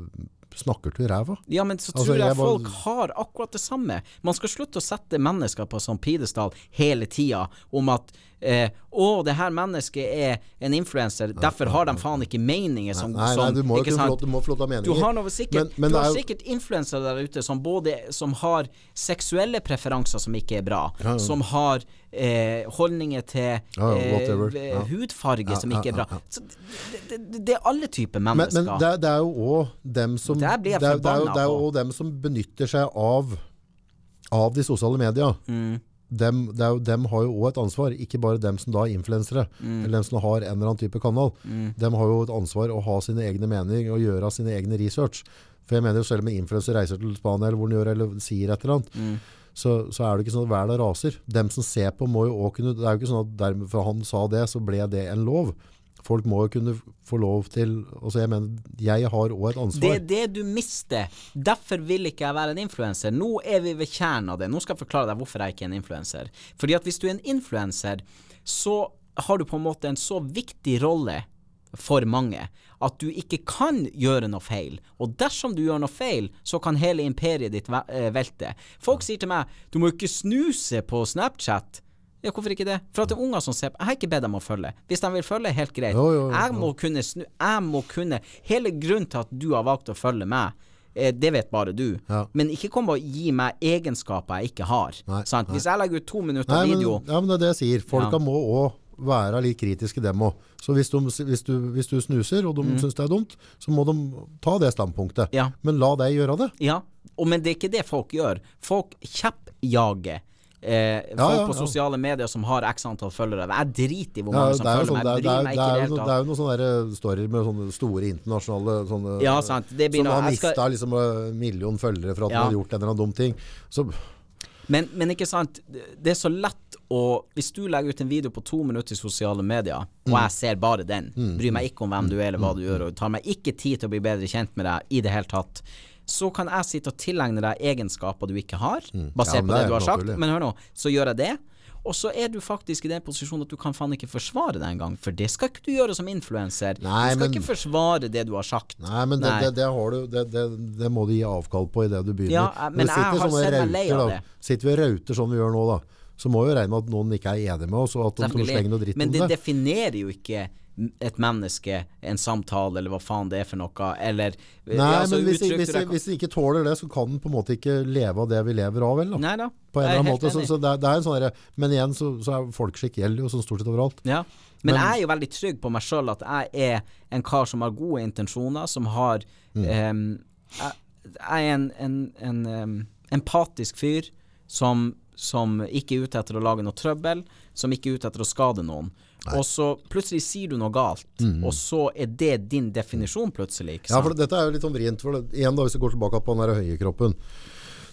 Speaker 2: snakker til ræva.
Speaker 3: Ja, men så altså, tror jeg, jeg folk bare... har akkurat det samme. Man skal slutte å sette mennesker på sånn pidestall hele tida om at eh, 'Å, det her mennesket er en influenser, derfor har de faen ikke meninger som
Speaker 2: Nei, nei, du må jo få lov, få lov til å ha meninger.
Speaker 3: Du har, noe sikkert, men, men du har jo... sikkert influensere der ute som både som har seksuelle preferanser som ikke er bra, ja, ja. som har eh, holdninger til eh, hudfarge som ikke er bra. Så det, det, det, er alle typer mennesker.
Speaker 2: Men, men det, det, er jo òg dem som Det, det er, det er jo dem som benytter seg av av de sosiale media. Mm dem, jo, dem har jo òg et ansvar, ikke bare dem som da er influensere, mm. eller dem som har en eller annen type kanal. Mm. Dem har jo et ansvar å ha sine egne meninger og gjøre sine egne research. For jeg mener jo selv om en influenser reiser til Spania eller hvor den gjør, eller sier et eller annet, mm. Så, så, er det ikke sånn at verden raser. Dem som ser på, må jo òg kunne Det er jo ikke sånn at dermed, for han sa det, så ble det en lov. Folk må jo kunne få lov til altså Jeg mener, jeg har òg et ansvar.
Speaker 3: Det er det du mister. Derfor vil ikke jeg være en influenser. Nå er vi ved kjernen av det. Nå skal jeg forklare deg hvorfor jeg ikke er en influenser. Fordi at hvis du er en influenser, så har du på en måte en så viktig rolle for mange at du ikke kan gjøre noe feil. Og dersom du gjør noe feil, så kan hele imperiet ditt eh, velte. Folk sier til meg du må ikke snuse på Snapchat. Ja, hvorfor ikke det? For at det er unger som ser på. Jeg har ikke bedt dem å følge. Hvis de vil følge, helt greit. Jo, jo, jo, jeg må kunne snu Jeg må kunne Hele grunnen til at du har valgt å følge meg, eh, det vet bare du. Ja. Men ikke kom og gi meg egenskaper jeg ikke har. Nei, nei. Hvis jeg legger ut to minutter nei, video
Speaker 2: men, Ja, men det er det jeg sier. Folka ja. må òg være litt kritiske, dem òg. Så hvis, de, hvis, du, hvis, du, snuser, og de mm. syns det er dumt, så må de ta det standpunktet. Ja. Men la deg gjøre det.
Speaker 3: Ja, og, men det er ikke det folk gjør. Folk kjappjager. eh, folk ja, ja, på sosiale medier som har x antall følgere. Jeg driter i hvor mange som følger sånn, meg. Jeg bryr meg ikke i det hele
Speaker 2: tatt. Det er jo noen sånne eh, storyer med sånne store internasjonale sånne,
Speaker 3: Ja, sant.
Speaker 2: Det som har mista skal... liksom en million følgere for at ja. de har gjort en eller annen dum ting. Så
Speaker 3: men, men, ikke sant, det er så lett å Hvis du legger ut en video på to minutter i sosiale medier, og jeg ser bare den, mm. bryr meg ikke om hvem du er eller hva du gjør, og tar meg ikke tid til å bli bedre kjent med deg i det hele tatt, så kan jeg sitte og tilegne deg egenskaper du ikke har, mm. basert ja, på det, du har sagt. Men hør nå, så gjør jeg det. Og så er du faktisk i den posisjonen at du kan faen ikke forsvare det engang. For det skal ikke du gjøre som influenser. Du skal men, ikke forsvare det du har sagt.
Speaker 2: Nei, men nei. Det, det, det, du, det, må du gi avkall på idet du begynner.
Speaker 3: Ja, men jeg har sett meg lei av det.
Speaker 2: Sitter vi og rauter sånn vi gjør nå, da, så må jo regne med at noen ikke er enig med oss, og at de slenger noe dritt
Speaker 3: om det. Men det definerer jo ikke et menneske, en samtale, eller hva faen det er for noe, eller
Speaker 2: Nei, altså, men hvis, hvis, hvis, de ikke tåler det, så kan den på en måte ikke leve av det vi lever av, vel? Da.
Speaker 3: Nei da.
Speaker 2: På en eller annen måte. Så, så det, er, det, er en sånn der, men igjen så, så er folkeskikk gjelder jo sånn stort sett overalt.
Speaker 3: Ja. Men, men, jeg er jo veldig trygg på meg sjøl at jeg er en kar som har gode intensjoner, som har mm. um, jeg, jeg, er en, en, en um, empatisk fyr som som ikke er ute etter å lage noe trøbbel, som ikke er ute etter å skade noen. Nei. Og så plutselig sier du noe galt, mm. og så er det din definisjon plutselig.
Speaker 2: Ja, for dette er jo litt sånn vrient. For det, igjen da, Hvis vi går tilbake på den der høye kroppen,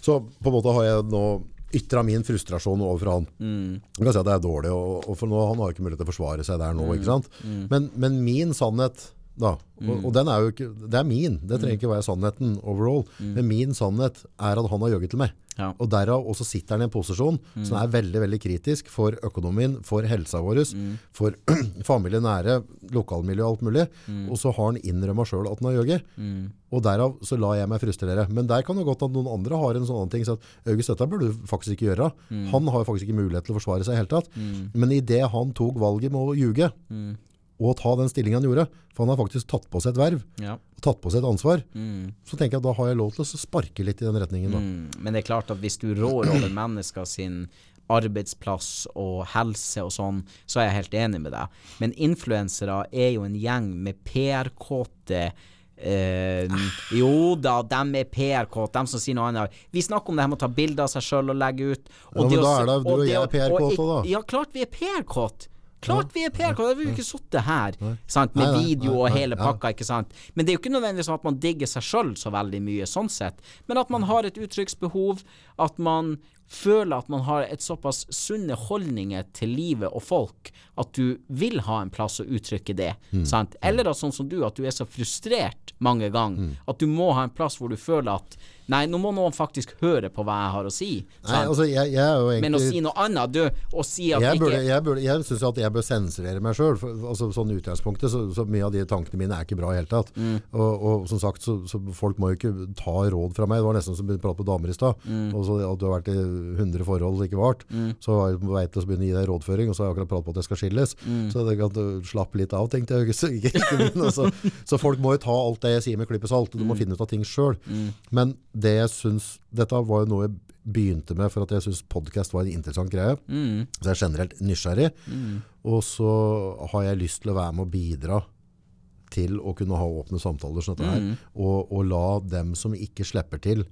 Speaker 2: så på en måte har jeg nå ytra min frustrasjon overfor han. Mm. Jeg kan si at det er dårlig, og, og for nå, han har ikke mulighet til å forsvare seg der nå. Mm. ikke sant? Mm. Men, men, min sannhet da, og, mm. og, den er jo ikke, det er min, det trenger ikke være sannheten overall. Mm. Men min sannhet er at han har jøgget til meg. Ja. Og derav også sitter han i en posisjon mm. som er veldig veldig kritisk for økonomien, for helsa vår, mm. for familie nære, lokalmiljø og alt mulig. Mm. Og så har han innrømma sjøl at han har jøgget. Mm. Og derav så lar jeg meg frustrere. Men der kan det godt at noen andre har en sånn ting. Så at August, dette burde du faktisk ikke gjøre. Mm. Han har faktisk ikke mulighet til å forsvare seg i hele tatt. Mm. Men idet han tok valget med å ljuge, og ta den stillingen han gjorde, for han har faktisk tatt på seg et verv, ja. og tatt på seg et ansvar, mm. så tenker jeg at da har jeg lov til å sparke litt i den retningen. Mm.
Speaker 3: Men det er klart at hvis du rår over mennesker sin arbeidsplass og helse og sånn, så er jeg helt enig med deg. Men influensere er jo en gjeng med PR-kåte Uh, jo da, dem er PR-kåte, dem som sier noe annet. Vi snakker om det her med å ta bilder av seg sjøl og legge ut.
Speaker 2: Og ja, men da er det du og, og jeg er PR-kåte, da.
Speaker 3: Ja, klart vi er PR-kåte. Klart vi er PR, vi jo ikke sittet her sant, med video og hele pakka. ikke sant? Men det er jo ikke nødvendigvis sånn at man digger seg sjøl så veldig mye, sånn sett. Men at man har et uttrykksbehov, at man føler at man har et såpass sunne holdninger til livet og folk at du vil ha en plass å uttrykke det. Mm. Sant? Eller at sånn som du, at du er så frustrert mange ganger mm. at du må ha en plass hvor du føler at Nei, nå må noen faktisk høre på hva jeg har å si.
Speaker 2: Nei, altså, jeg, jeg egentlig,
Speaker 3: Men å si noe annet, du, å si at
Speaker 2: jeg ikke burde, Jeg, burde, jeg syns at jeg bør sensurere meg sjøl. Altså, sånn utgangspunktet, så, så, mye av de tankene mine er ikke bra i hele tatt. Mm. Og, og, som sagt, så, så, folk må jo ikke ta råd fra meg. Det var nesten som å prate på damer i stad. Mm. Og så at du har vært i 100 forhold ikke vart. Mm. Så var jeg på vei til å begynne å gi deg rådføring, og så har jeg akkurat pratet på at jeg skal skilles. Mm. Så det kan du slappe litt av, tenkte jeg. altså, så folk må jo ta alt det jeg sier med klype salt. Du må mm. finne ut av ting sjøl. Mm. Men det jeg syns dette var jo noe jeg begynte med for at jeg syns podkast var en interessant greie. Mm. Så jeg er generelt nysgjerrig. Mm. Og så har jeg lyst til å være med og bidra til å kunne ha åpne samtaler sånn mm. her, og, og, la dem som ikke slipper til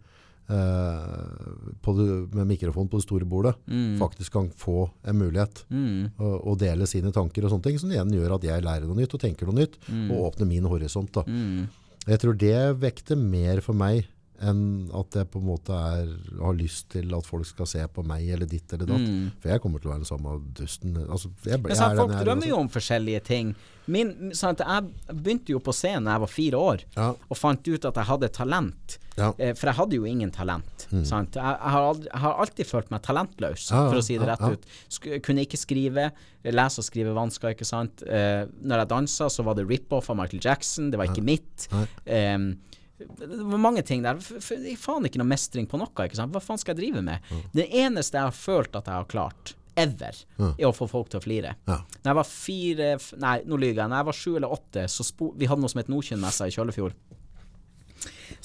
Speaker 2: det, med mikrofon på det store bordet, mm. faktisk kan få en mulighet mm. å, dele sine tanker og sånne ting, som igjen gjør at jeg lærer noe nytt og tenker noe nytt, mm. og åpner min horisont. Da. Mm. Jeg tror det vekter mer for meg enn at jeg på en måte er, har lyst til at folk skal se på meg eller ditt eller datt. Mm. For jeg kommer til å være den samme dusten. Altså,
Speaker 3: jeg, Men sant, Folk drømmer jo om forskjellige ting. Min, sant, jeg begynte jo på scenen da jeg var fire år, ja. og fant ut at jeg hadde talent. Ja. Eh, for jeg hadde jo ingen talent. Mm. Jeg, jeg, har aldri, jeg, har alltid følt meg talentløs, ja, for å si det rett ut. Sk kunne ikke skrive. Lese og skrive vansker, ikke sant. Eh, når jeg dansa, så var det rip-off av Michael Jackson. Det var ikke mitt. Um, det var mange ting der. Er faen ikke noe mestring på noe. ikke sant? Hva faen skal jeg drive med? Mm. Det eneste jeg har følt at jeg har klart, ever, mm. er å få folk til å flire. Ja. Når jeg var fire Nei, nå lyver jeg. Når jeg var sju eller åtte, så spo, vi hadde noe som het Nordkynmessa i Kjøllefjord.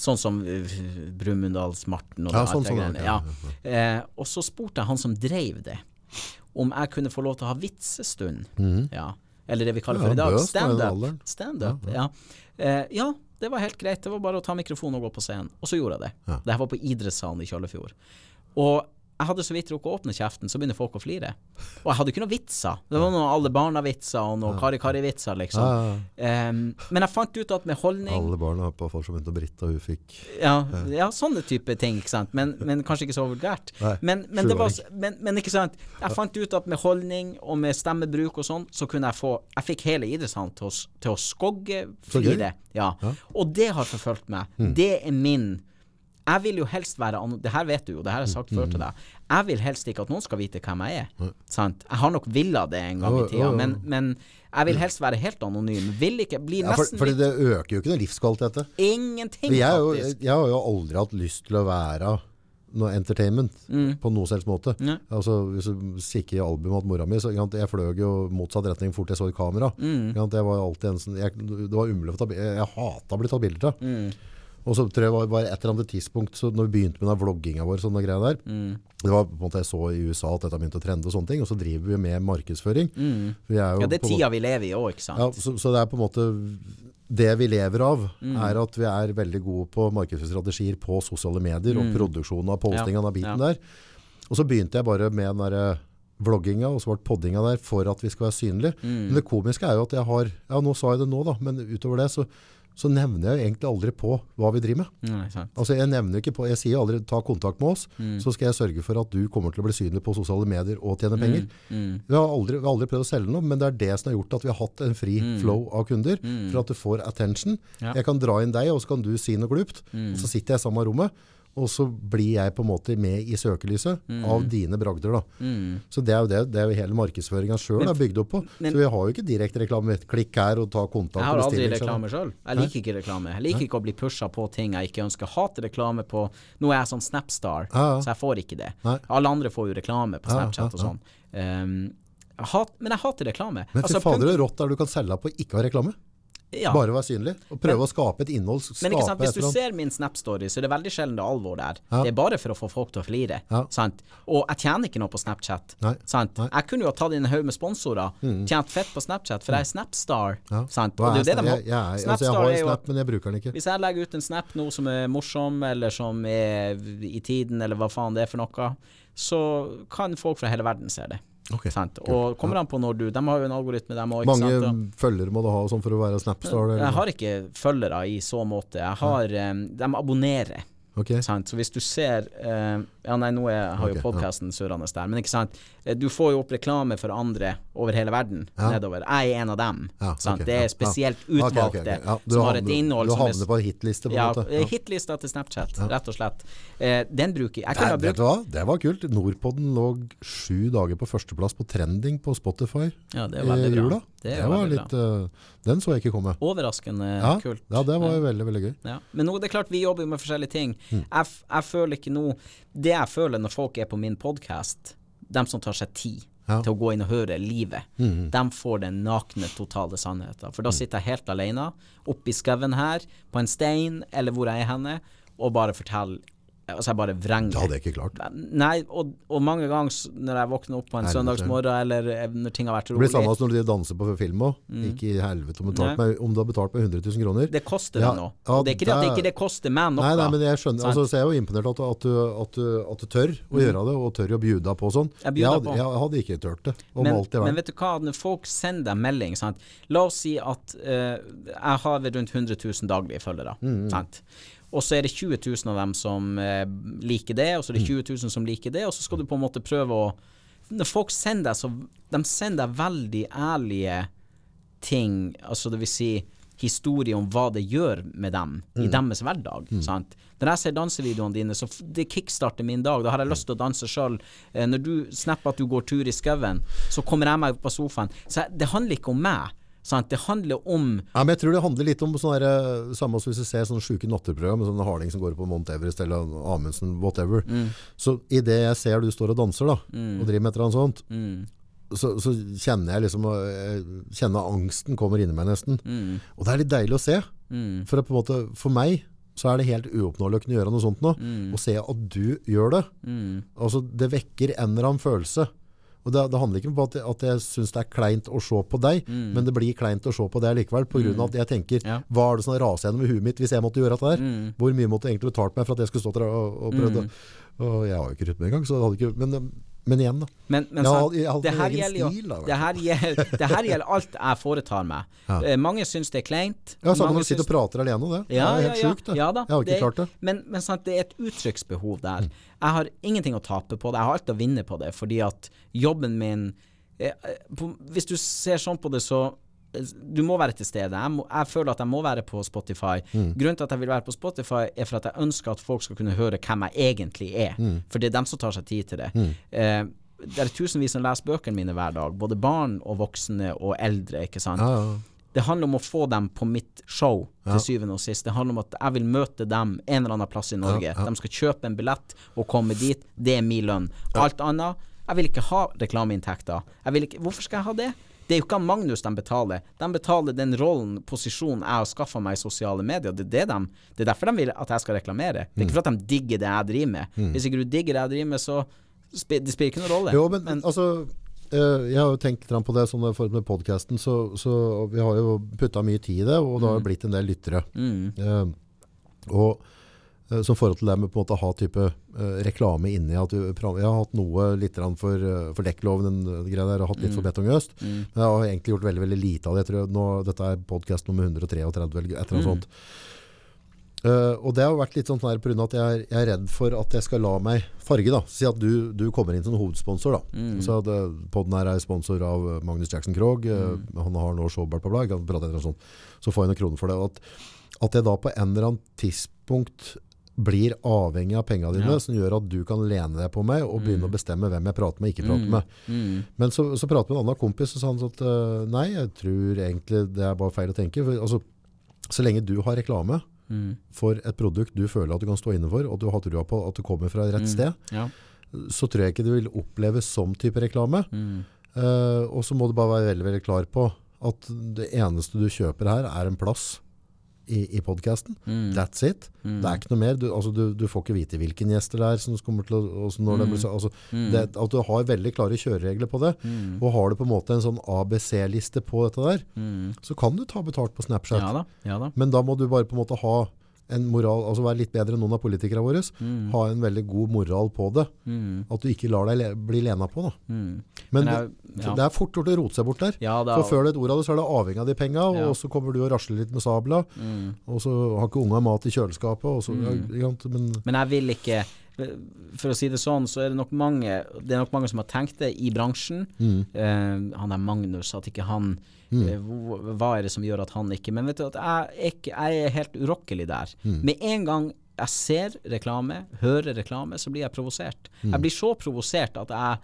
Speaker 3: Sånn som uh, Brumunddalsmarten og ja, sånn, sånn, ja. eh, Og så spurte jeg han som drev det, om jeg kunne få lov til å ha vitsestund. Mm. Ja. Eller det vi kaller for i dag standup. Stand ja. Eh, ja, det var helt greit. Det var bare å ta mikrofonen og gå på scenen. Og så gjorde jeg det. Ja. Dette var på idrettssalen i Kjøllefjord. Og jeg hadde så vidt rukket å åpne kjeften, så begynner folk å flire. Og jeg hadde ikke noen vitser. Det var noen Alle barna-vitser og noen Kari-Kari-vitser, liksom. Um, men jeg fant ut at med holdning
Speaker 2: Alle barna på folk som begynte å Britta, hun fikk
Speaker 3: ja, ja, sånne type ting, ikke sant. Men, men kanskje ikke så vulgært. Men, men, var, men, men, ikke sant. Jeg fant ut at med holdning og med stemmebruk og sånn, så kunne jeg få Jeg fikk hele idrettshallen til, til, å skogge flire. Ja. Og det har forfulgt meg. Mm. Det er min jeg vil jo helst være Det her vet du jo, det her har jeg sagt før til deg. Jeg vil helst ikke at noen skal vite hvem jeg er. Sant? Jeg har nok villa det en gang i tida, men, men jeg vil helst være helt anonym. Vil ikke bli
Speaker 2: ja, for, for det øker jo ikke noe livskvalitet.
Speaker 3: Ingenting,
Speaker 2: jeg, faktisk. Jeg, har jo aldri hatt lyst til å være noe entertainment mm. på noe selvs måte. Ja. Altså, hvis du kikker i albumet til mora mi, så jeg fløy jo motsatt retning fort jeg så et kamera. Mm. Jeg var alltid en sånn, jeg, det var umulig å ta Jeg, jeg hata å bli tatt bilder av. Mm. Og så tror jeg det var et eller annet tidspunkt så når vi begynte med den vlogginga vår, sånne greier der, mm. det var på en måte jeg så i USA at dette begynte å trende, og sånne ting, og så driver vi med markedsføring. Mm.
Speaker 3: ja, det er tida vi lever i òg, ikke sant.
Speaker 2: Ja, så, så, det er på en måte det vi lever av, mm. er at vi er veldig gode på markedsstrategier på sosiale medier og produksjonen av av ja. av biten ja. der. Og så begynte jeg bare med den der vlogginga og så ble poddinga der for at vi skal være synlige.
Speaker 3: Mm.
Speaker 2: Men det komiske er jo at jeg har Ja, nå sa jeg det nå, da, men utover det så, så nevner jeg egentlig aldri på hva vi driver med.
Speaker 3: Nei.
Speaker 2: Altså Jeg nevner ikke på, jeg sier aldri 'ta kontakt med oss',
Speaker 3: Mm.
Speaker 2: så skal jeg sørge for at du kommer til å bli synlig på sosiale medier og tjene penger.
Speaker 3: Mm.
Speaker 2: Vi har, aldri, vi har aldri prøvd å selge noe, men det er det som har gjort at vi har hatt en fri flow av kunder. For at du får attention.
Speaker 3: Mm. Ja.
Speaker 2: Jeg kan dra inn deg, og så kan du si noe glupt. Og så sitter jeg i samme rommet, og så blir jeg på en måte med i søkelyset av dine bragder. da.
Speaker 3: Mm.
Speaker 2: Så det er jo det, det er jo hele markedsføringa sjøl er bygd opp på.
Speaker 3: men-
Speaker 2: så vi har jo ikke direkte reklame. Klikk her og ta kontakt.
Speaker 3: Jeg har aldri reklame sjøl. Jeg liker ikke reklame. Jeg liker ikke å bli pusha på ting jeg ikke ønsker. Hater reklame på Nå er jeg sånn Snapstar,
Speaker 2: Ja, ja.
Speaker 3: så jeg får ikke det.
Speaker 2: Nei.
Speaker 3: Alle andre får jo reklame på
Speaker 2: Ja,
Speaker 3: Snapchat og sånn. Um, jeg hat, men jeg hater reklame.
Speaker 2: Men fy
Speaker 3: Altså,
Speaker 2: fader,
Speaker 3: så
Speaker 2: rått er det du kan selge på ikke ha reklame.
Speaker 3: Ja.
Speaker 2: Bare være synlig. Og prøve å skape et innhold.
Speaker 3: Men ikke sant, hvis du ser min Snap-story, så er det veldig sjelden det er alvor der.
Speaker 2: Ja.
Speaker 3: Det er bare for å få folk til å flire.
Speaker 2: Ja.
Speaker 3: Sant? Og jeg tjener ikke noe på Snapchat.
Speaker 2: Nei.
Speaker 3: Sant?
Speaker 2: Nei. Mm.
Speaker 3: Jeg kunne jo ha tatt inn en haug med sponsorer, tjent fett på Snapchat, for jeg er Snapstar.
Speaker 2: Ja.
Speaker 3: Sant? Og det er jo det de
Speaker 2: har. jeg, jeg, altså, jeg har Snap, men jeg bruker den ikke.
Speaker 3: Hvis jeg legger ut en snap nå som er morsom, eller som er i tiden, eller hva faen det er for noe, så kan folk fra hele verden se det.
Speaker 2: Ok,
Speaker 3: Sant? Og kommer an på når du De har jo en algoritme, dem òg.
Speaker 2: Mange følgere må du ha sånn for å være Snapstar? Eller?
Speaker 3: Jeg har ikke følgere i så måte. Jeg har ja. De abonnerer.
Speaker 2: Ok.
Speaker 3: Sant? Så hvis du ser uh, Ja, nei, nå er, har jo
Speaker 2: podkasten ja.
Speaker 3: surrende der, men ikke sant. Eh, Du får jo opp reklame for andre over hele verden
Speaker 2: Ja.
Speaker 3: nedover. Jeg er en av dem.
Speaker 2: Ja,
Speaker 3: sant?
Speaker 2: ok,
Speaker 3: det er spesielt.
Speaker 2: Ok, okay, ok.
Speaker 3: utvalgte
Speaker 2: Ja, du
Speaker 3: som har et innhold
Speaker 2: Du
Speaker 3: som er
Speaker 2: havner på hitliste, på en
Speaker 3: ja,
Speaker 2: måte.
Speaker 3: Ja, Hitlista til Snapchat, rett og slett. Eh, den bruker jeg. Jeg
Speaker 2: vet
Speaker 3: brukt?
Speaker 2: Det var kult. Nordpodden lå sju dager på førsteplass på trending på Spotify
Speaker 3: Ja, det var
Speaker 2: i jula.
Speaker 3: Det
Speaker 2: Det var litt, uh, den så jeg ikke komme.
Speaker 3: Overraskende
Speaker 2: Ja,
Speaker 3: kult.
Speaker 2: ja, det var jo veldig, veldig gøy.
Speaker 3: Ja. Men nå, det er klart vi jobber jo med forskjellige ting.
Speaker 2: Mm.
Speaker 3: Jeg, jeg føler ikke nå Det jeg føler når folk er på min podkast, dem som tar seg tid
Speaker 2: Ja. Mm.
Speaker 3: til å gå inn og høre livet, dem får den nakne, totale sannheten. For da sitter jeg helt alene oppe i skauen her, på en stein, eller hvor jeg er henne, og bare forteller Altså, jeg bare vrenger.
Speaker 2: Det hadde jeg ikke klart.
Speaker 3: Nei, og, og mange ganger når jeg våkner opp på en søndagsmorgen, eller eh, når ting har vært rolig
Speaker 2: Det blir samme som når de danser på film òg. Ikke i helvete om, meg, om du har betalt meg 100 000 kroner.
Speaker 3: Det koster
Speaker 2: Ja,
Speaker 3: det nå.
Speaker 2: ja,
Speaker 3: det er ikke det at det ikke det koster meg noe.
Speaker 2: Nei, nei, men jeg skjønner altså, Så jeg er jo imponert at, at, du, at, du, at du tør å gjøre det, og tør å bjuda på sånn.
Speaker 3: Jeg jeg,
Speaker 2: hadde, jeg hadde ikke turt det. Om
Speaker 3: men,
Speaker 2: alt i
Speaker 3: men vet du hva, når folk sender deg melding sant? La oss si at uh, jeg har rundt 100 000 daglige følgere.
Speaker 2: Mm,
Speaker 3: Sant? Og så er det 20 000 av dem som eh, liker det, og så er
Speaker 2: Mm.
Speaker 3: det 20 000 som liker det, og så skal du på en måte prøve å Når folk sender deg, så De sender deg veldig ærlige ting, altså det vil si historie om hva det gjør med dem i deres hverdag. Sant? Når jeg ser dansevideoene dine, så det kickstarter min dag. Da har jeg lyst til å danse sjøl. Eh, når du snapper at du går tur i skauen, så kommer jeg meg på sofaen. Så jeg, det handler ikke om meg. Sant? Det handler om
Speaker 2: Ja, men jeg tror det handler litt om sånn der, eh, Samme som hvis du ser sånne sjuke natterprogram, med sånne harding som går på Mount Everest eller Amundsen, whatever.
Speaker 3: Mm.
Speaker 2: Så idet jeg ser du står og danser da, og driver med et eller annet sånt,
Speaker 3: mm,
Speaker 2: så, så kjenner jeg liksom eh, Kjenner angsten kommer inni meg nesten.
Speaker 3: mm,
Speaker 2: Og det er litt deilig å se.
Speaker 3: mm,
Speaker 2: For, på en måte, for meg så er det helt uoppnåelig å kunne gjøre noe sånt nå. Å se at du gjør det.
Speaker 3: mm,
Speaker 2: Altså, det vekker en eller annen følelse. Og det, det handler ikke om at at jeg syns det er kleint å se på deg, men det blir kleint å se på deg likevel. På grunn av at jeg tenker
Speaker 3: Ja.
Speaker 2: hva er det som raser gjennom i huet mitt hvis jeg måtte gjøre dette her?
Speaker 3: mm.
Speaker 2: Hvor mye måtte jeg egentlig betalt meg for at jeg skulle stått der og, og prøvd å Og jeg har jo ikke rytme engang, så det hadde ikke Men, men igjen, da.
Speaker 3: Men, men
Speaker 2: Jeg har, jeg har
Speaker 3: det, her
Speaker 2: stil, da,
Speaker 3: det, her gjelder, det her gjelder alt jeg foretar meg.
Speaker 2: Ja.
Speaker 3: Eh, mange syns det er kleint.
Speaker 2: Ja, Samme når du sitter og prater alene det.
Speaker 3: Ja,
Speaker 2: det er helt
Speaker 3: ja.
Speaker 2: sjukt, det.
Speaker 3: Da,
Speaker 2: jeg har ikke
Speaker 3: det-
Speaker 2: klart det.
Speaker 3: Men, men sant, det er et uttrykksbehov der. Jeg har ingenting å tape på det. Jeg har alt å vinne på det, fordi at jobben min eh, eh, på, Hvis du ser sånn på det, så du må være til stede. Jeg, må, jeg føler at jeg må være på Spotify. Grunnen til at jeg vil være på Spotify, er for at jeg ønsker at folk skal kunne høre hvem jeg egentlig er. For det er dem som tar seg tid til det. Eh, det er tusenvis som leser bøkene mine hver dag. Både barn og voksne og eldre. ikke sant?
Speaker 2: Ja, ja.
Speaker 3: Det handler om å få dem på mitt show til syvende og sist. Det handler om at jeg vil møte dem en eller annen plass i Norge. De skal kjøpe en billett og komme dit. Det er min lønn. Alt annet Jeg vil ikke ha reklameinntekter. Hvorfor skal jeg ha det? Det er jo ikke han Magnus de betaler. De betaler den rollen, posisjonen jeg har skaffa meg i sosiale medier. Det er, det, de, det er derfor de vil at jeg skal reklamere. Det er ikke for at de digger det jeg driver med. Hvis ikke du digger det jeg driver med, så spi- det spiller ikke noen rolle.
Speaker 2: Jo, men, altså eh, Jeg har jo tenkt litt på det sånn med podkasten, så, så vi har jo putta mye tid i det, og det har jo blitt en del lyttere.
Speaker 3: Mm.
Speaker 2: Uh, og som forhold til det med å ha type uh, reklame inni at du, Jeg har hatt noe litt for, uh, for dekkloven, den greia der, og hatt litt for
Speaker 3: Mm.
Speaker 2: Betong Øst.
Speaker 3: Mm.
Speaker 2: Men jeg har egentlig gjort veldig veldig lite av det. Jeg nå, dette er podkast nummer 133 eller et eller annet
Speaker 3: Mm.
Speaker 2: sånt. Uh, og det har vært litt sånn her på grunn av at jeg er, jeg er redd for at jeg skal la meg farge. da Si at du, du kommer inn som hovedsponsor. da
Speaker 3: Mm.
Speaker 2: Så det, Podden her er sponsor av Magnus Jackson Krogh. uh. Han har nå på bla, etter og sånn. Så får jeg noen kroner for det. At, at jeg da på en eller annen tidspunkt blir avhengig av pengene dine,
Speaker 3: Ja.
Speaker 2: som gjør at du kan lene deg på meg og begynne
Speaker 3: Mm.
Speaker 2: å bestemme hvem jeg prater med og ikke prater
Speaker 3: Mm.
Speaker 2: med.
Speaker 3: Mm.
Speaker 2: Men så, så pratet vi med en annen kompis, og sa han sånn at uh, nei, jeg tror egentlig det er bare feil å tenke. For, altså, så lenge du har reklame
Speaker 3: Mm.
Speaker 2: for et produkt du føler at du kan stå inne for, og du har trua på at du kommer fra rett
Speaker 3: Mm.
Speaker 2: sted,
Speaker 3: Ja.
Speaker 2: så tror jeg ikke det vil oppleves som type reklame.
Speaker 3: Mm.
Speaker 2: Eh, og så må du bare være veldig, veldig klar på at det eneste du kjøper her er en plass i, i podcasten.
Speaker 3: Mm.
Speaker 2: That's it.
Speaker 3: Mm.
Speaker 2: Det er ikke noe mer. Du, altså, du, du får ikke vite hvilken gjester det er som kommer til å når det
Speaker 3: Mm.
Speaker 2: blir, så- altså,
Speaker 3: Mm.
Speaker 2: det, At du har veldig klare kjøreregler på det.
Speaker 3: Mm.
Speaker 2: Og har du på en måte en sånn ABC-liste på dette der,
Speaker 3: Mm.
Speaker 2: så kan du ta betalt på Snapchat.
Speaker 3: Ja da. Ja da.
Speaker 2: Men da må du bare på en måte ha en moral, altså være litt bedre enn noen av politikerne våre.
Speaker 3: Mm.
Speaker 2: Ha en veldig god moral på det.
Speaker 3: Mm.
Speaker 2: At du ikke lar deg le bli lena på. Da.
Speaker 3: Mm.
Speaker 2: Men,
Speaker 3: Men jeg- ja.
Speaker 2: det er fort gjort å rote seg bort der.
Speaker 3: Ja er,
Speaker 2: For før du et ord av det, så er det avhengig av de penga,
Speaker 3: Ja.
Speaker 2: og så kommer du og rasler litt med sabla,
Speaker 3: Mm.
Speaker 2: og så har ikke unga mat i kjøleskapet, så,
Speaker 3: Mm.
Speaker 2: men
Speaker 3: Men jeg vil ikke For å si det sånn, så er det nok mange Det er nok mange som har tenkt det i bransjen.
Speaker 2: mm,
Speaker 3: Uh, han er Magnus, at ikke han
Speaker 2: Mm.
Speaker 3: eh, hva- er det som gjør at han ikke Men vet du at jeg, ikke, jeg er helt urokkelig der.
Speaker 2: Mm.
Speaker 3: Med en gang jeg ser reklame, hører reklame, så blir jeg provosert.
Speaker 2: Mm.
Speaker 3: Jeg blir så provosert at jeg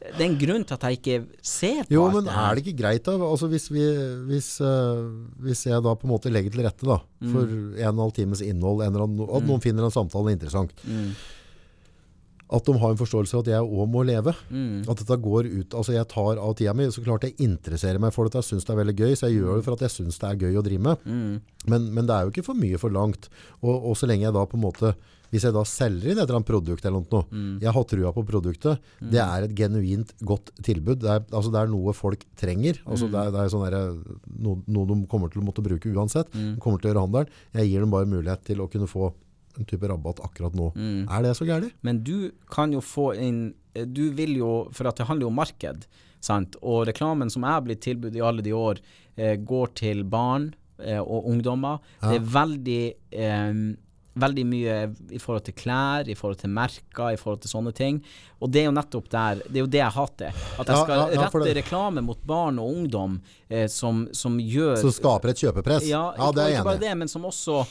Speaker 3: Det er en grunn til at jeg ikke ser på
Speaker 2: Jo,
Speaker 3: alt
Speaker 2: men
Speaker 3: det her.
Speaker 2: er det ikke greit da? Altså hvis, vi, hvis, uh, hvis jeg da på en måte legger til rette da, for en og en halv times innhold, en eller annen, at noen finner en samtale interessant,
Speaker 3: Mm.
Speaker 2: At de har en forståelse av at jeg også må leve.
Speaker 3: Mm.
Speaker 2: At dette går ut, altså jeg tar av tida mi, så klart jeg interesserer meg for dette, jeg synes det er veldig gøy, så jeg gjør det for at jeg synes det er gøy å drive med.
Speaker 3: Mm.
Speaker 2: Men, men det er jo ikke for mye for langt. Og, og så lenge jeg da på en måte, hvis jeg da selger inn et eller annet produkt eller noe,
Speaker 3: Mm.
Speaker 2: jeg har trua på produktet, det er et genuint godt tilbud. Det er, altså det er noe folk trenger. Altså
Speaker 3: Mm.
Speaker 2: det, er, det er sånn der, noe, noe de kommer til å måtte bruke uansett.
Speaker 3: Mm.
Speaker 2: De kommer til å gjøre handelen. Jeg gir dem bare mulighet til å kunne få en type rabatt akkurat nå.
Speaker 3: Mm.
Speaker 2: Er det så gærlig?
Speaker 3: Men du kan jo få inn Du vil jo For at det handler jo om marked. Sant? Og reklamen som har blitt tilbudt i alle de år, eh, går til barn eh, og ungdommer. Det er veldig eh, Veldig mye i forhold til klær, i forhold til merker, i forhold til sånne ting. Og det er jo nettopp der Det er jo det jeg hater. At jeg skal
Speaker 2: ja, ja,
Speaker 3: rette reklame mot barn og ungdom eh, som, som gjør
Speaker 2: Som skaper et kjøpepress?
Speaker 3: ja,
Speaker 2: ja det er jeg enig i.
Speaker 3: men som også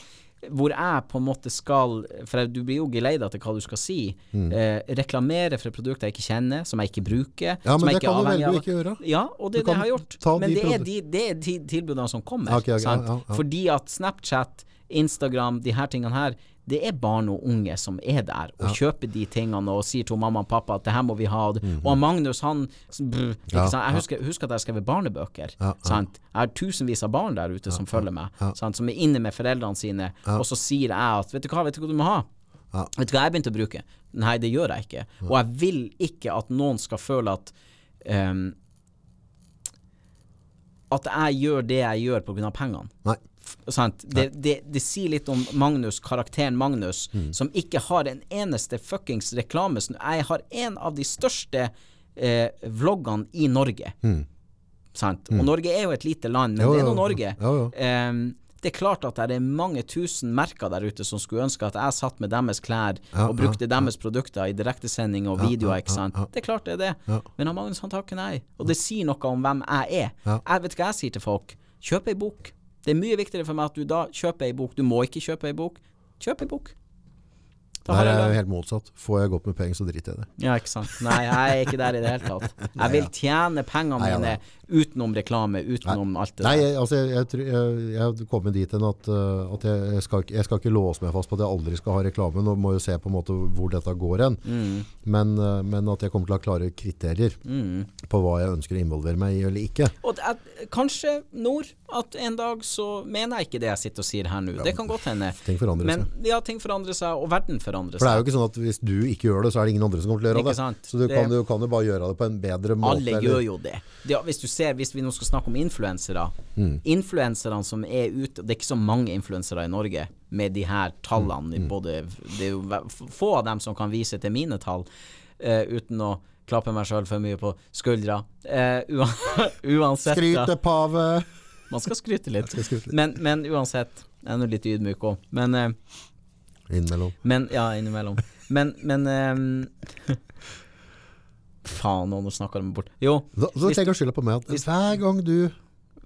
Speaker 3: hvor jeg på en måte skal For du blir jo geleida til hva du skal si. Eh, reklamere for et produkt jeg ikke kjenner, som jeg ikke bruker.
Speaker 2: Mm. Ja,
Speaker 3: som
Speaker 2: men
Speaker 3: jeg
Speaker 2: det kan du velge å ikke gjøre.
Speaker 3: Ja, og det det jeg har gjort. Men
Speaker 2: de
Speaker 3: det er, de, det er de tilbudene som kommer.
Speaker 2: Okay,
Speaker 3: okay,
Speaker 2: ja, ja.
Speaker 3: Fordi at Snapchat, Instagram, de her tingene her, det er barn og unge som er der og kjøper de tingene og sier til mamma og pappa at det her må vi ha. Og Magnus, han brr.
Speaker 2: Ja?
Speaker 3: Jeg husker, husker at jeg skrev barnebøker.
Speaker 2: Ja, ja.
Speaker 3: Sant? Jeg har tusenvis av barn der ute som følger meg, sant? som er inne med foreldrene sine, og så sier jeg at vet du hva, vet du hva du må ha?
Speaker 2: Ja.
Speaker 3: Vet du hva jeg begynte å bruke? Nei, det gjør jeg ikke. Og jeg vil ikke at noen skal føle at um, At jeg gjør det jeg gjør pga. pengene.
Speaker 2: Nei.
Speaker 3: Det, det, det sier litt om Magnus, karakteren Magnus,
Speaker 2: Mm.
Speaker 3: som ikke har en eneste fuckings reklame. Jeg har en av de største eh, vloggene i Norge. Sant? Og Norge er jo et lite land, men
Speaker 2: Mm. Jo,
Speaker 3: det er nå Norge.
Speaker 2: jo, jo.
Speaker 3: Um, det er klart at det er mange tusen merker der ute som skulle ønske at jeg satt med deres klær
Speaker 2: Ja,
Speaker 3: og brukte deres produkter i direktesending og videoer, ikke sant.
Speaker 2: ja.
Speaker 3: Det er klart det er det.
Speaker 2: Ja.
Speaker 3: Men han Magnus han takker nei. Og det sier noe om hvem jeg er.
Speaker 2: Ja.
Speaker 3: Jeg vet hva jeg sier til folk. Kjøp ei bok. Det er mye viktigere for meg at du da kjøper ei bok. Du må ikke kjøpe ei bok. Kjøp ei bok.
Speaker 2: Der er jeg helt motsatt. Får jeg godt med penger, så driter jeg i det.
Speaker 3: Ja, ikke sant. Nei, jeg er ikke der i det hele tatt. Jeg vil tjene pengene
Speaker 2: Nei, ja,
Speaker 3: mine utenom reklame, utenom alt det der.
Speaker 2: Nei, altså, jeg, jeg, jeg, jeg har kommet dit hen at, uh, at jeg, skal, jeg skal ikke låse meg fast på at jeg aldri skal ha reklame. Nå må jo se på en måte hvor dette går hen.
Speaker 3: Mm,
Speaker 2: Men, uh, men at jeg kommer til å ha klare kriterier
Speaker 3: mm.
Speaker 2: på hva jeg ønsker å involvere meg i eller ikke.
Speaker 3: Og er, kanskje, Nord, at en dag så mener jeg ikke det jeg sitter og sier her nå. Det kan godt hende.
Speaker 2: Ting forandrer
Speaker 3: Men
Speaker 2: seg.
Speaker 3: ja, ting forandrer seg, og verden forandrer
Speaker 2: seg. For det er jo ikke sånn at hvis du ikke gjør det, så er det ingen andre som kommer til å gjøre det.
Speaker 3: Sant?
Speaker 2: Så du det, kan, jo, kan, jo bare gjøre det på en bedre måte.
Speaker 3: Alle eller? gjør jo det. det. hvis du ser, hvis vi nå skal snakke om influensere mm. Influenserne som er ute Det er ikke så mange influensere i Norge med de her tallene. Mm. Både, det er jo få av dem som kan vise til mine tall uh, uten å klappe meg sjøl for mye på skuldra. Uh, uansett
Speaker 2: Skrytepave!
Speaker 3: Man skal skryte litt. Skal skryte litt. Men, men, uansett, jeg er nå litt ydmyk òg. Men uh,
Speaker 2: Innimellom.
Speaker 3: Men, ja, innimellom. Men, men um, Faen, nå snakker de bort. Jo.
Speaker 2: Da, så legger skylda på meg. At hver gang du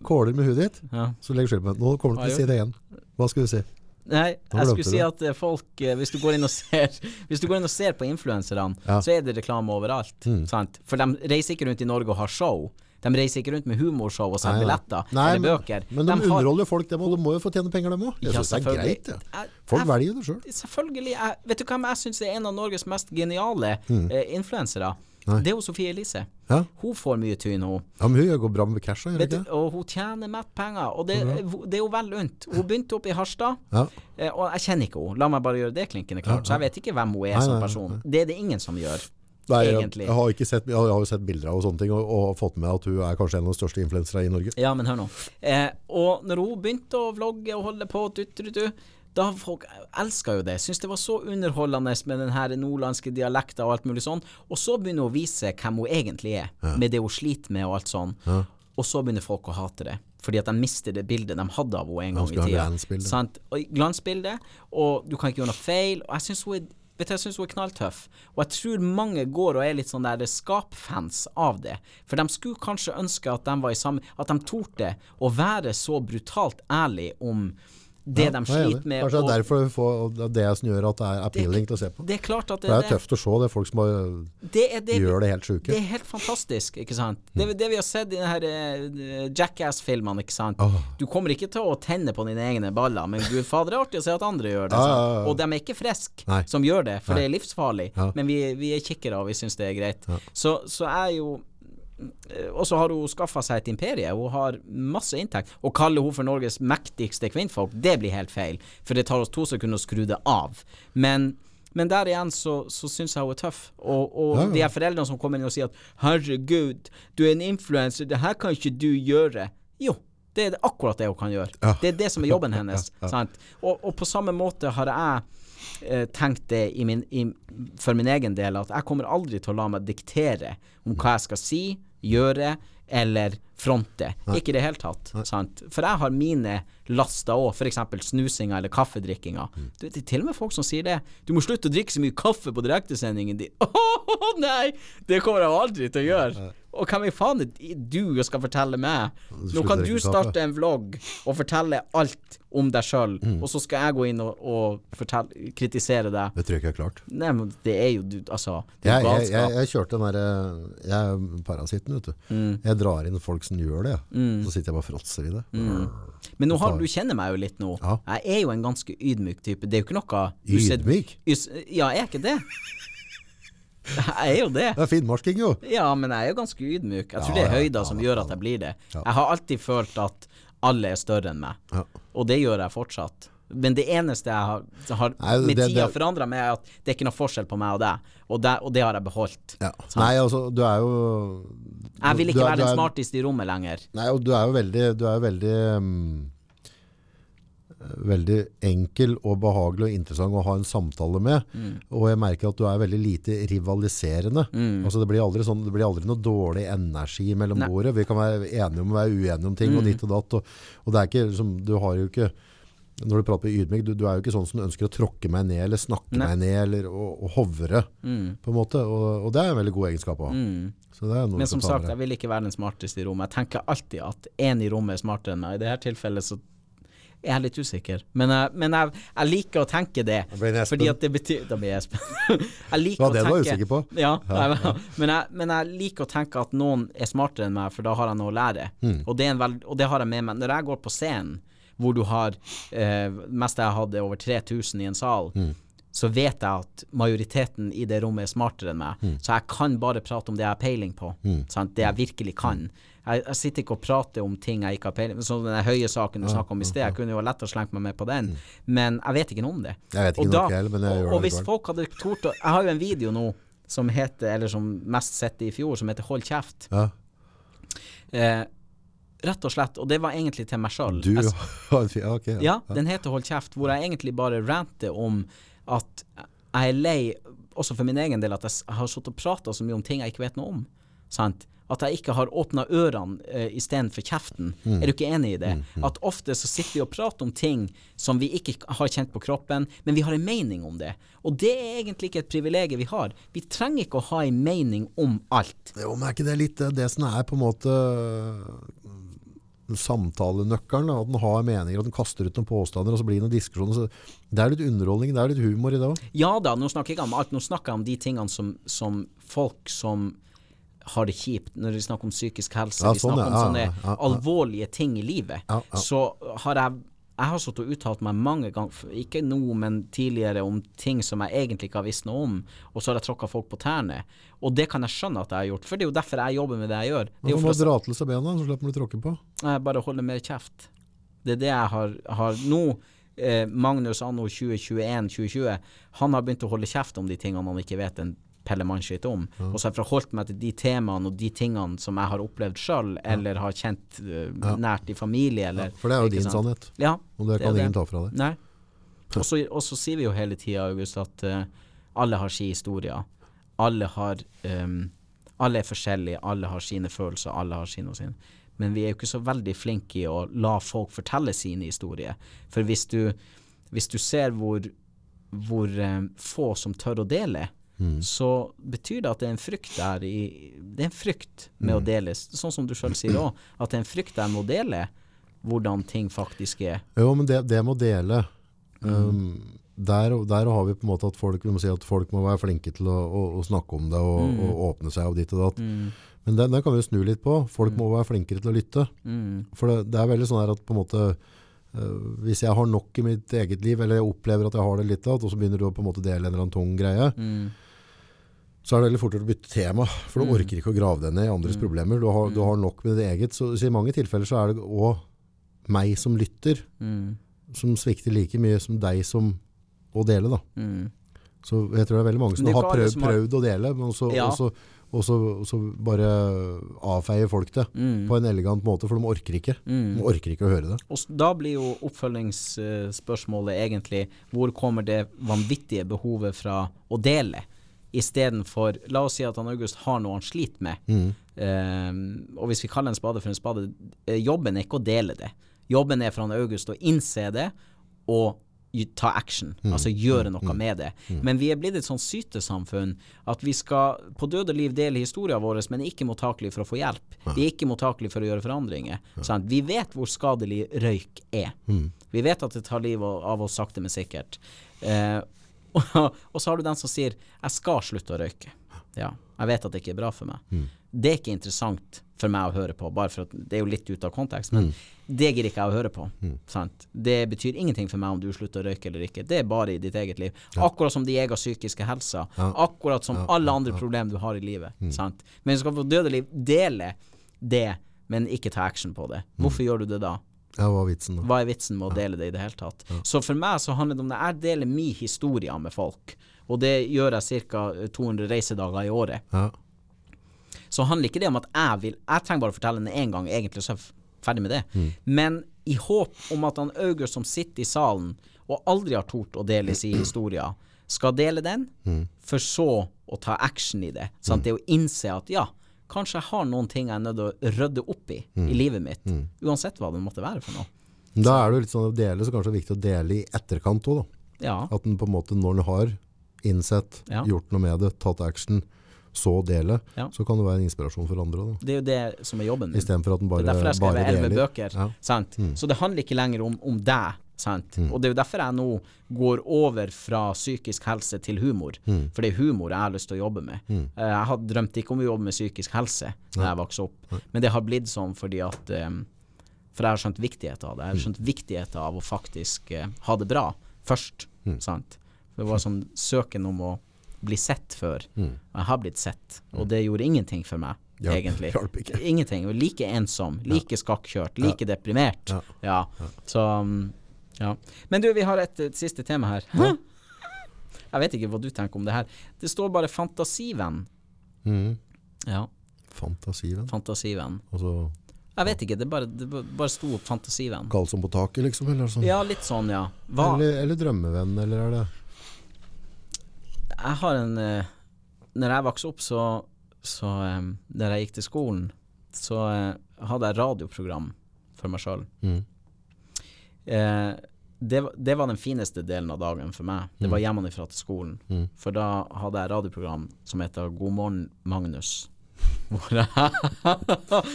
Speaker 2: kåler med huet ditt, ja. så legger skylda på meg. Nå kommer du til å si det igjen. Hva skulle du si?
Speaker 3: Nei, jeg skulle si at eh, folk eh, Hvis du går inn og ser Hvis du går inn og ser på influenserne, ja. så er det reklame overalt. Mm. For de reiser ikke rundt i Norge og har show. De reiser ikke rundt med humorshow og selger billetter eller bøker.
Speaker 2: Men de, de underholder folk, de, og de må jo få tjene penger, dem òg. Jeg ja, syns det er greit. Ja. Folk jeg, velger det sjøl.
Speaker 3: Selvfølgelig. Jeg, vet du hvem jeg syns er en av Norges mest geniale mm. eh, influensere? Nei. Det er jo Sofie Elise. Ja. Hun får mye tyn, hun.
Speaker 2: Ja, men hun går bra med cash, gjør ikke?
Speaker 3: Og hun tjener mett penger. Og det, det er jo vel unt. Hun begynte opp i Harstad, ja. Eh, og jeg kjenner ikke henne. La meg bare gjøre det klinkende klart. Så jeg vet ikke hvem hun er nei, som person. Det er det ingen som gjør. Nei, egentlig.
Speaker 2: Jeg, har sett, jeg, har jo sett bilder av og sånne ting, og, og, fått med at hun er kanskje en av de største influenserne i Norge.
Speaker 3: Ja, men hør nå. Eh, og når hun begynte å vlogge og holde på, du, du, du, da folk elska jo det. Syns det var så underholdende med den her nordlandske dialekta og alt mulig sånn. Og så begynner hun å vise hvem hun egentlig er, ja. med det hun sliter med og alt sånn. Ja. Og så begynner folk å hate det. Fordi at de mister det bildet de hadde av henne en gang i tida. Glansbilde. Og glansbildet, Og du kan ikke gjøre noe feil. Og jeg syns hun er Vet du, jeg syns hun er knalltøff, og jeg tror mange går og er litt sånn der skapfans av det. For de skulle kanskje ønske at de var i samme At de torde å være så brutalt ærlig om det ja, de sliter med.
Speaker 2: Kanskje det er derfor får, det som gjør at det er appealing det, til å se på.
Speaker 3: Det er klart at
Speaker 2: det, det er tøft å se. Det er folk som har, det er, det, gjør det helt sjuke.
Speaker 3: Det er helt fantastisk, ikke sant. Det, det vi har sett i denne uh, Jackass-filmene, ikke sant. Oh. Du kommer ikke til å tenne på dine egne baller, men gud fader, det er artig å se at andre gjør det. Ah, ja. og de er ikke friske som gjør det, for Nei. det er livsfarlig. Ja. Men vi, vi, er kikkere, og vi syns det er greit. Ja. Så, så er jo Eh, og så har hun skaffa seg et imperie. Hun har masse inntekt. Å kalle hun for Norges mektigste kvinnfolk, det blir helt feil. For det tar oss to sekunder å skru det av. Men, men der igjen så, så syns jeg hun er tøff. Og, og ja, ja. de her foreldrene som kommer inn og sier at 'herregud, du er en influenser, det her kan ikke du gjøre'. Jo, det er akkurat det hun kan gjøre. Ja. Det er det som er jobben hennes. Og, og, på samme måte har jeg eh, tenkt det i min, i, for min egen del, at jeg kommer aldri til å la meg diktere om hva jeg skal si, gjøre eller fronte. Nei. Ikke i det hele tatt. For jeg har mine laster òg, f.eks. snusinga eller kaffedrikkinga. Mm. Det er til og med folk som sier det. Du må slutte å drikke så mye kaffe på direktesendingen din. Å oh, nei! Det kommer jeg aldri til å gjøre. Nei. Og hvem i faen er du skal fortelle meg? Nå kan du starte en vlogg og fortelle alt om deg sjøl, mm. og så skal jeg gå inn og, og fortelle, kritisere deg.
Speaker 2: Det tror jeg ikke er klart.
Speaker 3: Nei, men det er jo du Altså, det er
Speaker 2: jeg, jeg, jeg, jeg, kjørte den derre Jeg er parasitten, vet du. Mm. Jeg drar inn folk som gjør det, mm. så sitter jeg bare og fråtser i det.
Speaker 3: Mm. Men nå har, du kjenner meg jo litt nå. Ja. Jeg er jo en ganske ydmyk type. Det er jo ikke noe
Speaker 2: Ydmyk?
Speaker 3: ja, jeg er ikke det. Jeg er jo det.
Speaker 2: Det er finnmarking, jo.
Speaker 3: Ja, men jeg er jo ganske ydmyk. Jeg tror ja, det er høyder ja, som gjør at jeg blir det. Jeg har alltid følt at alle er større enn meg, og det gjør jeg fortsatt. Men det eneste jeg har, har Nei, med det, tida forandra meg, er at det er ikke noe forskjell på meg og deg, og det, og det har jeg beholdt.
Speaker 2: Ja. Nei, altså, du er jo
Speaker 3: Jeg vil ikke er, være den smarteste i rommet lenger.
Speaker 2: Nei, og du er jo veldig, du er veldig um veldig enkel og behagelig og interessant å ha en samtale med. Mm. Og jeg merker at du er veldig lite rivaliserende. Mm. Altså det, blir sånn, det blir aldri noe dårlig energi mellom Nei. bordet. Vi kan være enige om å være uenige om ting mm. og ditt og datt. Og, og, det er ikke liksom, Du har jo ikke når du prater på ydmyk, du, du, er jo ikke sånn som du ønsker å tråkke meg ned eller snakke Nei. meg ned eller å, å hovre. Mm. på en måte, og, og, det er en veldig god egenskap å ha. Mm.
Speaker 3: Men som sagt, jeg vil ikke være den smarteste i rommet. Jeg tenker alltid at én i rommet er smartere enn meg. I dette tilfellet så jeg er litt usikker. Men, jeg, men jeg, jeg liker å tenke det. Fordi at det betyr Da blir jeg Espen.
Speaker 2: jeg det var det du var usikker på?
Speaker 3: Ja. ja. Men, jeg, men, jeg, liker å tenke at noen er smartere enn meg, for da har jeg noe å lære. Mm. Og, det veld, og, det har jeg med meg. Når jeg går på scenen, hvor du har eh, Mest jeg hadde over 3000 i en sal. Mm så vet jeg at majoriteten i det rommet er smartere enn meg.
Speaker 2: Mm.
Speaker 3: Så jeg kan bare prate om det jeg har peiling på. Sant? Det jeg virkelig kan. Jeg, jeg sitter ikke og prater om ting jeg ikke har peiling på. Sånn den høye saken du snakka om i sted, jeg kunne jo lett ha slengt meg med på den, men jeg vet ikke noe om det.
Speaker 2: Mm. Jeg vet ikke
Speaker 3: Og
Speaker 2: noe heller, men jeg gjør
Speaker 3: og, og hvis folk hadde tort å Jeg har jo en video nå som heter, eller som mest sett i fjor, som heter Hold kjeft.
Speaker 2: Ja.
Speaker 3: Eh, rett og slett, og det var egentlig til meg sjøl.
Speaker 2: Fi- ja,
Speaker 3: Ja, den heter Hold kjeft, hvor jeg egentlig bare ranter om at jeg er lei, også for min egen del, at jeg har sittet og prata så mye om ting jeg ikke vet noe om. Sant? At jeg ikke har åpna ørene uh, istedenfor kjeften.
Speaker 2: Mm.
Speaker 3: Er du ikke enig i det? At ofte så sitter vi og prater om ting som vi ikke har kjent på kroppen, men vi har en mening om det. Og det er egentlig ikke et privilegium vi har. Vi trenger ikke å ha en mening om alt.
Speaker 2: Jo, men er ikke det litt eh, det som er på en måte øh, samtalenøkkelen? At den har meninger, at den kaster ut noen påstander, og så blir det noen diskusjoner. Så det er litt underholdning, det er litt humor i det òg.
Speaker 3: Ja da, nå snakker jeg ikke om alt. Nå snakker jeg om de tingene som, som folk som har det kjipt, når vi snakker om psykisk helse,
Speaker 2: Ja,
Speaker 3: vi
Speaker 2: sånn,
Speaker 3: snakker om sånne alvorlige ting i livet, så har jeg jeg har sittet og uttalt meg mange ganger, ikke nå, men tidligere, om ting som jeg egentlig ikke har visst noe om, og så har jeg tråkka folk på tærne. Og det kan jeg skjønne at jeg har gjort, for det er jo derfor jeg jobber med det jeg gjør. Det er jo
Speaker 2: Man
Speaker 3: for
Speaker 2: må
Speaker 3: du
Speaker 2: dra til seg bena, så slipper du tråkke på.
Speaker 3: jeg bare holder mer kjeft. Det er det jeg har, har nå. Eh, Magnus anno 2021-2020, han har begynt å holde kjeft om de tingene han ikke vet en pelle mannskitt om. Og så har jeg forholdt meg til de temaene og de tingene som jeg har opplevd sjøl, eller har kjent eh, nært i familie, eller
Speaker 2: For det er jo din
Speaker 3: sant?
Speaker 2: sannhet,
Speaker 3: Ja.
Speaker 2: og det
Speaker 3: det
Speaker 2: kan
Speaker 3: det.
Speaker 2: ingen ta fra deg.
Speaker 3: Nei. Og så, sier vi jo hele tida, August, at uh, alle har sin historie. Alle har um, Alle er forskjellige, alle har sine følelser, alle har sine og sine. Men vi er jo ikke så veldig flinke i å la folk fortelle sine historier. For hvis du, hvis du ser hvor, hvor um, få som tør å dele, så betyr det at det er en frykt der i Det er en frykt med å dele, sånn som du sjøl sier òg, at det er en frykt der med å dele hvordan ting faktisk er.
Speaker 2: Jo, men det, det med å dele
Speaker 3: Mm.
Speaker 2: um, der, der har vi på en måte at folk, vi må si at folk må være flinke til å, å, å snakke om det og,
Speaker 3: Mm.
Speaker 2: og åpne seg og ditt og datt. Men den, den kan vi snu litt på. Folk må være flinkere til å lytte.
Speaker 3: Mm.
Speaker 2: For det, det er veldig sånn her at på en måte Uh, hvis jeg har nok i mitt eget liv, eller jeg opplever at jeg har det litt, og så begynner du å på en måte dele en eller annen tung greie,
Speaker 3: Mm.
Speaker 2: Så er det veldig fort å bytte tema. For du orker ikke å grave deg ned i andres problemer. Du har, du har nok med ditt eget. Så, så i mange tilfeller så er det òg meg som lytter,
Speaker 3: Mm.
Speaker 2: som svikter like mye som deg som å dele. da.
Speaker 3: Mm.
Speaker 2: Så jeg tror det er veldig mange som har prøvd,
Speaker 3: som har-
Speaker 2: prøvd å dele, men også,
Speaker 3: Ja.
Speaker 2: også, også, også bare avfeier folk det
Speaker 3: Mm.
Speaker 2: på en elegant måte, for de orker ikke.
Speaker 3: Mm.
Speaker 2: De orker ikke å høre det.
Speaker 3: Og da blir jo oppfølgingsspørsmålet egentlig hvor kommer det vanvittige behovet fra å dele, istedenfor La oss si at han August har noe han sliter med.
Speaker 2: Mm.
Speaker 3: Uh, og hvis vi kaller en spade for en spade, eh, jobben er ikke å dele det. Jobben er for han August å innse det og ta action, altså gjøre noe med det. Men vi er blitt et sånn sytesamfunn at vi skal på døde liv dele historien vår, men ikke mottakelig for å få hjelp. Vi er ikke mottakelig for å gjøre forandringer. Sant? Vi vet hvor skadelig røyk er. Vi vet at det tar livet av oss sakte, men sikkert. Eh, og, så har du den som sier 'jeg skal slutte å røyke'. Ja, jeg vet at det ikke er bra for meg. Det er ikke interessant for meg å høre på, bare for at det er jo litt ute av kontekst, men det gidder ikke jeg å høre på. Sant? Det betyr ingenting for meg om du slutter å røyke eller ikke. Det er bare i ditt eget liv. Akkurat som din egen psykiske helse. Akkurat som alle andre problemer du har i livet. Sant? Men du skal få døde liv dele det, men ikke ta action på det. Hvorfor gjør du det da?
Speaker 2: Ja, hva er vitsen da?
Speaker 3: Hva er vitsen med å dele det i det hele tatt? Så for meg så handler det om det Jeg deler min historie med folk, og det gjør jeg ca. 200 reisedager i året.
Speaker 2: Ja.
Speaker 3: Så handler ikke det om at jeg vil Jeg trenger bare å fortelle den én gang, egentlig, så er jeg ferdig med det. Men i håp om at han August som sitter i salen og aldri har tort å dele sin historie, skal dele den, for så å ta action i det. Sant? Det å innse at ja, kanskje jeg har noen ting jeg er nødt til å rydde opp i i livet mitt. Uansett hva det måtte være for noe.
Speaker 2: Da er det jo litt sånn å dele, så kanskje det er viktig å dele i etterkant òg, da.
Speaker 3: Ja.
Speaker 2: At den på en måte, når den har innsett,
Speaker 3: Ja.
Speaker 2: gjort noe med det, tatt action, så dele,
Speaker 3: Ja.
Speaker 2: så kan det være en inspirasjon for andre. Da.
Speaker 3: Det er jo det som er jobben min.
Speaker 2: Istedenfor at den
Speaker 3: Det
Speaker 2: bare,
Speaker 3: er derfor jeg skrev elleve
Speaker 2: deler.
Speaker 3: bøker.
Speaker 2: Ja. Mm.
Speaker 3: Så det handler ikke lenger om, om deg. Sant? Og det er jo derfor jeg nå går over fra psykisk helse til humor.
Speaker 2: Mm.
Speaker 3: For det er humor jeg har lyst til å jobbe med. Mm. Jeg hadde drømt ikke om å jobbe med psykisk helse da jeg vokste opp, men det har blitt sånn fordi at um, For jeg har skjønt viktigheten av det. Jeg har
Speaker 2: Mm.
Speaker 3: skjønt viktigheten av å faktisk eh, ha det bra først.
Speaker 2: Mm.
Speaker 3: Sant? Det var sånn søken om å bli sett før.
Speaker 2: Mm.
Speaker 3: Og jeg har blitt sett, og det gjorde ingenting for meg,
Speaker 2: Hjelp,
Speaker 3: egentlig.
Speaker 2: Hjelp.
Speaker 3: Ingenting. Like ensom, like skakkjørt, like deprimert.
Speaker 2: Ja.
Speaker 3: Ja. Så um, ja. Men du, vi har et, et siste tema her. Jeg vet ikke hva du tenker om det her. Det står bare 'fantasivenn'.
Speaker 2: Mm.
Speaker 3: Ja,
Speaker 2: Fantasivenn.
Speaker 3: fantasivenn.
Speaker 2: Altså
Speaker 3: Jeg vet ikke, det bare, det bare sto 'fantasivenn'.
Speaker 2: Karlsson på taket, liksom? Eller, sånn.
Speaker 3: Ja, litt sånn, ja.
Speaker 2: Eller, eller drømmevenn, eller er det
Speaker 3: Jeg har en uh, Når jeg vokste opp, så, så um, Når jeg gikk til skolen, så uh, hadde jeg radioprogram for meg sjøl.
Speaker 2: mm.
Speaker 3: Eh, det, det var den fineste delen av dagen for meg. Det var hjemmefra til skolen.
Speaker 2: Mm.
Speaker 3: For da hadde jeg radioprogram som heter God morgen, Magnus. Hvor jeg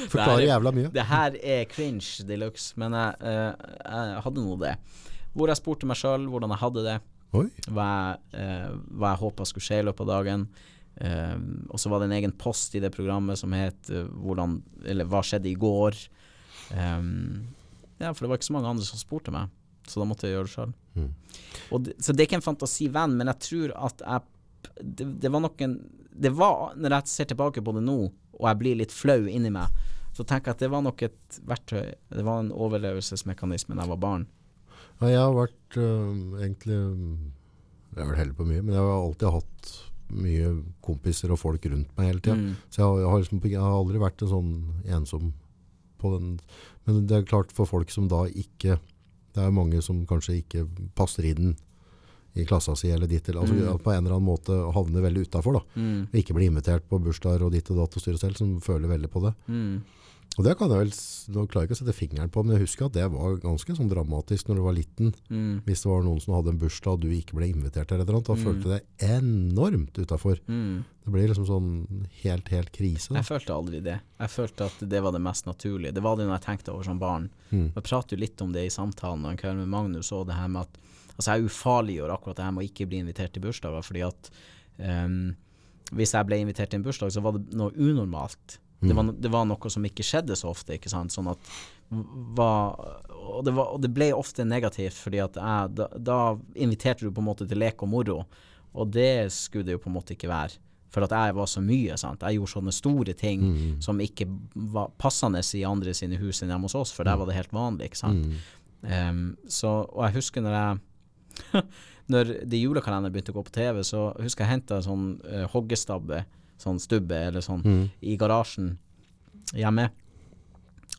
Speaker 2: Forklarer
Speaker 3: er-
Speaker 2: jævla mye.
Speaker 3: Det her er cringe de luxe, men jeg, eh, jeg hadde nå det. Hvor jeg spurte meg sjøl hvordan jeg hadde det,
Speaker 2: Oi.
Speaker 3: hva jeg, uh, hva jeg håpa skulle skje i løpet av dagen. Eh, og så var det en egen post i det programmet som het eh, hvordan, Eller hva skjedde i går? Um, ja, for det var ikke så mange andre som spurte meg, så da måtte jeg gjøre det sjøl.
Speaker 2: Mm.
Speaker 3: Så det er ikke en fantasivenn, men jeg tror at jeg det, det var nok en Det var, når jeg ser tilbake på det nå, og jeg blir litt flau inni meg, så tenker jeg at det var nok et verktøy. Det var en overlevelsesmekanisme da jeg var barn.
Speaker 2: Ja, jeg har vært øh, egentlig Jeg har vært heldig på mye, men jeg har alltid hatt mye kompiser og folk rundt meg hele tida.
Speaker 3: Mm.
Speaker 2: Så jeg har, jeg, har liksom, jeg har aldri vært en sånn ensom på den Men det er klart for folk som da ikke Det er mange som kanskje ikke passer inn i klassa si eller ditt, eller altså,
Speaker 3: Mm.
Speaker 2: på en eller annen måte havner veldig utafor.
Speaker 3: Mm.
Speaker 2: Ikke blir invitert på bursdager og ditt og datt og styre selv, som føler veldig på det.
Speaker 3: Mm.
Speaker 2: Og det kan jeg vel, nå klarer jeg ikke å sette fingeren på, men jeg husker at det var ganske sånn dramatisk når du var liten.
Speaker 3: Mm.
Speaker 2: Hvis det var noen som hadde en bursdag og du ikke ble invitert eller noe, da
Speaker 3: Mm.
Speaker 2: følte du deg enormt utafor.
Speaker 3: Mm.
Speaker 2: Det blir liksom sånn helt, helt krise. Da.
Speaker 3: Jeg følte aldri det. Jeg følte at det var det mest naturlige. Det var det når jeg tenkte over som barn.
Speaker 2: Mm.
Speaker 3: Jeg prater jo litt om det i samtalen og en kveld med Magnus, og det her med at Altså, jeg ufarliggjør akkurat det her med å ikke bli invitert til bursdager, fordi at um, hvis jeg ble invitert til en bursdag, så var det noe unormalt. Det, var, det var noe som ikke skjedde så ofte, ikke sant. Sånn at var, og, det var, og det ble ofte negativt, fordi at jeg, da, da inviterte du på en måte til lek og moro, og det skulle det jo på en måte ikke være. For at jeg var så mye, sant. Jeg gjorde sånne store ting som ikke var passende i andre sine hus enn hjemme hos oss, for der var det helt vanlig, ikke sant. Ehm, så, og jeg husker når jeg Når de julekalenderen begynte å gå på TV, så husker jeg henta en sånn uh, hoggestabbe, sånn stubbe eller sånn, i garasjen hjemme.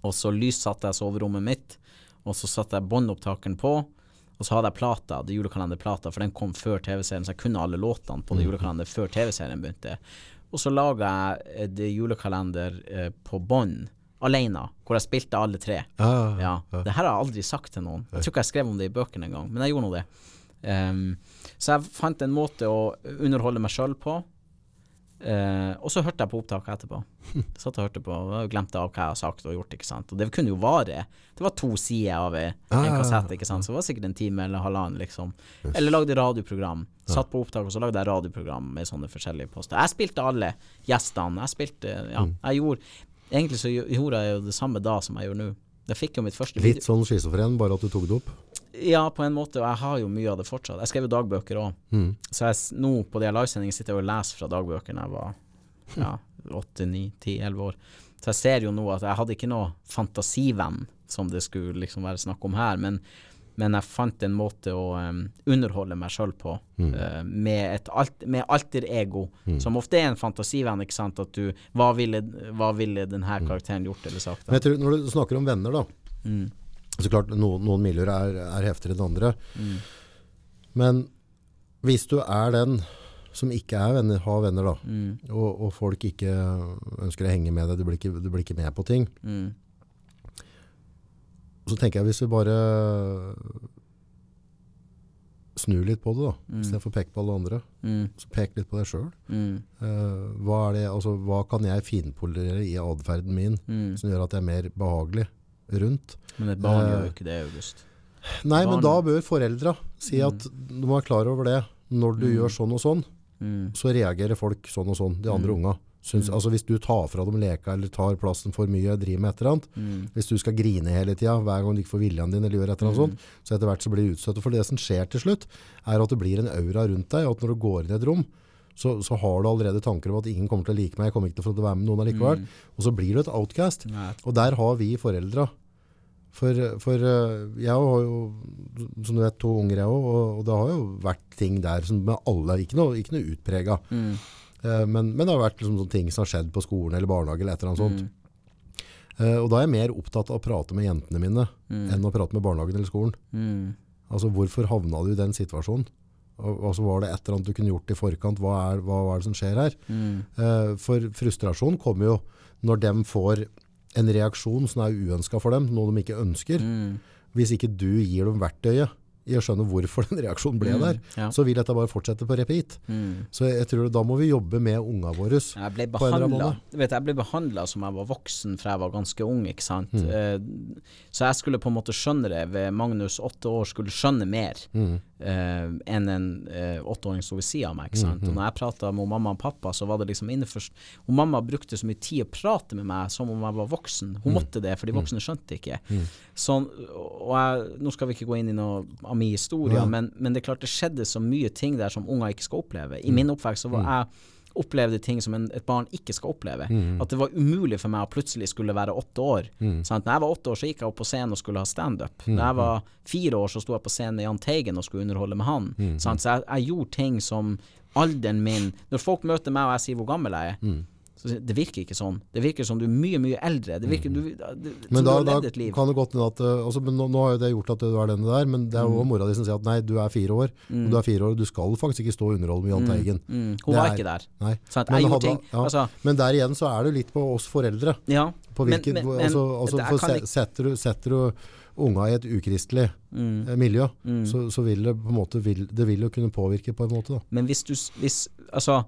Speaker 3: Og så lyssatte jeg soverommet mitt, og så satte jeg båndopptakeren på. Og så hadde jeg plata, det julekalenderplata, for den kom før TV-serien, så jeg kunne alle låtene på det julekalender før TV-serien begynte. Og så laga jeg eh, det julekalender eh, på bånd, alene, hvor jeg spilte alle tre.
Speaker 2: Ja,
Speaker 3: Ja, Det her har jeg aldri sagt til noen. Jeg tror ikke jeg skrev om det i bøkene engang, men jeg gjorde nå det. Um, så jeg fant en måte å underholde meg sjøl på. Eh, og så hørte jeg på opptaket etterpå. Satt og hørte på og glemte av hva jeg har sagt og gjort. ikke sant Og det kunne jo vare. Det var to sider av en
Speaker 2: ah,
Speaker 3: kassett, ikke sant så det var sikkert en time eller halvannen. liksom Eller lagde radioprogram. Satt på opptak, og så lagde jeg radioprogram med sånne forskjellige poster. Jeg spilte alle gjestene. Jeg spilte Ja,
Speaker 2: Mm.
Speaker 3: jeg gjorde Egentlig så gjorde jeg jo det samme da som jeg gjør nå. Jeg fikk jo mitt første video.
Speaker 2: Litt sånn schizofren, bare at du tok det opp.
Speaker 3: Ja, på en måte, og jeg har jo mye av det fortsatt. Jeg skrev jo dagbøker òg,
Speaker 2: Mm.
Speaker 3: så jeg, nå på de livesendingene sitter jeg og leser fra dagbøker da jeg var ja, åtte, ni, ti, elleve år. Så jeg ser jo nå at jeg hadde ikke noe fantasivenn, som det skulle liksom være snakk om her, men, men jeg fant en måte å um, underholde meg sjøl på, eh, med et alt, med alter ego, som ofte er en fantasivenn, ikke sant, at du Hva ville, hva ville denne karakteren gjort eller sagt?
Speaker 2: Men jeg tror, når du snakker om venner, da
Speaker 3: Mm.
Speaker 2: Så klart, noen, noen miljøer er, er heftigere enn andre.
Speaker 3: Mm.
Speaker 2: Men hvis du er den som ikke er venner, har venner, da,
Speaker 3: Mm.
Speaker 2: og, og folk ikke ønsker å henge med deg, du blir ikke, du blir ikke med på ting,
Speaker 3: Mm.
Speaker 2: så tenker jeg hvis vi bare snur litt på det, da,
Speaker 3: Mm.
Speaker 2: istedenfor å peke på alle andre,
Speaker 3: Mm.
Speaker 2: så pek litt på deg sjøl.
Speaker 3: Mm.
Speaker 2: hva, er altså, hva kan jeg finpolere i atferden min
Speaker 3: Mm.
Speaker 2: som gjør at jeg er mer behagelig rundt?
Speaker 3: Men et barn
Speaker 2: Eh,
Speaker 3: gjør jo ikke det, August.
Speaker 2: Nei, men da bør foreldra si at du må være klar over det. Når du
Speaker 3: Mm.
Speaker 2: gjør sånn og sånn,
Speaker 3: Mm.
Speaker 2: så reagerer folk sånn og sånn, de andre
Speaker 3: Mm.
Speaker 2: unga. Syns, altså Hvis du tar fra dem leka eller tar plassen for mye, driver med et eller annet, hvis du skal grine hele tida hver gang du ikke får viljen din, eller gjør et eller annet sånt, så etter hvert så blir du utstøtt. For det som skjer til slutt, er at det blir en aura rundt deg, at når du går inn i et rom, så, så har du allerede tanker om at ingen kommer til å like meg, jeg kommer ikke til å få være med noen allikevel. Og så blir du et outcast.
Speaker 3: Nei.
Speaker 2: Og der har vi foreldra. For, for eh, jeg har jo, som du vet, to unger jeg òg, og, og det har jo vært ting der som med alle, ikke noe, ikke noe utprega.
Speaker 3: Mm.
Speaker 2: Eh, men, men det har vært liksom ting som har skjedd på skolen eller barnehage eller et eller annet sånt.
Speaker 3: Mm.
Speaker 2: Eh, og da er jeg mer opptatt av å prate med jentene mine enn å prate med barnehagen eller skolen.
Speaker 3: Mm.
Speaker 2: Altså hvorfor havna du i den situasjonen? Og var det et eller annet du kunne gjort i forkant. Hva er, hva, hva er det som skjer her?
Speaker 3: Mm.
Speaker 2: Eh, for frustrasjon kommer jo når de får en reaksjon som er uønska for dem, noe de ikke ønsker.
Speaker 3: Mm.
Speaker 2: Hvis ikke du gir dem verktøyet i å skjønne hvorfor den reaksjonen ble der,
Speaker 3: ja.
Speaker 2: så vil dette bare fortsette på repeat.
Speaker 3: Mm.
Speaker 2: Så jeg tror da må vi jobbe med unga våre.
Speaker 3: Jeg ble behandla som jeg var voksen fra jeg var ganske ung. ikke sant?
Speaker 2: Mm.
Speaker 3: Eh, så jeg skulle på en måte skjønne det ved Magnus åtte år skulle skjønne mer
Speaker 2: Mm.
Speaker 3: eh, enn en eh, åtteåring som ved sida av meg. ikke
Speaker 2: Mm,
Speaker 3: sant? Og når jeg prata med mamma og pappa, så var det liksom innenfor Og mamma brukte så mye tid å prate med meg som om jeg var voksen.
Speaker 2: Mm.
Speaker 3: Hun måtte det, for de voksne skjønte ikke. Sånn, og jeg, Nå skal vi ikke gå inn i noe min historie,
Speaker 2: Ja.
Speaker 3: men, men det er klart det skjedde så mye ting der som unger ikke skal oppleve.
Speaker 2: Mm.
Speaker 3: I min oppvekst så var jeg opplevde ting som en, et barn ikke skal oppleve. At det var umulig for meg å plutselig skulle være åtte år. Sant? Når jeg var åtte år, så gikk jeg opp på scenen og skulle ha standup. Når jeg var fire år, så sto jeg på scenen med Jahn Teigen og skulle underholde med han. Sant? Så jeg, jeg gjorde ting som alderen min Når folk møter meg og jeg sier hvor gammel jeg er, det virker ikke sånn. Det virker som du er mye, mye eldre. Det virker du, det, som
Speaker 2: da,
Speaker 3: du har levd et liv.
Speaker 2: kan det godt at eh, altså, men nå, nå har jo det gjort at du er den du er, men det er
Speaker 3: Mm.
Speaker 2: jo mora di som sier at nei, du er fire år, og du er fire år, og du skal faktisk ikke stå og underholde med Jahn Teigen.
Speaker 3: Mm,
Speaker 2: Mm.
Speaker 3: hun var
Speaker 2: er-
Speaker 3: ikke der.
Speaker 2: Nei.
Speaker 3: Sant?
Speaker 2: Men hadde- ja.
Speaker 3: altså,
Speaker 2: Men der igjen så er det jo litt på oss foreldre.
Speaker 3: Ja.
Speaker 2: På hvilket,
Speaker 3: men- men-
Speaker 2: altså, altså, for se,
Speaker 3: ikke-
Speaker 2: setter, du, setter du unga i et ukristelig mm. miljø, så, så vil det på en måte vil, det vil jo kunne påvirke på en måte. Da.
Speaker 3: Men hvis du hvis, Altså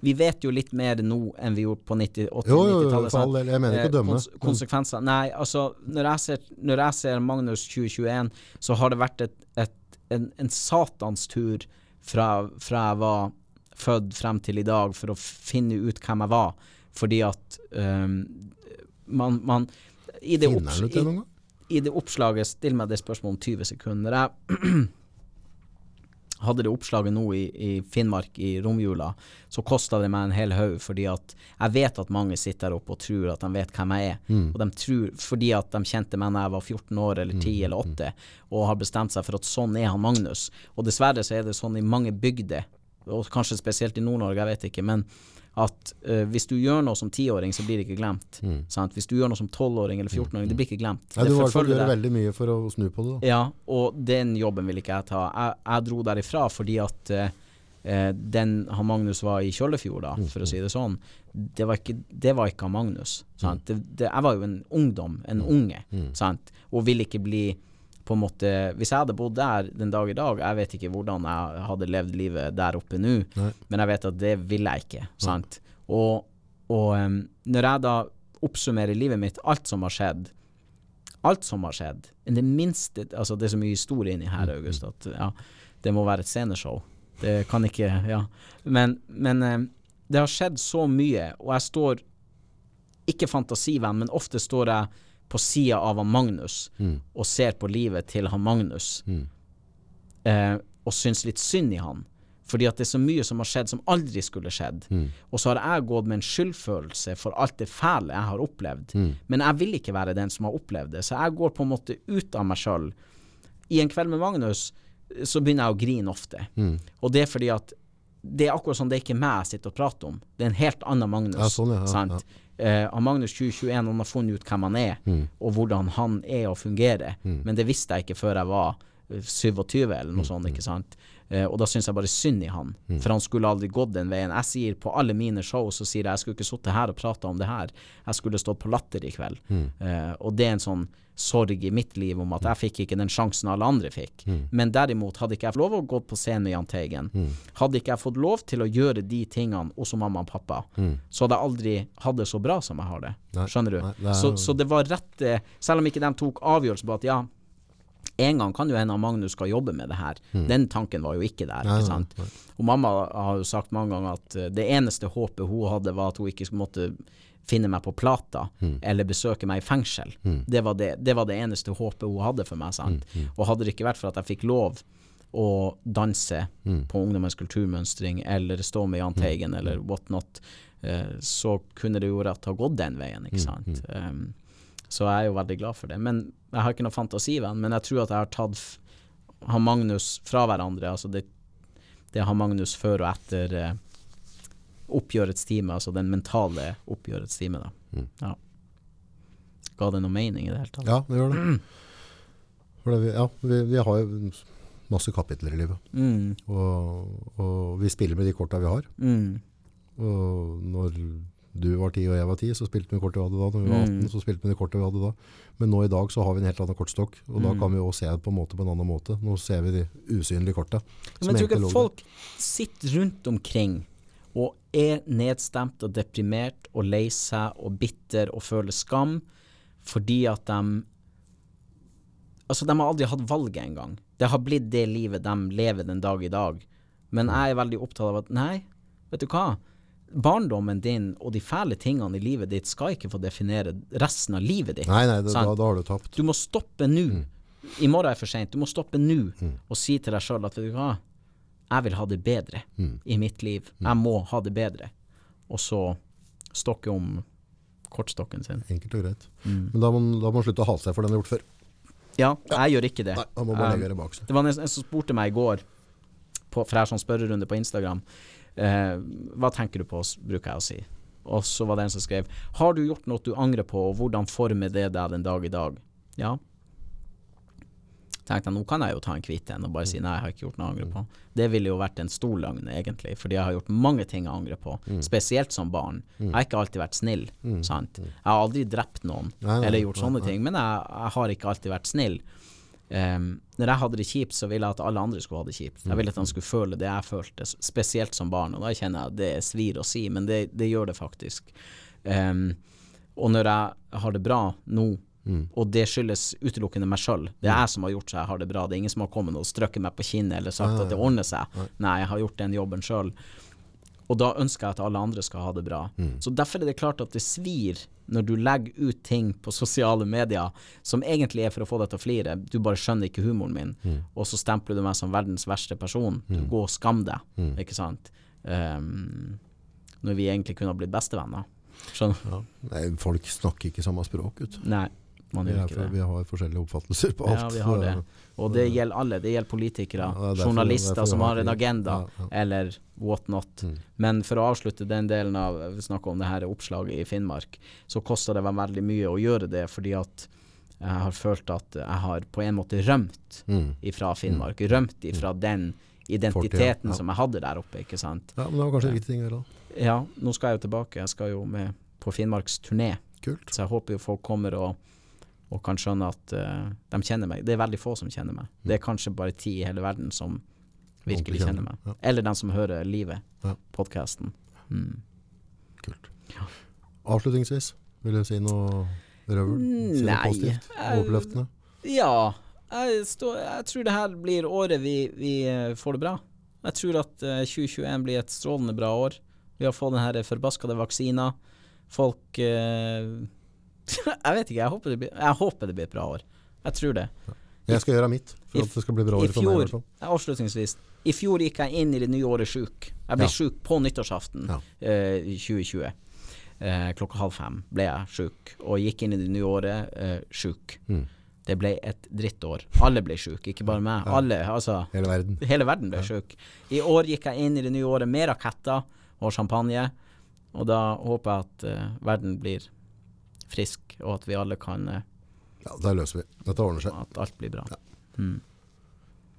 Speaker 3: Vi vet jo litt mer nå enn vi gjorde på 90, 80-
Speaker 2: Jo, jo, jo,
Speaker 3: 90-tallet.
Speaker 2: Jeg mener ikke å
Speaker 3: Eh,
Speaker 2: dømme.
Speaker 3: Kons konsekvenser. Nei, altså når jeg, ser, når jeg ser Magnus 2021, så har det vært et, et, en, en satans tur fra, fra jeg var født frem til i dag for å finne ut hvem jeg var. Fordi at um, man, man i det, opps i, i det oppslaget Still meg det spørsmålet om 20 sekunder. Jeg hadde det oppslaget nå i, i Finnmark i romjula, så kosta det meg en hel haug, fordi at jeg vet at mange sitter der oppe og tror at de vet hvem jeg er. Og de tror, fordi at de kjente meg da jeg var 14 år eller 10 eller 8, og har bestemt seg for at sånn er han Magnus. Og dessverre så er det sånn i mange bygder, og kanskje spesielt i Nord-Norge, jeg vet ikke, men at uh, hvis du gjør noe som tiåring, så blir det ikke glemt. Sant? Hvis du gjør noe som tolvåring eller 14-åring, det blir ikke glemt.
Speaker 2: Nei, du
Speaker 3: deg.
Speaker 2: veldig mye for å snu på det. Da.
Speaker 3: Ja, og den jobben vil ikke jeg ta. Jeg, jeg dro derifra fordi at eh, eh, den han Magnus var i Kjøllefjord, da, for å si det sånn, det var ikke, det var ikke han Magnus. Sant? Det, det, jeg var jo en ungdom, en unge, sant? og ville ikke bli på en måte Hvis jeg hadde bodd der den dag i dag, jeg vet ikke hvordan jeg hadde levd livet der oppe nå, men jeg vet at det ville jeg ikke. Sant? Og, og um, når jeg da oppsummerer livet mitt, alt som har skjedd, alt som har skjedd. Det minste Altså, det er så mye historie inni her, August, at ja, det må være et sceneshow. Det kan ikke Ja. Men, men det har skjedd så mye, og jeg står Ikke fantasivenn, men ofte står jeg på sida av han Magnus og ser på livet til han Magnus, eh, og syns litt synd i han. Fordi at det er så mye som har skjedd som aldri skulle skjedd. Og så har jeg gått med en skyldfølelse for alt det fæle jeg har opplevd. Men jeg vil ikke være den som har opplevd det, så jeg går på en måte ut av meg sjøl. I En kveld med Magnus så begynner jeg å grine ofte. Og det er fordi at det er akkurat som det er ikke meg jeg sitter og prater om. Det er en helt annen Magnus.
Speaker 2: Ja, sånn, ja, ja?
Speaker 3: Eh, han Magnus 2021 han har funnet ut hvem han er, og hvordan han er og fungerer. Men det visste jeg ikke før jeg var eh, 27 eller noe sånt. ikke sant? Eh, og da syns jeg bare synd i han, for han skulle aldri gått den veien. Jeg sier på alle mine show så sier jeg jeg skulle ikke sittet her og prata om det her. Jeg skulle stått på Latter i kveld. Eh, og det er en sånn sorg i mitt liv om at jeg fikk ikke den sjansen alle andre fikk. Men derimot, hadde ikke jeg fått lov å gå på scenen med Jahn Teigen, hadde ikke jeg fått lov til å gjøre de tingene hos mamma og pappa, så hadde jeg aldri hatt det så bra som jeg har det.
Speaker 2: Nei,
Speaker 3: Skjønner du?
Speaker 2: nei, det er
Speaker 3: så, så det var rett eh, Selv om ikke de tok avgjørelse på at ja, en gang kan jo hende Magnus skal jobbe med det her.
Speaker 2: Mm.
Speaker 3: Den tanken var jo ikke der.
Speaker 2: Nei,
Speaker 3: ikke sant?
Speaker 2: nei.
Speaker 3: Og mamma har jo sagt mange ganger at eh, det eneste håpet hun hadde, var at hun ikke måtte finne meg på plata
Speaker 2: Mm.
Speaker 3: eller besøke meg i fengsel. Det, var det, det var det eneste håpet hun hadde for meg. sant?
Speaker 2: Mm,
Speaker 3: Og hadde det ikke vært for at jeg fikk lov å danse
Speaker 2: Mm.
Speaker 3: på Ungdommens kulturmønstring eller stå med Jahn Teigen eller whatnot, eh, så kunne det jo rett ha gått den veien,
Speaker 2: Mm,
Speaker 3: ikke sant. Um, så jeg er jo veldig glad for det. Men jeg har ikke noe fantasivenn, men jeg tror at jeg har tatt han Magnus fra hverandre. Altså det, det har Magnus før og etter eh, oppgjørets time, altså den mentale oppgjørets time. Da.
Speaker 2: Mm.
Speaker 3: Ja. Ga det noe mening i det hele tatt?
Speaker 2: Ja, det gjør det. For det ja, vi, vi har jo masse kapitler i livet.
Speaker 3: Mm,
Speaker 2: Og, og vi spiller med de korta vi har.
Speaker 3: mm,
Speaker 2: Og når du var 10 og jeg var 10, så spilte vi kortet vi hadde da. Når vi var 18,
Speaker 3: Mm.
Speaker 2: så spilte vi det de kortet vi hadde da. Men nå i dag så har vi en helt annen kortstokk. Og da
Speaker 3: Mm.
Speaker 2: kan vi også se det på en måte på en annen måte. Nå ser vi de usynlige korta.
Speaker 3: Men jeg tror ikke folk sitter rundt omkring og er nedstemt og deprimert og lei seg og bitter og føler skam fordi at de Altså, de har aldri hatt valget engang. Det har blitt det livet de lever den dag i dag. Men jeg er veldig opptatt av at nei, vet du hva? Barndommen din og de fæle tingene i livet ditt skal ikke få definere resten av livet ditt.
Speaker 2: Nei, nei, det, da, da har du tapt.
Speaker 3: Du må stoppe nå.
Speaker 2: Mm.
Speaker 3: I morgen er for seint. Du må stoppe nå og si til deg sjøl at vet du hva, jeg vil ha det bedre
Speaker 2: Mm.
Speaker 3: i mitt liv. Jeg må ha det bedre. Og så stokke om kortstokken sin.
Speaker 2: Enkelt og greit.
Speaker 3: Mm.
Speaker 2: Men da må, man- da må man slutte å hate seg for den har gjort før.
Speaker 3: Ja, jeg gjør ikke det.
Speaker 2: Nei, da må man bare
Speaker 3: Um,
Speaker 2: legge det bak seg.
Speaker 3: Det var en som spurte meg i går, på, for jeg har sånn spørrerunde på Instagram, eh, hva tenker du på, bruker jeg å si. Og så var det en som skrev, har du gjort noe du angrer på, og hvordan former det deg den dag i dag? Ja. Tenkte jeg, nå kan jeg jo ta en kvitt en og bare si nei, jeg har ikke gjort noe jeg angrer på. Det ville jo vært en stor løgn, egentlig, fordi jeg har gjort mange ting jeg angrer på, spesielt som barn. Jeg har ikke alltid vært snill, sant. Jeg har aldri drept noen, eller gjort sånne ting, men jeg, jeg har ikke alltid vært snill. Um, når jeg hadde det kjipt, så ville jeg at alle andre skulle ha det kjipt. Jeg ville at de skulle føle det jeg følte, spesielt som barn. Og da kjenner jeg at det svir å si, men det, det gjør det faktisk. Um, og når jeg har det bra nå, og det skyldes utelukkende meg sjøl, det er jeg som har gjort så jeg har det bra, det er ingen som har kommet og strøkket meg på kinnet eller sagt at det ordner seg. Nei, jeg har gjort den jobben sjøl. Og da ønsker jeg at alle andre skal ha det bra. Så derfor er det klart at det svir når du legger ut ting på sosiale medier som egentlig er for å få deg til å flire. Du bare skjønner ikke humoren min, og så stempler du meg som verdens verste person. Du Gå og skam deg, ikke sant. Um, når vi egentlig kunne ha blitt bestevenner. Skjønner
Speaker 2: Ja. Nei, folk snakker ikke samme språk. Ut.
Speaker 3: Nei, man gjør ikke det.
Speaker 2: vi har forskjellige oppfattelser på alt.
Speaker 3: Ja, vi har det. Og det gjelder alle. Det gjelder politikere,
Speaker 2: Ja, det er
Speaker 3: journalister som
Speaker 2: har
Speaker 3: en agenda,
Speaker 2: Ja, ja.
Speaker 3: eller what not. Men for å avslutte den delen av Vi snakker om det her oppslaget i Finnmark, så koster det meg veldig mye å gjøre det, fordi at jeg har følt at jeg har på en måte rømt
Speaker 2: Mm.
Speaker 3: ifra Finnmark. Rømt ifra den identiteten som jeg hadde der oppe, ikke sant.
Speaker 2: Ja, men det var kanskje riktig ting å gjøre. da.
Speaker 3: Ja, nå skal jeg jo tilbake. Jeg skal jo med på Finnmarks turné.
Speaker 2: Kult.
Speaker 3: Så jeg håper jo folk kommer og, og kan skjønne at uh, de kjenner meg. Det er veldig få som kjenner meg. Det er kanskje bare ti i hele verden som virkelig
Speaker 2: kjenner,
Speaker 3: meg.
Speaker 2: ja.
Speaker 3: Eller den som hører livet,
Speaker 2: Ja.
Speaker 3: podkasten. Mm.
Speaker 2: Kult. Avslutningsvis, vil du si noe røvel? Si noe positivt?
Speaker 3: jeg- Ja, jeg, står, jeg tror det her blir året vi, vi eh, får det bra. Jeg tror at eh, 2021 blir et strålende bra år. Vi har fått den her forbaskede vaksina. Folk eh, Jeg vet ikke, jeg håper, det blir, jeg håper det blir et bra år. Jeg tror det.
Speaker 2: Jeg skal gjøre mitt for at det skal bli bra år for meg. i
Speaker 3: fjor,
Speaker 2: hvert fall.
Speaker 3: avslutningsvis I fjor gikk jeg inn i det nye året sjuk. Jeg ble
Speaker 2: Ja.
Speaker 3: sjuk på nyttårsaften
Speaker 2: Ja.
Speaker 3: eh, 2020. Eh, klokka halv fem ble jeg sjuk, og gikk inn i det nye året eh, sjuk.
Speaker 2: Mm.
Speaker 3: Det ble et drittår. Alle ble sjuke, ikke bare meg. Alle, altså
Speaker 2: Hele verden.
Speaker 3: Hele verden ble sjuk. I år gikk jeg inn i det nye året med raketter og champagne, og da håper jeg at uh, verden blir frisk, og at vi alle kan eh,
Speaker 2: Ja, det løser vi. Dette ordner seg.
Speaker 3: At alt blir bra.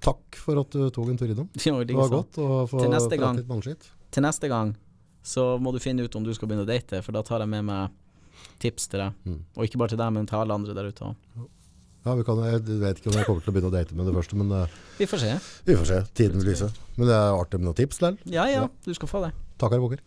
Speaker 2: Takk for at du tok en tur innom.
Speaker 3: Jo,
Speaker 2: Det var godt å få prate litt mannskitt.
Speaker 3: til neste gang så må du finne ut om du skal begynne å date, for da tar jeg med meg tips til deg.
Speaker 2: Mm.
Speaker 3: Og ikke bare til deg, men til alle andre der ute òg.
Speaker 2: Ja, vi kan, jeg vet ikke om jeg kommer til å begynne å date med det første, men eh,
Speaker 3: Vi får se.
Speaker 2: vi får se. Tiden vil vise. Men det er artig med noen tips, Lell.
Speaker 3: Ja ja,
Speaker 2: Ja.
Speaker 3: du skal få det.
Speaker 2: Takkar og bukker.